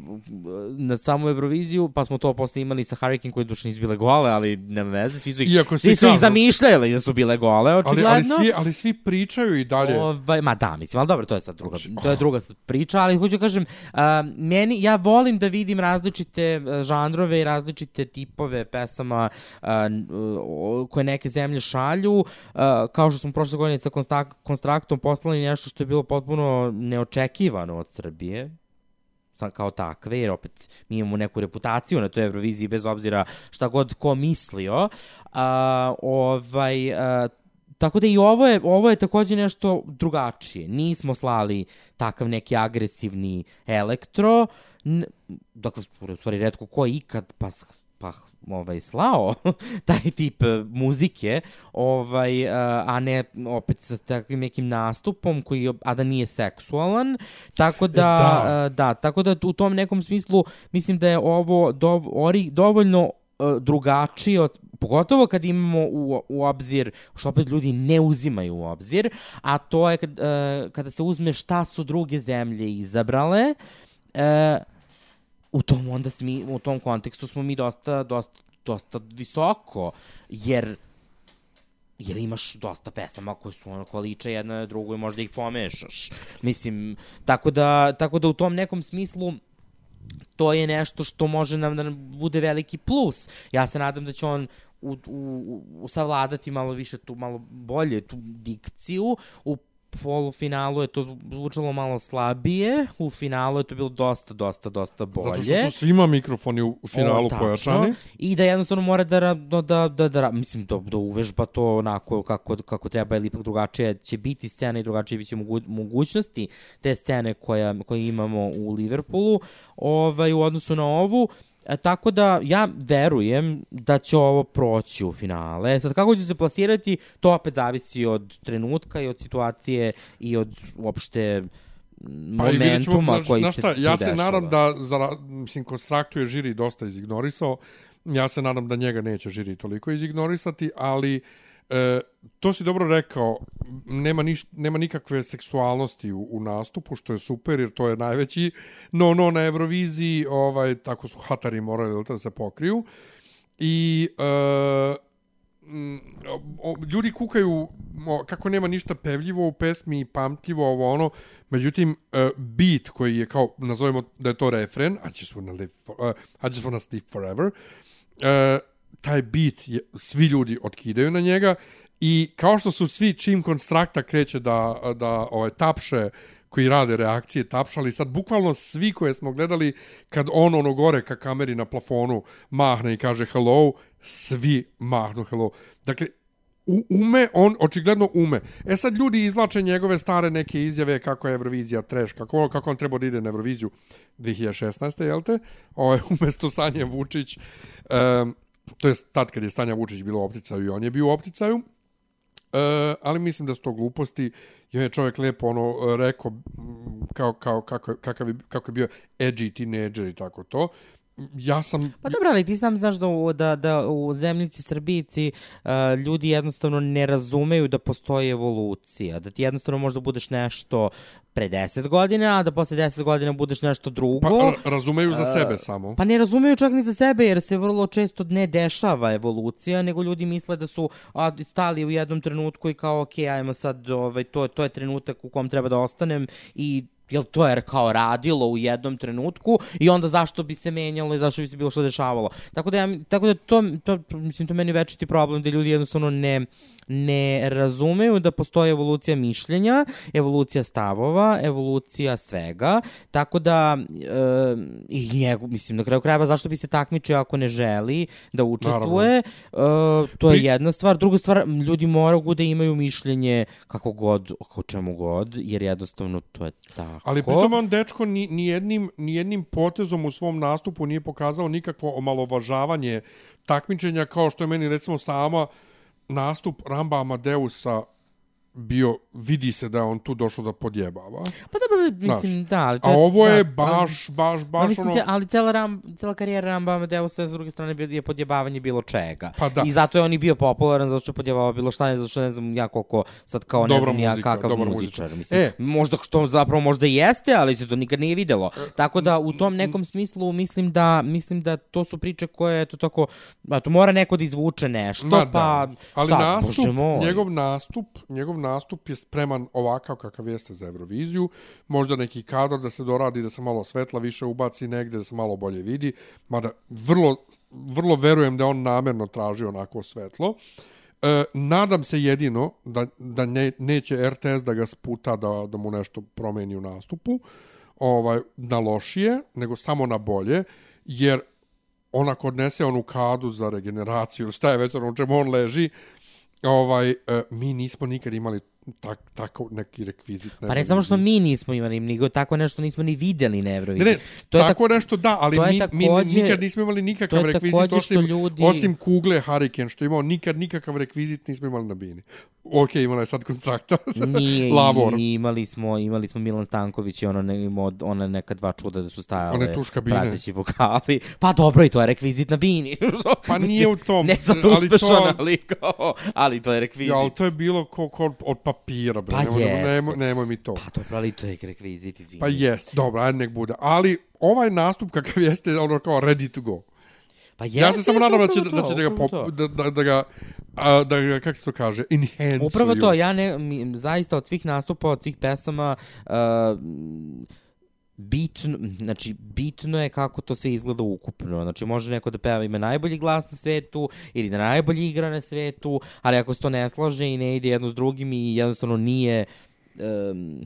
na samu Euroviziju, pa smo to posle imali sa Hurricane koje duše nisu bile gole, ali nema veze, svi su ih, Iako svi su ih zamišljali da su bile gole, Ali, očigledno. ali, svi, ali svi pričaju i dalje. Ovaj, ma da, mislim, ali dobro, to je sad druga, Znači, to je druga sad priča, ali hoću kažem, a, meni, ja volim da vidim različite eh, žanrove i različite tipove pesama eh, koje neke zemlje šalju, eh, kao što smo prošle godine sa konstraktom poslali nešto što je bilo potpuno neočekivano od Srbije, kao takve, jer opet mi imamo neku reputaciju na toj Euroviziji bez obzira šta god ko mislio. A, ovaj, a, tako da i ovo je, ovo je takođe nešto drugačije. Nismo slali takav neki agresivni elektro, n, dakle, u stvari redko ko je ikad pa, pa ovaj, slao taj tip e, muzike, ovaj, e, a ne opet sa takvim nekim nastupom koji, a da nije seksualan, tako da, da. e, da, tako da u tom nekom smislu mislim da je ovo dov, ori, dovoljno E, drugačiji od pogotovo kad imamo u, u obzir, što opet ljudi ne uzimaju u obzir, a to je kad, e, kada se uzme šta su druge zemlje izabrale, e, u tom onda smi, u tom kontekstu smo mi dosta, dosta, dosta visoko, jer jer imaš dosta pesama koje su onako liče jedna na drugu i možda ih pomešaš. Mislim, tako da, tako da u tom nekom smislu to je nešto što može nam da nam bude veliki plus. Ja se nadam da će on u, u, u savladati malo više tu, malo bolje tu dikciju. U polufinalu je to zvučalo malo slabije, u finalu je to bilo dosta, dosta, dosta bolje. Zato što su svima mikrofoni u finalu O, tačno. I da jednostavno mora da, da, da, da, da, mislim, da, da uvežba to onako kako, kako treba, ili ipak drugačije će biti scena i drugačije biće mogu, mogućnosti te scene koja, koje imamo u Liverpoolu ovaj, u odnosu na ovu. E, tako da ja verujem da će ovo proći u finale. Sad kako će se plasirati, to opet zavisi od trenutka i od situacije i od uopšte Pa ćemo, koji znaš se tu Ja se dešava. nadam da, za, mislim, konstraktuje žiri dosta izignorisao. Ja se nadam da njega neće žiri toliko izignorisati, ali e, to si dobro rekao, nema, niš, nema nikakve seksualnosti u, u nastupu, što je super, jer to je najveći no, no na Euroviziji, ovaj, tako su hatari morali da se pokriju. I e, mm, ljudi kukaju kako nema ništa pevljivo u pesmi i pamtljivo ovo ono međutim e, beat koji je kao nazovemo da je to refren I just wanna live for, uh, e, I just wanna sleep forever uh, taj bit, je, svi ljudi otkidaju na njega i kao što su svi čim konstrakta kreće da, da ovaj, tapše koji rade reakcije tapšali sad bukvalno svi koje smo gledali kad on ono gore ka kameri na plafonu mahne i kaže hello svi mahnu hello. Dakle, u, ume, on očigledno ume. E sad ljudi izlače njegove stare neke izjave kako je Eurovizija treš, kako, kako on treba da ide na Euroviziju 2016. jel te? Ovaj, Ovo umjesto Sanje Vučić, um, to je tad kad je Sanja Vučić bilo u opticaju i on je bio u opticaju, E, ali mislim da su to gluposti i on je čovjek lepo ono e, rekao kao, kao, kako, kakav je, kako je bio edgy teenager i tako to. Ja sam... Pa dobro, ali ti sam znaš da u, da, da u zemljici Srbijici uh, ljudi jednostavno ne razumeju da postoji evolucija. Da ti jednostavno možda budeš nešto pre 10 godina, a da posle 10 godina budeš nešto drugo. Pa, ra- razumeju za sebe samo. Pa ne razumeju čak ni za sebe, jer se vrlo često ne dešava evolucija, nego ljudi misle da su a, stali u jednom trenutku i kao, ok, ajmo sad, ovaj, to, to je trenutak u kom treba da ostanem i jel to je kao radilo u jednom trenutku i onda zašto bi se menjalo i zašto bi se bilo što dešavalo. Tako da, ja, tako da to, to, mislim, to meni večiti problem da ljudi jednostavno ne, ne razumeju da postoji evolucija mišljenja, evolucija stavova, evolucija svega, tako da e, i njegu, mislim, na kraju krajeva zašto bi se takmičio ako ne želi da učestvuje, e, to je jedna stvar. Druga stvar, ljudi moraju da imaju mišljenje kako god, o čemu god, jer jednostavno to je tako. Ali pritom on dečko ni, ni, jednim, ni jednim potezom u svom nastupu nije pokazao nikakvo omalovažavanje takmičenja kao što je meni recimo sama nastup Ramba Amadeusa bio, vidi se da on tu došao da podjebava. Pa dobro, mislim, da, ali to A ovo je da, baš, baš, Pa baš mislim, ono... ali cela, ram, cela karijera Ramba Amadeusa s druge strane je podjebavanje bilo čega. Pa da. I zato je on i bio popularan, zato što je podjebavao bilo šta, ne zato što ne znam ja koliko sad kao ne Dobra znam ja muzika, kakav dobra muzičar. Mislim, E. možda što zapravo možda jeste, ali se to nikad nije videlo. Tako da u tom nekom smislu mislim da mislim da to su priče koje eto tako a to mora neko da izvuče nešto, Ma da. pa Ali sad, nastup, njegov nastup, njegov nastup nastup je spreman ovakav kakav jeste za Euroviziju. Možda neki kadar da se doradi, da se malo svetla više ubaci negde, da se malo bolje vidi. Mada vrlo, vrlo verujem da on namerno traži onako svetlo. E, nadam se jedino da, da ne, neće RTS da ga sputa da, da mu nešto promeni u nastupu ovaj, na lošije, nego samo na bolje, jer on ako odnese onu kadu za regeneraciju, šta je već ono čemu on leži, ovaj, e, mi nismo nikad imali tak, tako neki rekvizit. na Pa ne samo što mi nismo imali, nego tako nešto nismo ni videli na Ne, Euroviziji. ne, to je tako nešto da, ali mi, mi takođe- nikad nismo imali nikakav rekvizit, osim, ljudi- osim kugle Hurricane, što je imao nikad nikakav rekvizit nismo imali na bini. Ok, imala je sad konstrakta. Nije, Lavor. i imali smo, imali smo Milan Stanković i ono, ne, ona neka dva čuda da su stajale. One tuška bine. Prateći vokali. Pa dobro, i to je rekvizit na bini. Pa nije u tom, Ne sad ali uspešan, to- ali, kao, ali to je rekvizit. Ja, ali to je bilo ko, ko od papira, bre. Pa nemoj, jeste. nemoj, nemoj mi to. Pa dobro, ali to je rekvizit, izvini. Pa jest, dobro, ajde nek bude. Ali ovaj nastup kakav jeste, ono kao ready to go. Pa ja se samo jeste, nadam da će, upravo da to, će da ga, pop, to. da, da, da ga, a, da ga, kako se to kaže, enhance Upravo to, ja ne, mi, zaista od svih nastupa, od svih pesama, uh, bitno, znači bitno je kako to sve izgleda ukupno. Znači može neko da peva ima najbolji glas na svetu ili da najbolji igra na svetu, ali ako se to ne slaže i ne ide jedno s drugim i jednostavno nije um,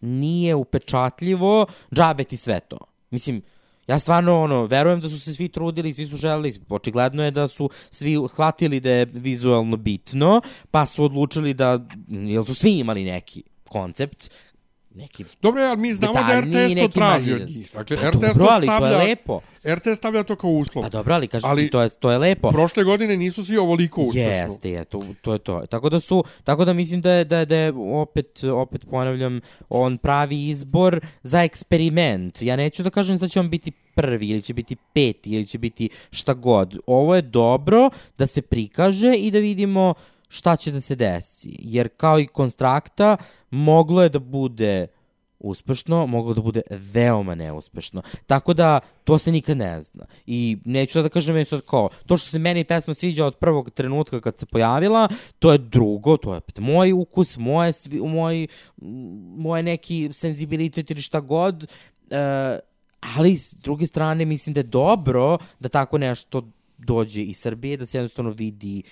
nije upečatljivo, džabe ti sve to. Mislim, Ja stvarno ono, verujem da su se svi trudili, svi su želeli, očigledno je da su svi hvatili da je vizualno bitno, pa su odlučili da, jel su svi imali neki koncept, neki Dobro, ali mi znamo da RTS to traži manji. od njih. Dakle, Pa RTS dobro, to ali to je stavlja, lepo. RTS stavlja to kao uslov. Pa dobro, ali kažem Ali- ti, to je, to je lepo. Prošle godine nisu svi ovoliko uspešno. Jeste, je, to, to je to. Tako da su, tako da mislim da je, da je, da je opet, opet ponavljam, on pravi izbor za eksperiment. Ja neću da kažem da će on biti prvi, ili će biti peti, ili će biti šta god. Ovo je dobro da se prikaže i da vidimo šta će da se desi. Jer kao i konstrakta, moglo je da bude uspešno, moglo da bude veoma neuspešno. Tako da, to se nikad ne zna. I neću sad da kažem, je sad kao, to što se meni pesma sviđa od prvog trenutka kad se pojavila, to je drugo, to je opet moj ukus, moje, svi, moj, moje neki senzibilitet ili šta god, e, ali s druge strane mislim da je dobro da tako nešto dođe iz Srbije, da se jednostavno vidi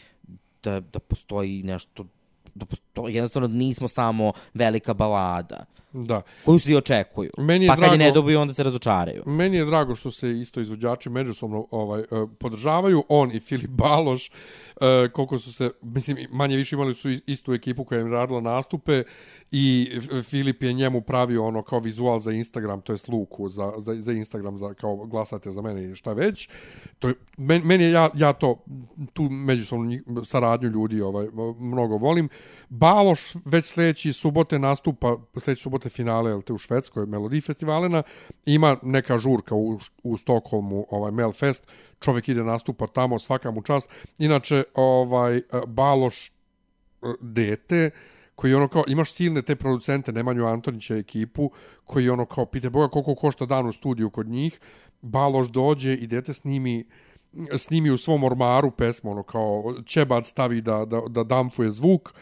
da, da postoji nešto da posto, jednostavno nismo samo velika balada Da. koju svi očekuju. Meni je pa kad je drago- ne dobiju, onda se razočaraju. Meni je drago što se isto izvođači međusobno ovaj e, podržavaju, on i Filip Baloš, e, koliko su se, mislim, manje više imali su istu ekipu koja im radila nastupe i Filip je njemu pravio ono kao vizual za Instagram, to jest luku za, za, za Instagram, za, kao glasate za mene i šta već. To je, men, meni je, ja, ja to, tu međusobnu saradnju ljudi ovaj, mnogo volim. Baloš već sljedeći subote nastupa, sljedeći subote finale, jel te, u Švedskoj Melodiji festivalena, ima neka žurka u, u Stokholmu, ovaj Melfest, čovjek ide nastupa tamo, svaka mu čast. Inače, ovaj, Baloš e, dete, koji ono kao, imaš silne te producente, Nemanju Antonića ekipu, koji ono kao, pite Boga koliko košta dan u studiju kod njih, Baloš dođe i dete snimi snimi u svom ormaru pesmu, ono kao Čebad stavi da, da, da dampuje zvuk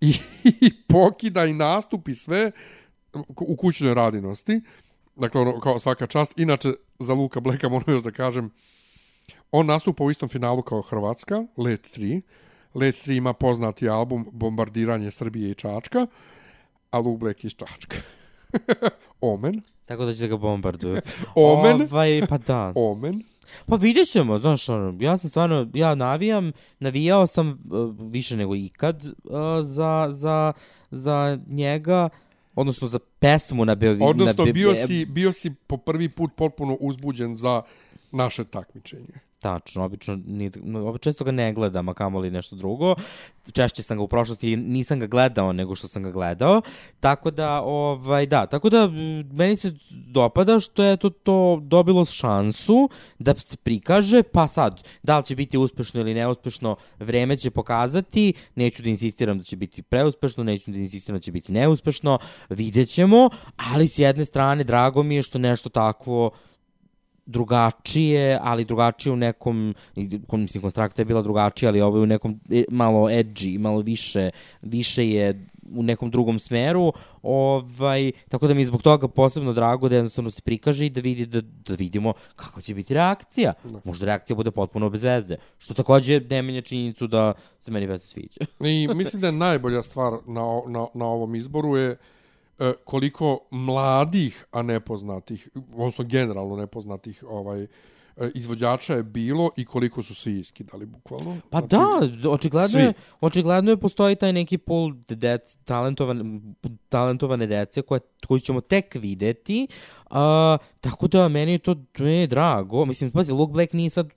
i, i pokida i nastupi sve u kućnoj radinosti. Dakle, ono, kao svaka čast. Inače, za Luka Bleka moram još da kažem, on nastupa u istom finalu kao Hrvatska, Let 3. Let 3 ima poznati album Bombardiranje Srbije i Čačka, a Luke Black iz Čačka. Omen. Tako da će ga bombarduju. Omen. Ovaj, pa da. Omen. Pa vidjet ćemo, znaš, ono, ja sam stvarno, ja navijam, navijao sam uh, više nego ikad uh, za, za, za njega, odnosno za pesmu na Beovi. Odnosno, na Be- bio si, bio si po prvi put potpuno uzbuđen za naše takmičenje. Tačno, obično, ni, no, često ga ne gledam, a kamoli nešto drugo. Češće sam ga u prošlosti, nisam ga gledao nego što sam ga gledao. Tako da, ovaj, da, tako da meni se dopada što je to, to dobilo šansu da se prikaže, pa sad, da li će biti uspešno ili neuspešno, vreme će pokazati, neću da insistiram da će biti preuspešno, neću da insistiram da će biti neuspešno, vidjet ćemo, ali s jedne strane drago mi je što nešto takvo drugačije, ali drugačije u nekom, kom, mislim, konstrakta je bila drugačija, ali ovo je u nekom e, malo edgy, malo više, više je u nekom drugom smeru, ovaj, tako da mi je zbog toga posebno drago da jednostavno se prikaže i da, vidi, da, da vidimo kakva će biti reakcija. Možda reakcija bude potpuno bez veze, što takođe ne menja činjenicu da se meni veze sviđa. I mislim da je najbolja stvar na, na, na ovom izboru je e, koliko mladih, a nepoznatih, odnosno generalno nepoznatih ovaj e, izvođača je bilo i koliko su svi iskidali, bukvalno. Pa znači, da, očigledno svi. je, očigledno je postoji taj neki pool dec, talentovan, talentovane dece koje, koju ćemo tek videti. A, tako da meni je to, je drago. Mislim, pazi, Luke Black nije sad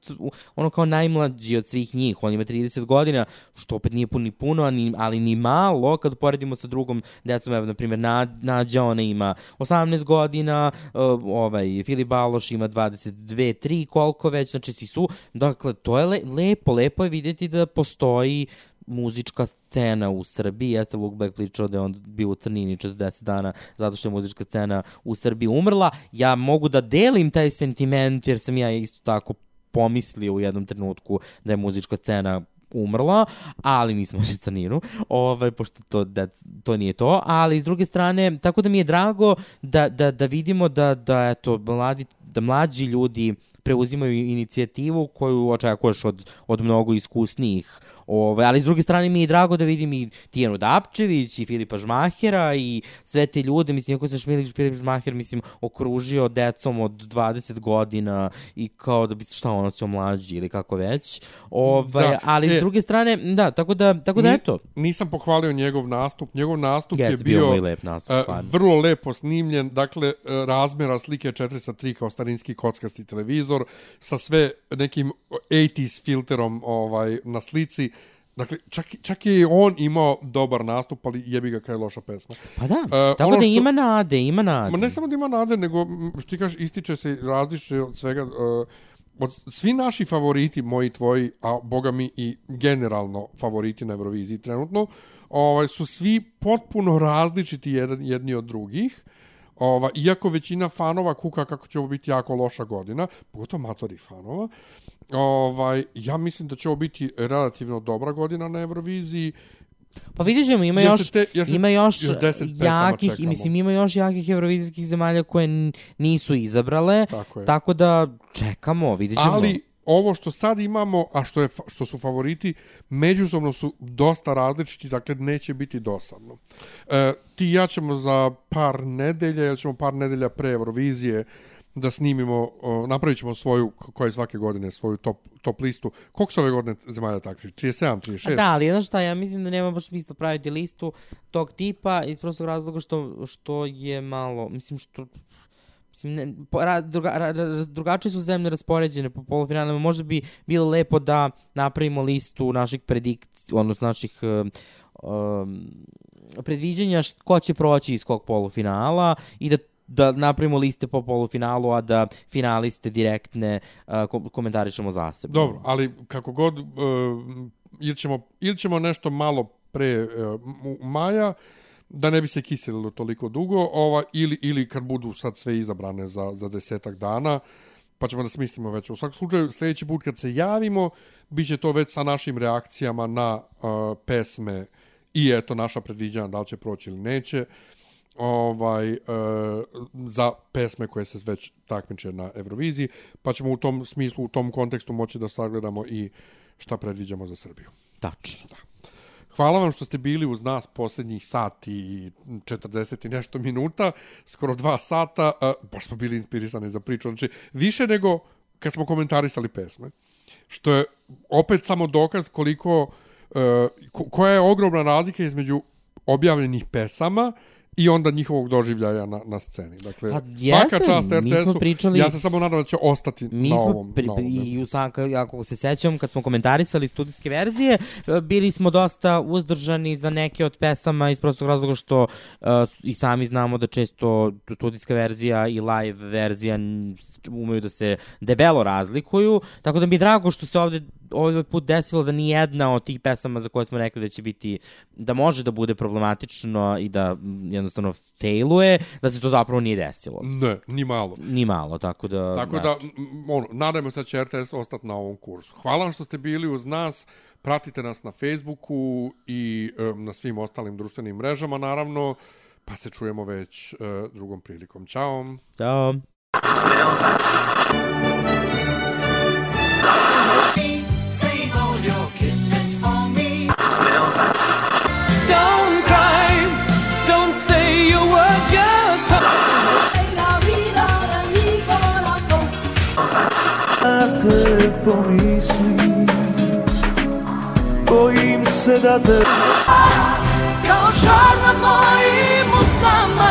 ono kao najmlađi od svih njih. On ima 30 godina, što opet nije puni puno, ali, ali ni malo kad poredimo sa drugom decom. Evo, na primjer, Nad, Nađa, ona ima 18 godina, uh, ovaj, Filip Baloš ima 22, 3, koliko već, znači svi su, dakle, to je le, lepo, lepo je vidjeti da postoji muzička scena u Srbiji. Jeste Luke Beck pričao da je on bio u crnini 40 dana zato što je muzička scena u Srbiji umrla. Ja mogu da delim taj sentiment jer sam ja isto tako pomislio u jednom trenutku da je muzička scena umrla, ali nismo u crninu, ovaj, pošto to, da, to nije to, ali s druge strane, tako da mi je drago da, da, da vidimo da, da, eto, mladi, da mlađi ljudi preuzimaju inicijativu koju očekuješ od, od mnogo iskusnijih. Ove, ali s druge strane mi je drago da vidim i Tijanu Dapčević i Filipa Žmahera i sve te ljude, mislim, ako se Šmilić Filip Žmaher, mislim, okružio decom od 20 godina i kao da bi šta ono će mlađi ili kako već. Ove, Da, ali e, s druge strane, da, tako da, tako da Ni- eto. Nisam pohvalio njegov nastup. Njegov nastup je Jeste bio bio lep nastup, e, stvarno. vrlo lepo snimljen. Dakle, e, razmera slike 4 sa 3 kao starinski kockasti televizor sa sve nekim 80s filterom ovaj, na slici. Dakle, čak, čak je on imao dobar nastup, ali jebi ga kaj je loša pesma. Pa da, E, tako ono da što- ima nade, ima nade. Ma ne samo da ima nade, nego što ti kažeš, ističe se različite od svega. Uh, od svi naši favoriti, moji, tvoji, a boga mi i generalno favoriti na Euroviziji trenutno, ovaj, su svi potpuno različiti jedan, jedni od drugih. Ova, iako većina fanova kuka kako će ovo biti jako loša godina, pogotovo matori fanova, ovaj, ja mislim da će ovo biti relativno dobra godina na Euroviziji. Pa vidjet ćemo, ima Jer još, te- jer ima još, još 10 pesama jakih, i čekamo. mislim, ima još jakih evrovizijskih zemalja koje nisu izabrale, Tako je. tako da čekamo, vidjet ćemo. Ali ovo što sad imamo, a što, je, što su favoriti, međusobno su dosta različiti, dakle neće biti dosadno. E, ti i ja ćemo za par nedelja, ili ćemo par nedelja pre Eurovizije, da snimimo, uh, napravit ćemo svoju, koja je svake godine, svoju top, top listu. Koliko su ove godine zemalja takvi? 37, 36? A Da, ali znaš šta, ja mislim da nema baš smisla praviti listu tog tipa iz prostog razloga što, što je malo, mislim što Mislim, ne, ra, druga, ra, drugačije su zemlje raspoređene po polufinalima. Možda bi bilo lepo da napravimo listu naših predikcija, odnosno naših um, um predviđanja ko će proći iz kog polufinala i da da napravimo liste po polufinalu, a da finaliste direktne uh, komentarišemo zasebno. Dobro, ali kako god, uh, ili, ćemo, ili ćemo nešto malo pre uh, maja, da ne bi se kiselilo toliko dugo, ova, ili, ili kad budu sad sve izabrane za, za desetak dana, pa ćemo da smislimo već. U svakom slučaju, sljedeći put kad se javimo, bit će to već sa našim reakcijama na uh, pesme i eto naša predviđanja da li će proći ili neće ovaj uh, za pesme koje se već takmiče na Euroviziji, pa ćemo u tom smislu, u tom kontekstu moći da sagledamo i šta predviđamo za Srbiju. Tačno. Hvala vam što ste bili uz nas posljednjih sat i 40 i nešto minuta, skoro dva sata, uh, baš smo bili inspirisani za priču, znači više nego kad smo komentarisali pesme, što je opet samo dokaz koliko, ko- koja je ogromna razlika između objavljenih pesama i onda njihovog doživljaja na, na sceni. Dakle, Pa svaka jeste, čast RTS-u, pričali- ja se samo nadam da će ostati Mi na smo, ovom. pri, na ovom i u sam, ka- ako se sećam, kad smo komentarisali studijske verzije, bili smo dosta uzdržani za neke od pesama iz prostog razloga što uh, i sami znamo da često studijska verzija i live verzija umeju da se debelo razlikuju, tako da mi je drago što se ovde ovaj put desilo da ni jedna od tih pesama za koje smo rekli da će biti, da može da bude problematično i da jednostavno failuje, da se to zapravo nije desilo. Ne, ni malo. Ni malo, tako da... Tako da, ono, nadajmo se da će RTS ostati na ovom kursu. Hvala vam što ste bili uz nas. Pratite nas na Facebooku i e, na svim ostalim društvenim mrežama, naravno. Pa se čujemo već e, drugom prilikom. Ćao! Ćao. Te pomislim Bojim se da te kao žar na mojim usnama